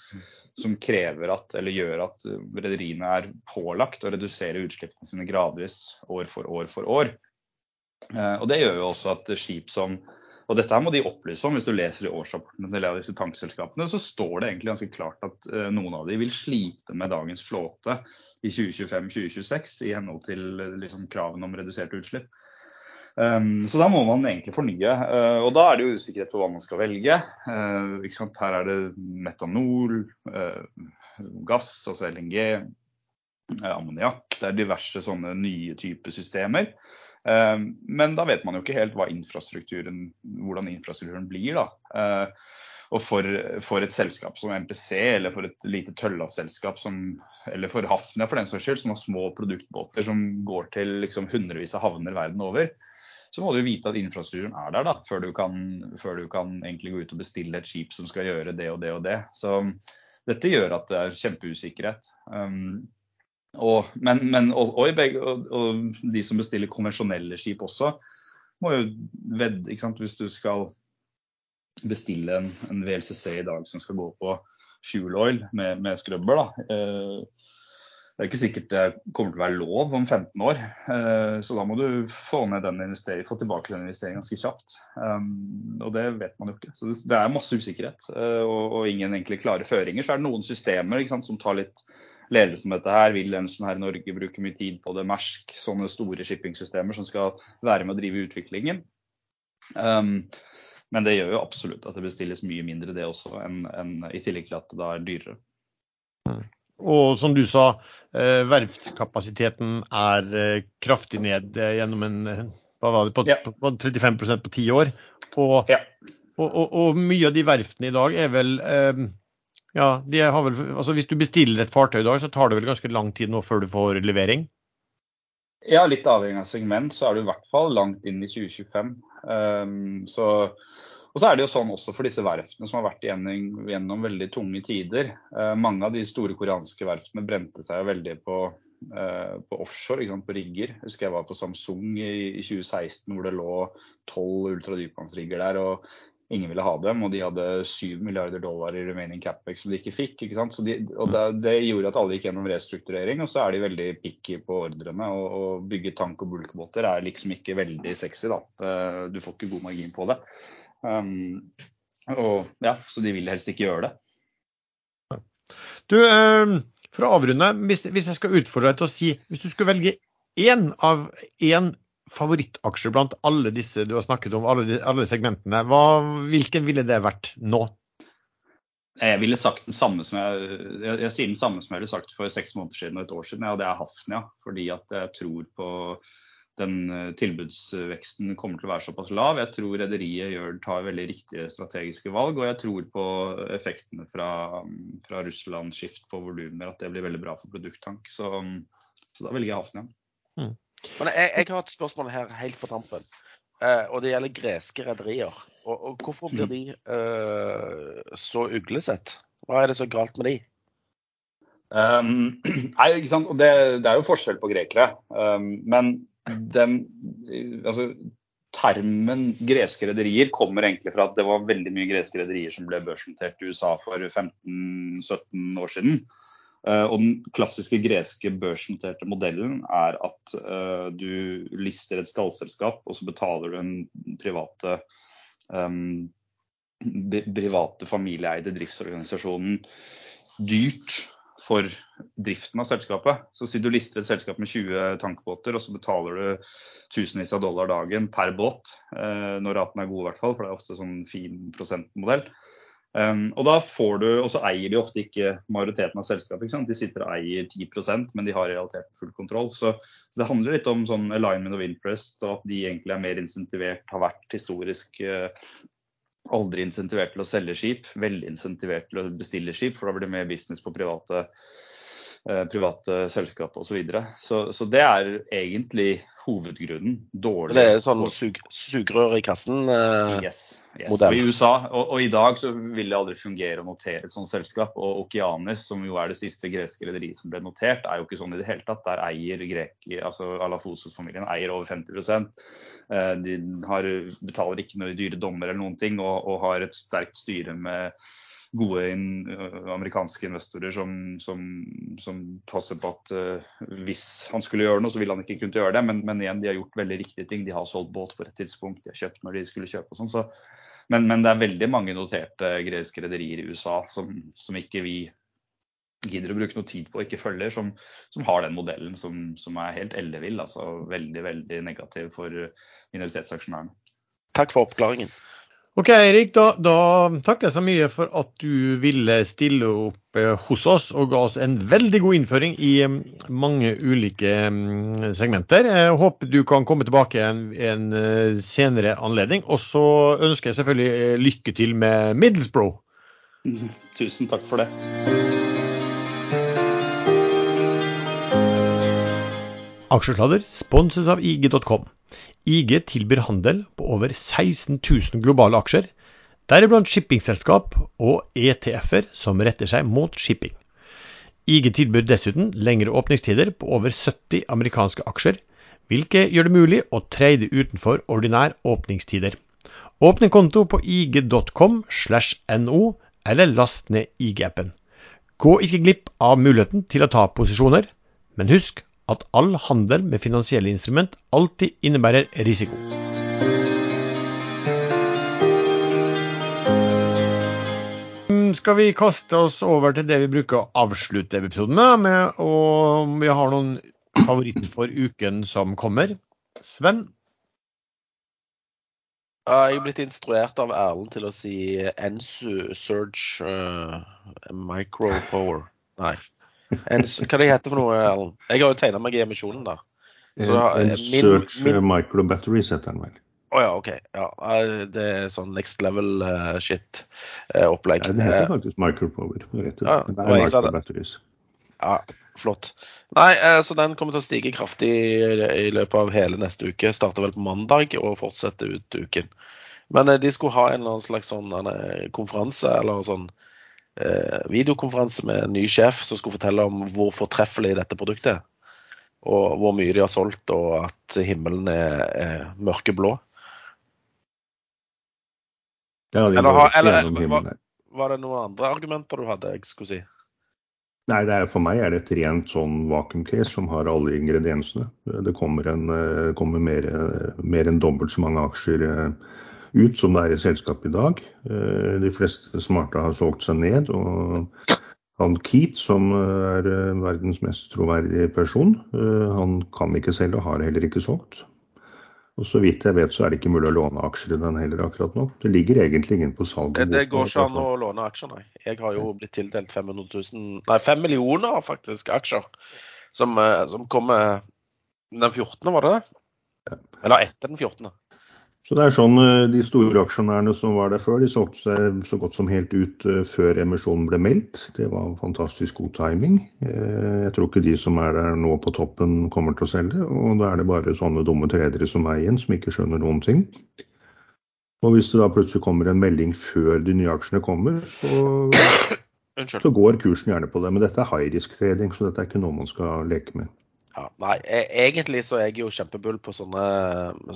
som krever at, eller gjør at rederiene er pålagt å redusere utslippene sine gradvis år for år for år. Eh, og Det gjør jo også at skip som og dette her må de opplyse om. Hvis du leser i årsrapportene til av disse tankselskapene, så står det egentlig ganske klart at uh, noen av de vil slite med dagens flåte i 2025-2026 i henhold til liksom, kravene om reduserte utslipp. Um, så da må man egentlig fornye. Uh, og da er det jo usikkerhet på hva man skal velge. Uh, Her er det metanol, gass, altså LNG, ammoniakk. Det er diverse sånne nye typer systemer. Eh, men da vet man jo ikke helt infrastrukturen, hvordan infrastrukturen blir. da. Eh, og for, for, et selskap som MPC, eller for et lite Tølla-selskap, eller for Hafnia for den saks skyld, som har små produktbåter som går til liksom, hundrevis av havner verden over, så må du vite at infrastrukturen er der da, før du, kan, før du kan egentlig gå ut og bestille et skip som skal gjøre det og det og det. Så dette gjør at det er kjempeusikkerhet. Um, og, men, men og, og, og, de som bestiller konvensjonelle skip også, må jo vedde, ikke sant. Hvis du skal bestille en, en VLCC i dag som skal gå på fuel oil med, med skrubber, da. Eh, det er ikke sikkert det kommer til å være lov om 15 år. Eh, så da må du få, få tilbake den investeringen ganske kjapt. Um, og det vet man jo ikke. Så det er masse usikkerhet eh, og, og ingen egentlig klare føringer. Så er det noen systemer sant, som tar litt ledelse med dette her. Vil Wilhelmsen her i Norge bruke mye tid på det. Mersk, sånne store shippingsystemer som skal være med å drive utviklingen. Um, men det gjør jo absolutt at det bestilles mye mindre det også, enn, enn i tillegg til at det da er dyrere. Mm. Og som du sa, eh, verftskapasiteten er eh, kraftig ned eh, gjennom en hva var det, på, ja. på 35% på ti år. Og, ja. og, og, og, mye av de verftene i dag er vel eh, ja, vel, altså Hvis du bestiller et fartøy i dag, så tar det vel ganske lang tid nå før du får levering? Ja, litt avhengig av segment, så er du i hvert fall langt inn i 2025. Um, så, og så er det jo sånn også for disse verftene som har vært gjennom, gjennom veldig tunge tider. Uh, mange av de store koreanske verftene brente seg jo veldig på, uh, på offshore, på rigger. Jeg husker jeg var på Samsung i, i 2016 hvor det lå tolv ultradypvannsrigger der. og ingen ville ha dem, og de hadde 7 milliarder dollar i remaining capex som de ikke fikk. ikke sant? De, og det, det, gjorde at alle gikk gjennom restrukturering, og så er de veldig picky på ordrene. Og, og bygge tank- og bulkbåter er liksom ikke veldig sexy, da. Du får ikke god margin på det. Um, og ja, Så de vil helst ikke gjøre det. Du, um, for å avrunde, hvis, hvis jeg skal utfordre deg til å si Hvis du skulle velge én av én favorittaksjer blant alle disse du har snakket om, alle, alle segmentene. Hva, hvilken ville det vært nå? Jeg ville sagt den samme som jeg, jeg, jeg, sier den samme som jeg ville sagt for seks måneder siden og et år siden. Ja, det er Hafnia. Fordi at jeg tror på den eh, tilbudsveksten kommer til å være såpass lav. Jeg tror rederiet tar veldig riktige strategiske valg. Og jeg tror på effektene fra, fra Russland skift på volumer, at det blir veldig bra for produkttank. Så, så da velger jeg Hafnia. Mm. Men jeg, jeg, har et spørsmål her helt på tampen. Uh, og det gjelder greske rederier. Og, og, hvorfor blir de uh, så uglesett? Hva er det så galt med de? Um, nei, ikke sant? Det, det, er jo forskjell på grekere. Um, men den altså, termen greske rederier kommer egentlig fra at det var veldig mye greske rederier som ble børsnotert i USA for 15-17 år siden. Eh, og den klassiske greske børsnoterte modellen er at uh, du lister et stallselskap, og så betaler du en private, um, private familieeide driftsorganisasjonen dyrt for driften av selskapet. Så si du lister et selskap med 20 tankbåter, og så betaler du tusenvis av dollar dagen per båt, uh, når raten er god i hvert fall, for det er ofte sånn fin prosentmodell. Um, og da får du, og så eier de ofte ikke majoriteten av selskapet. De sitter og eier 10% men de har i realiteten full kontroll. Så, så, det handler litt om sånn alignment of interest, og at de egentlig er mer insentivert, har vært historisk uh, aldri insentivert til å selge skip, veldig insentivert til å bestille skip, for da blir det mer business på private, private selskap osv. Så, videre. så Så det er egentlig hovedgrunnen. Dårlig Det er sånn sug, sugerør i kassen-modell? Uh, yes, yes. Og I USA, og, og, i dag så vil det aldri fungere å notere et sånt selskap. Og Okianis, som jo er det siste greske rederiet som ble notert, er jo ikke sånn i det hele tatt. Der eier grek, altså Alafosos-familien eier over 50 uh, De har, betaler ikke noe dyre dommer eller noen ting, og, og har et sterkt styre med gode in, amerikanske investorer som, som, som, passer på at uh, hvis han skulle gjøre noe, så ville han ikke kunne gjøre det. Men, men, igjen, de har gjort veldig riktige ting. De har solgt båt på et tidspunkt, de har kjøpt når de skulle kjøpe og sånn. Så, men, men, det er veldig mange noterte greske rederier i USA som, som, ikke vi gidder å bruke noe tid på og ikke følger, som, som har den modellen som, som er helt ellevill. Altså veldig, veldig negativ for minoritetsaksjonærene. Takk for oppklaringen. Ok, Erik. Da, da, takker jeg så mye for at du ville stille opp eh, hos oss og ga oss en veldig god innføring i mm, mange ulike mm, segmenter. Jeg håper du kan komme tilbake en, en eh, senere anledning. Og så ønsker jeg selvfølgelig eh, lykke til med Middlesbrough. Tusen takk for det. Aksjesladder sponses av IG.com. IG tilbyr handel på over 16 000 globale aksjer, deriblant shippingselskap og ETF-er som retter seg mot shipping. IG tilbyr dessuten lengre åpningstider på over 70 amerikanske aksjer, hvilket gjør det mulig å trade utenfor ordinær åpningstider. Åpne konto på ig.com slash no, eller last ned IG-appen. Gå ikke glipp av muligheten til å ta posisjoner, men husk at all handel med finansielle instrument alltid innebærer risiko. Mm, Skal vi kaste oss over til det vi bruker å avslutte episoden med, med og vi har noen favoritter for uken som kommer. Sven? Jeg er blitt instruert av Erlend til å si Ensu Surge uh, Micropower. Nei. Ensu, hva det heter for noe, Erlend? Jeg har jo tegna meg i emisjonen der. Så da- en min- search min- eh, micro batteries heter den vel. Å ja, OK. Ja, eh, det er sånn next level uh, shit-opplegg. Nei, det heter faktisk micropower. Ja, det er micro batteries. Ja, flott. Nei, eh, så den kommer til å stige kraftig i, i løpet av hele neste uke. Starter vel på mandag og fortsetter ut uken. Men eh, de skulle ha en eller annen slags sånn eh, konferanse, eller sånn eh, videokonferanse med en ny sjef som skulle fortelle om hvor fortreffelig dette produktet er. Og hvor mye de har solgt, og at himmelen er, er mørkeblå. Ja, de Eller eller- her. Var det noen andre argumenter du hadde jeg skulle si? Nei, det er, for meg er det et rent sånn vakuum-case som har alle ingrediensene. Det kommer, en, eh, kommer mer, eh, mer enn dobbelt så mange aksjer eh, ut som det er i selskapet i dag. Eh, De fleste smarte har solgt seg ned. og han Keat, som eh, er eh, verdens mest troverdige person, han kan ikke selge og har heller ikke solgt. Og Så vidt jeg vet så er det ikke mulig å låne aksjer i den heller akkurat nå. Det ligger egentlig ingen på salg. Det, det går ikke an å låne aksjer, nei. Jeg har jo blitt tildelt 500 000, nei 5 millioner faktisk aksjer. Som, som kommer den 14., var det det? Eller etter den 14. Så det er sånn eh, De store aksjonærene som var der før, de solgte seg så godt som helt ut eh, før emisjonen ble meldt. Det var fantastisk god timing. Eh, Jeg tror ikke de som er der nå på toppen kommer til å selge. Og da er det bare sånne dumme tredere som meg igjen, som ikke skjønner noen ting. Og hvis det da plutselig kommer en melding før de nye aksjene kommer, så, så går kursen gjerne på det. Men dette er high risk trading, så dette er ikke noe man skal leke med. Ja, nei, e- egentlig så er jeg jo kjempebull på sånne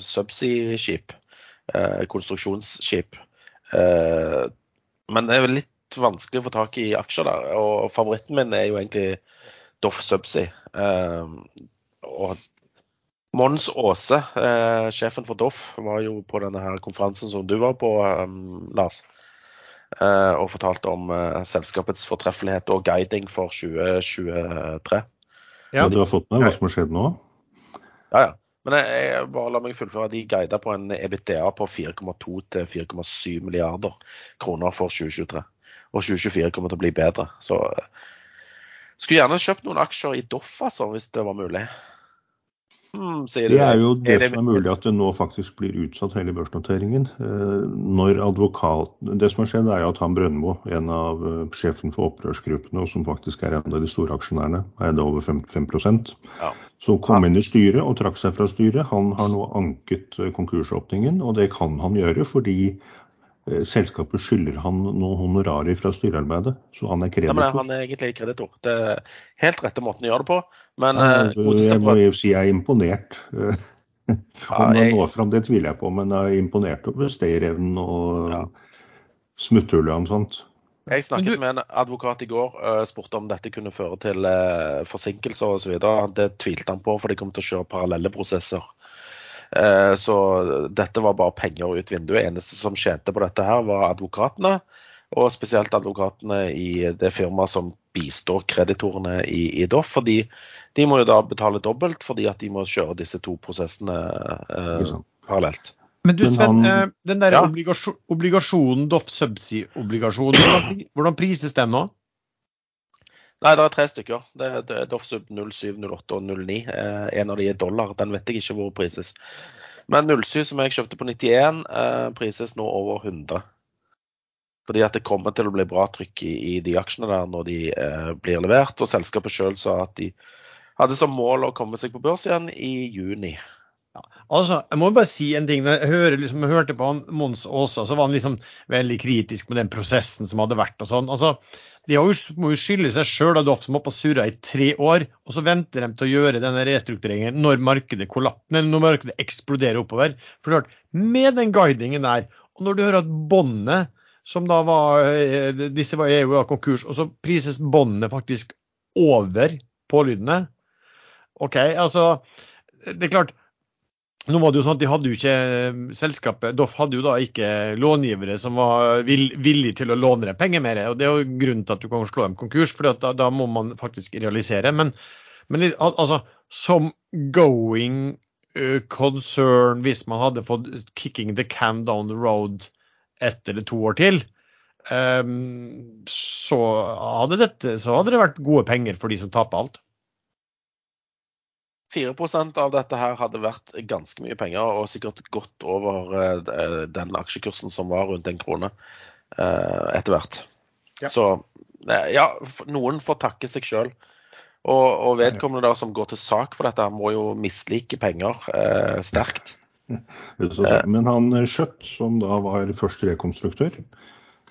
subsea-skip. Eh, konstruksjonsskip. Eh, men det er vel litt vanskelig å få tak i aksjer der. Og favoritten min er jo egentlig Doff Subsea. Eh, og Mons Aase, eh, sjefen for Doff, var jo på denne her konferansen som du var på, Lars. Eh, og fortalte om selskapets fortreffelighet og guiding for 2023. Ja. Du har fått med hva som har skjedd nå? Ja, ja. Men jeg, jeg bare la meg fullføre. De guida på en EBITDA på 4,2 til 4,7 milliarder kroner for 2023. Og 2024 kommer til å bli bedre. Så eh, skulle gjerne kjøpt noen aksjer i Doff, altså, hvis det var mulig. Hmm, Det er jo det Er det- som er mulig at det nå faktisk blir utsatt hele børsnoteringen. Eh, Når advokat, Det som har skjedd er at han Brøndbo, en av eh, sjefen for opprørsgruppene, og som faktisk er en av de store aksjonærene, eide over 55 Ja. som kom inn i styret og trakk seg fra styret. Han har nå anket eh, konkursåpningen, og det kan han gjøre fordi selskapet skylder han noen honorarer fra styrearbeidet. Så han er Ja, men han er egentlig kreditor. Det er helt rette måten å gjøre det på. Men Ja, eh, jeg må jo si jeg er imponert. Ja, Om det jeg- når fram, det tviler jeg på, men jeg er imponert over stayerevnen og Ja. smutthullet hans. sånt. Jeg snakket du- med en advokat i går og spurte om dette kunne føre til eh, forsinkelser osv. Det tvilte han på, for de kom til å kjøre parallelle prosesser. Eh, så dette var bare penger ut vinduet. Eneste som tjente på dette her, var advokatene. Og spesielt advokatene i det firmaet som bistår kreditorene i, i Doff. fordi de må jo da betale dobbelt fordi at de må kjøre disse to prosessene eh, parallelt. Men du Sven, han- eh, den der Ja. obligasjon, obligasjonen, Doff Subsea-obligasjonen, hvordan prises den nå? Nei, det er tre stykker. Det er, det er Doffsub 07, 08 og 09. Eh, en av de er dollar. Den vet jeg ikke hvor prises. Men 07 som jeg kjøpte på 91, eh, prises nå over 100. Fordi at det kommer til å bli bra trykk i, i de aksjene der når de eh, blir levert. Og selskapet sjøl sa at de hadde som mål å komme seg på børs igjen i juni. Altså, jeg må bare si en ting. Jeg, hører, liksom, jeg hørte på han Mons Aasa, så var han liksom veldig kritisk med den prosessen som hadde vært. og sånn. Altså, De må jo skylde seg sjøl, Doff, som har på surra i tre år. Og så venter de til å gjøre denne restruktureringen når markedet kollapser, når markedet eksploderer oppover. For klart, Med den guidingen der, og når du hører at båndet som da var eh, Disse var EU av konkurs, og så prises båndene faktisk over pålydende. OK, altså Det er klart nå var det jo sånn at de hadde jo ikke Selskapet Doff hadde jo da ikke långivere som var villige til å låne dem penger mer. og Det er jo grunnen til at du kan slå dem konkurs, for da, da, må man faktisk realisere. Men, men altså, som going uh, concern, hvis man hadde fått kicking the can down the road ett eller to år til, um, så, hadde dette, så hadde det vært gode penger for de som taper alt. 4% av dette her hadde vært ganske mye penger, og sikkert godt over eh, den aksjekursen som var rundt en krone eh, etter hvert. Ja. Så eh, ja, noen får takke seg sjøl. Og, og, vedkommende da som går til sak for dette, må jo mislike penger eh, sterkt. Men han Skjøtt, som da var første rekonstruktør,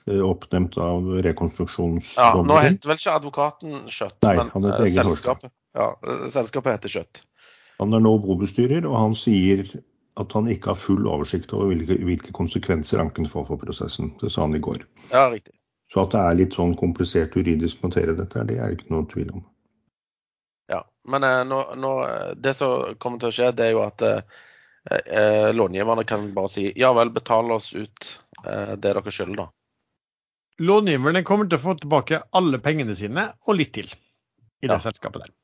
oppnevnt av rekonstruksjonsdommen Ja, Nå heter vel ikke advokaten Skjøtt, men selskapet. Ja, selskapet heter Skjøtt. Han er nå bobestyrer, og han sier at han ikke har full oversikt over hvilke, hvilke konsekvenser anken får for prosessen. Det sa han i går. Ja, riktig. Så at det er litt sånn komplisert juridisk materie dette, det er det ikke noe tvil om. Ja, men eh, nå, nå, det som kommer til å skje, det er jo at eh, eh, långiverne kan bare si ja vel, betal oss ut eh, det dere skylder, da. Långiverne kommer til å få tilbake alle pengene sine, og litt til, i det ja. selskapet der.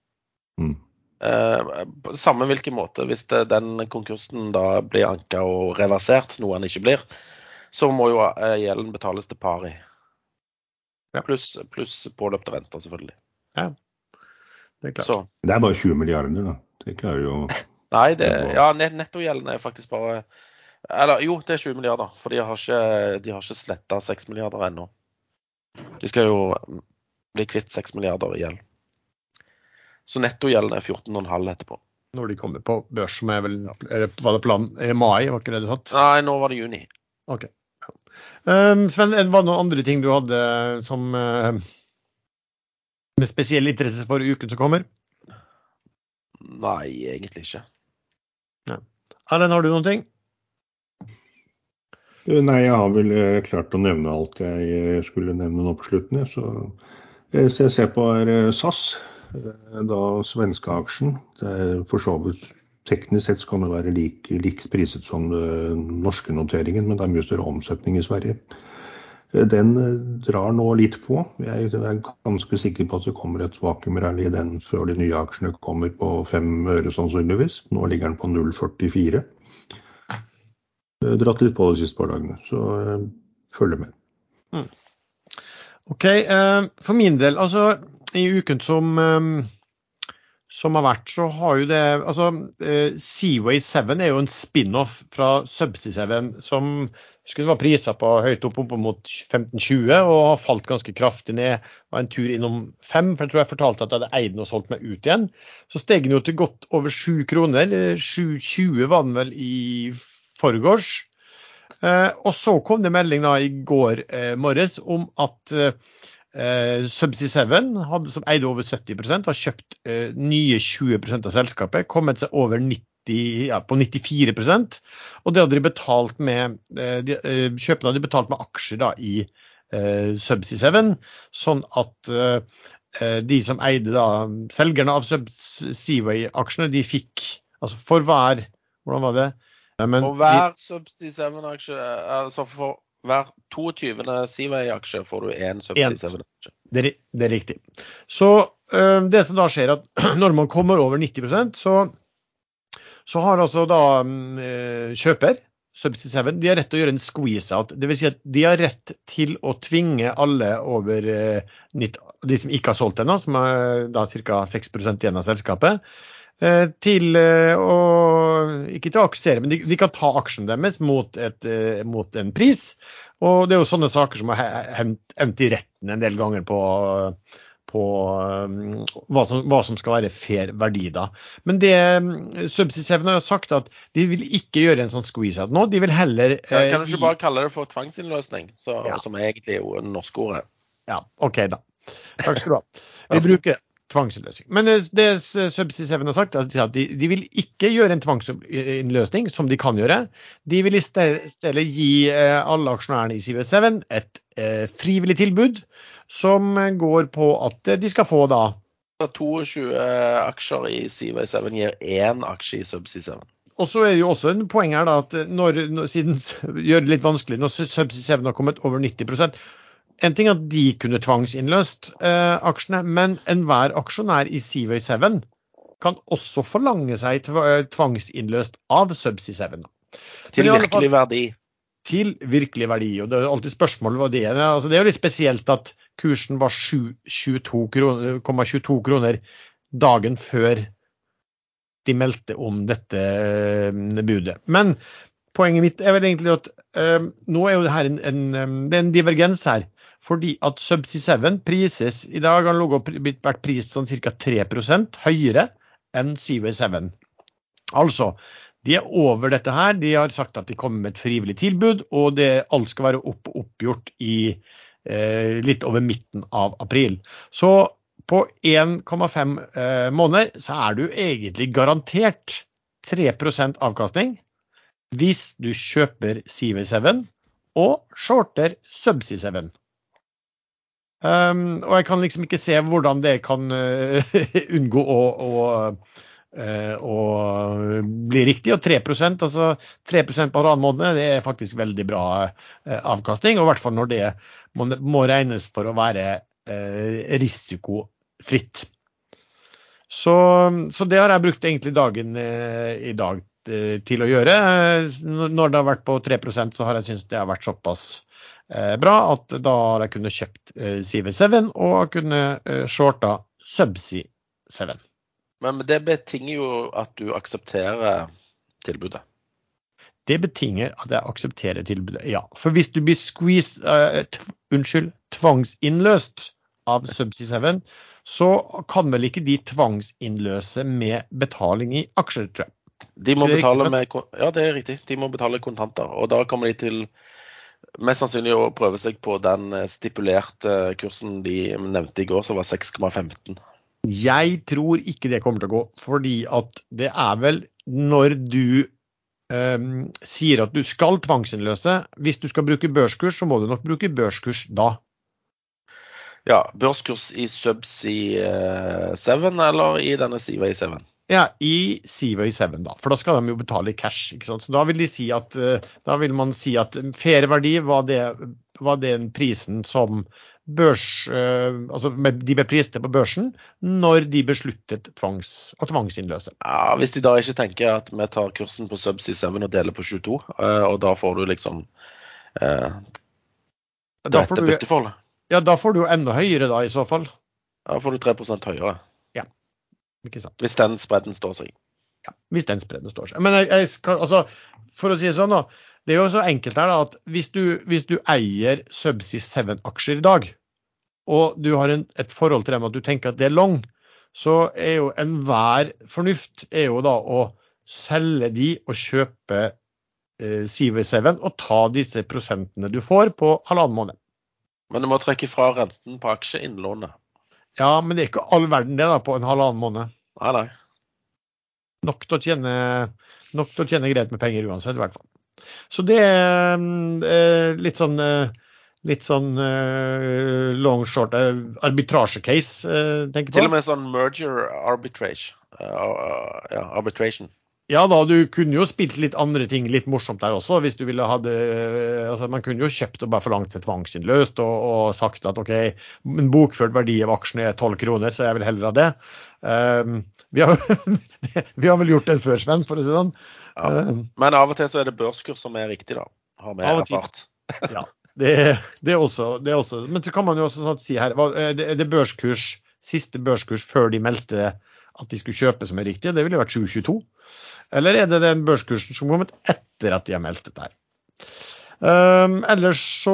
Mm. Eh, på samme hvilken måte, hvis det, den konkursen da blir anka og reversert, noe han ikke blir, så må jo eh, gjelden betales til pari. Ja. Pluss plus påløpte renter, selvfølgelig. Ja, det er klart. Så. Det er bare 20 milliarder, da. Det klarer jo Nei, det, ja, nettogjelden er faktisk bare Eller jo, det er 20 milliarder, for de har ikke, de har ikke sletta 6 milliarder ennå. De skal jo bli kvitt 6 milliarder i gjeld. Så nettogjelden er 14,5 etterpå. Når de kommer på børs, som er vel Var det planen i mai, var ikke det du satt? Nei, nå var det juni. Ok. Um, Sven, var det noen andre ting du hadde som uh, med spesiell interesse for uken som kommer? Nei, egentlig ikke. Ja. Erlend, har du noen ting? Nei, jeg har vel eh, klart å nevne alt jeg eh, skulle nevne nå på slutten. Så, så jeg ser på er SAS. Eh, da svenske aksjen. For så vidt teknisk sett kan det være lik, likt priset som den norske noteringen, men det er mye større omsetning i Sverige. Eh, den eh, drar nå litt på. Jeg er ganske sikker på at det kommer et vakuumrally i den før de nye aksjene kommer på fem øre sannsynligvis. Nå ligger den på 0,44. Dratt litt på de siste par dagene, så følg med. Mm. OK. For min del, altså i uken som, ehm, som har vært, så har jo det altså eh, Seaway 7 er jo en spin-off fra Subsea 7 som skulle være prisa på høyt opp, opp mot 15-20 og har falt ganske kraftig ned. Var en tur innom fem, for jeg tror jeg fortalte at jeg hadde eid den og solgt meg ut igjen. Så steg den jo til godt over 7 kroner. 7,20 var den vel i forgårs. Eh, og så kom det melding da i går eh, morges om at eh, Eh, Subsea 7, hadde, som eide over 70 har kjøpt eh, nye 20% av selskapet, kommet seg over 90, ja, på 94 Og det hadde de betalt med eh, de, eh, Kjøpene hadde betalt med aksjer da, i eh, Subsea 7, sånn at eh, de som eide da, selgerne av Seaway-aksjene, de fikk altså for hver Hvordan var det? Men, for hver Subsea 7-aksje, altså for hver 22. Seaway-aksje får du én Subsea 7-aksje. Det, det, er riktig. Så øh, det som da skjer, at når man kommer over 90% så, så har altså da øh, kjøper Subsea 7 de har rett til å gjøre en squeeze-out. Dvs. Si at de har rett til å tvinge alle over øh, 90, de som ikke har solgt ennå, som er da ca. 6 igjen av selskapet, Eh, til eh, å Ikke til å aksjere, men de, de, kan ta aksjen deres mot, et, eh, mot, en pris. Og det er jo sånne saker som har endt i retten en del ganger på, på hva, som, hva, som, skal være fair verdi da. Men det Subsea 7 har sagt at de vil ikke gjøre en sånn squeeze-out nå. De vil heller ja, Kan du ikke bare kalle det for tvangsinnløsning, så, ja. som er egentlig er det norske ordet? Ja, OK da. Takk skal du ha. Vi bruker det tvangsinnløsning. Men det Subsea 7 har sagt, er at de, de, vil ikke gjøre en tvangsinnløsning, som de kan gjøre. De vil i stedet gi eh, alle aksjonærene i CV7 et eh, frivillig tilbud som går på at de skal få da 22 aksjer i CV7 gir én aksje i Subsea 7. Og så er det jo også en poeng her da, at når, når, siden gjør det litt vanskelig, når Subsea 7 har kommet over 90 en ting er at de kunne tvangsinnløst eh, aksjene, men enhver aksjonær i Seaway 7 kan også forlange seg eh, tvangsinnløst av Subsea 7. Til virkelig verdi. Til virkelig verdi. Og det er alltid spørsmål hva det er. Altså, det er jo litt spesielt at kursen var 22,22 kroner, kroner dagen før de meldte om dette eh, budet. Men poenget mitt er vel egentlig at uh, nå er jo det her en, en, det er en divergens her fordi at Subsea 7 prises i dag har vært prist sånn ca. 3% høyere enn Seaway 7. Altså, de er over dette her. De har sagt at de kommer med et frivillig tilbud, og det, alt skal være opp, oppgjort i eh, litt over midten av april. Så på 1,5 eh, måneder så er du egentlig garantert 3% avkastning hvis du kjøper Seaway 7 og shorter Subsea 7. Um, og jeg kan liksom ikke se hvordan det kan uh, unngå å, å, uh, å, bli riktig. Og 3 altså 3 på halvannen måned, det er faktisk veldig bra uh, avkastning. Og i hvert fall når det må, må regnes for å være risikofritt. Så, så, det har jeg brukt egentlig dagen i dag til å gjøre. Når det har vært på 3% så har jeg syntes det har vært såpass bra at da har jeg kunnet kjøpt eh, CV7 og kunne eh, shorta Subsea 7. Men det betinger jo at du aksepterer tilbudet? Det betinger at jeg aksepterer tilbudet, ja. For hvis du blir squeezed, uh, unnskyld, tvangsinnløst av Subsea 7, så kan vel ikke de tvangsinnløse med betaling i aksjer, tror jeg. De må betale med, ja, det er riktig. De må betale kontanter. Og da kommer de til mest sannsynlig å prøve seg på den eh, stipulerte kursen de nevnte i går, som var 6,15. Jeg tror ikke det kommer til å gå, fordi at det er vel når du um, sier at du skal tvangsinnløse Hvis du skal bruke børskurs, så må du nok bruke børskurs da. Ja, børskurs i Subsea 7 eh, eller i denne Seaway 7? Ja, i Seaway 7, da. For da skal de jo betale i cash. ikke sant? Så Da vil de si at, eh, da vil man si at fair verdi var, det, var den prisen som børs, eh, altså de ble priste på børsen når de besluttet tvangs, å tvangsinnløse. Ja, Hvis de da ikke tenker at vi tar kursen på Subsea 7 og deler på 22, eh, og da får du liksom eh, dette bytteforholdet. Ja, da får du jo enda høyere da, i så fall. Ja, Da får du 3% høyere. Hvis den spredden står seg. Ja, hvis den spredden står seg. Men jeg, jeg skal, altså, for å si det sånn, da. Det er jo så enkelt her da, at hvis du, hvis du eier Subsea 7-aksjer i dag, og du har en, et forhold til dem at du tenker at det er long, så er jo enhver fornuft er jo da å selge de og kjøpe eh, CV7 og ta disse prosentene du får på halvannen måned. Men du må trekke fra renten på aksjeinnlånet. Ja, men det er ikke all verden det da på en halvannen måned. Nei, nei. Nok til å tjene, nok til å tjene greit med penger uansett, i hvert fall. Så det er eh, litt sånn eh, litt sånn eh, long short arbitrasje-case, tenker tenker på. Til og med sånn merger arbitrage. Uh, ja, arbitration. Ja da, du kunne jo spilt litt andre ting litt morsomt der også. hvis du ville hadde, altså Man kunne jo kjøpt og bare forlangt seg tvangsinnløst og, og, sagt at OK, en bokført verdi av aksjene er 12 kroner, så jeg vil heller ha det. Um, vi, har, vi, har, vel gjort det før, Sven, for å si det sånn. Ja, um, men av og til så er det børskurs som er riktig, da. Har vi erfart. ja, det, det, er også, det, er også, Men så kan man jo også sånn si her, det, det børskurs, siste børskurs før de meldte at de skulle kjøpe som er riktig, det ville vært 722. Eller er det den børskursen som kom etter at de har meldt dette her? Um, ellers så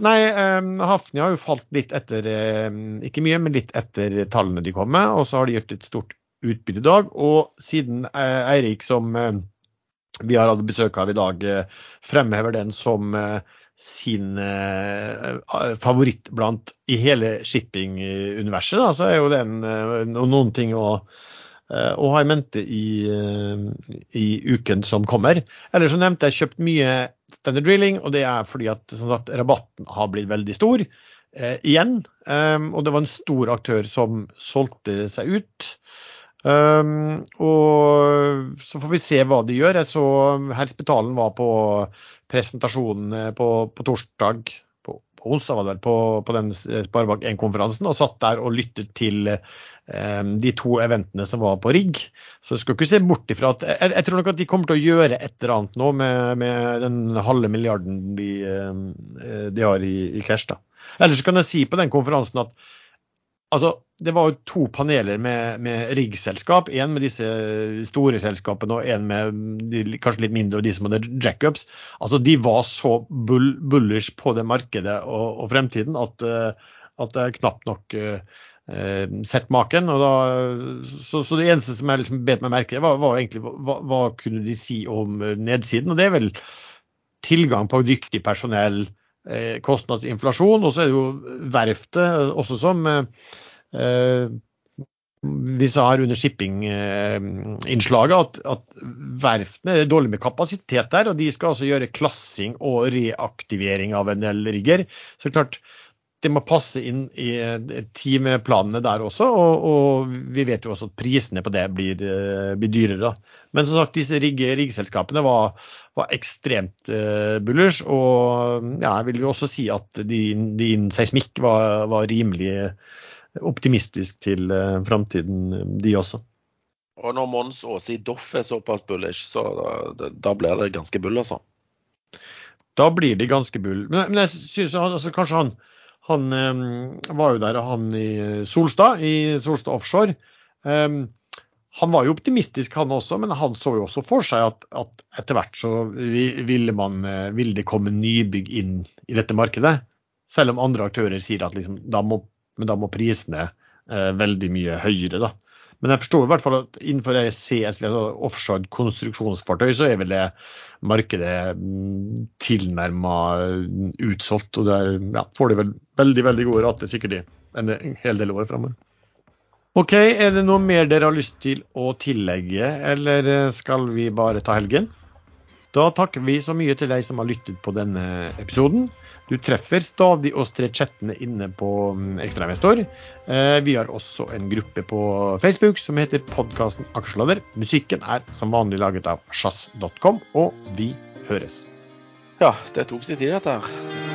Nei, um, Hafnia har jo falt litt etter um, Ikke mye, men litt etter tallene de kom med. Og så har de gjort et stort utbytte i dag. Og siden uh, Eirik, som uh, vi har hatt besøk av i dag, uh, fremhever den som sin favoritt blant i hele shipping-universet, så er jo den noen ting å og har mente i, i, uken som kommer. Eller som nevnt, jeg har kjøpt mye Standard Drilling, og det er fordi at sagt, rabatten har blitt veldig stor eh, igjen. Um, og det var en stor aktør som solgte seg ut. Um, og så får vi se hva de gjør. Jeg så Herspitalen var på presentasjonen eh, på, på torsdag på, på onsdag var det på, på den Sparebank1-konferansen og satt der og lyttet til um, de to eventene som var på rigg. Så skal ikke se bort ifra at jeg, jeg, tror nok at de kommer til å gjøre et eller annet nå med, med den halve milliarden de, uh, de har i, i cash. da. Ellers kan jeg si på den konferansen at altså, det var jo to paneler med, med riggselskap. Én med disse store selskapene og én med de, kanskje litt mindre og de som hadde jackups. Altså, de var så bull, bullish på det markedet og, og fremtiden at, uh, at det er knapt nok uh, eh, sett maken. og da, så, så, det eneste som jeg liksom bet meg merke var, var egentlig hva, hva, kunne de si om eh, nedsiden. Og det er vel tilgang på dyktig personell, eh, kostnadsinflasjon. Og så er det jo verftet også som eh, vi sa her under shippinginnslaget at, at verftene er dårlig med kapasitet der, og de skal altså gjøre klassing og reaktivering av en del rigger. Så klart, det må passe inn i timeplanene der også, og, og, vi vet jo også at prisene på det blir, eh, blir dyrere. Men som sagt, disse riggselskapene var, var, ekstremt uh, bullish, og ja, jeg vil jo også si at din, din seismikk var, var, rimelig optimistisk til uh, framtiden, de også. Og når Mons Aase i Doff er såpass bullish, så da, da, blir det ganske bull, altså. Da blir det ganske bull. Men, men jeg syns altså, kanskje han han um, var jo der, han i Solstad, i Solstad Offshore. Um, han var jo optimistisk, han også, men han så jo også for seg at, at etter hvert så ville, man, eh, ville, det komme nybygg inn i dette markedet. Selv om andre aktører sier at liksom, da, må, da må prisene eh, veldig mye høyere. da. Men jeg forstår i hvert fall at innenfor CSV, altså offshore konstruksjonsfartøy, så er vel det markedet mm, tilnærma utsolgt. Og der ja, får de vel veldig veldig gode rater sikkert i en hel del år framover. OK, er det noe mer dere har lyst til å tillegge, eller skal vi bare ta helgen? Da takker vi så mye til deg som har lyttet på denne episoden. Du treffer stadig oss tre chattene inne på mm, Ekstrainvestor. Eh, vi har også en gruppe på Facebook som heter podkasten Aksjelader. Musikken er som vanlig laget av sjazz.com, og vi høres. Ja, det tok sin tid, dette her.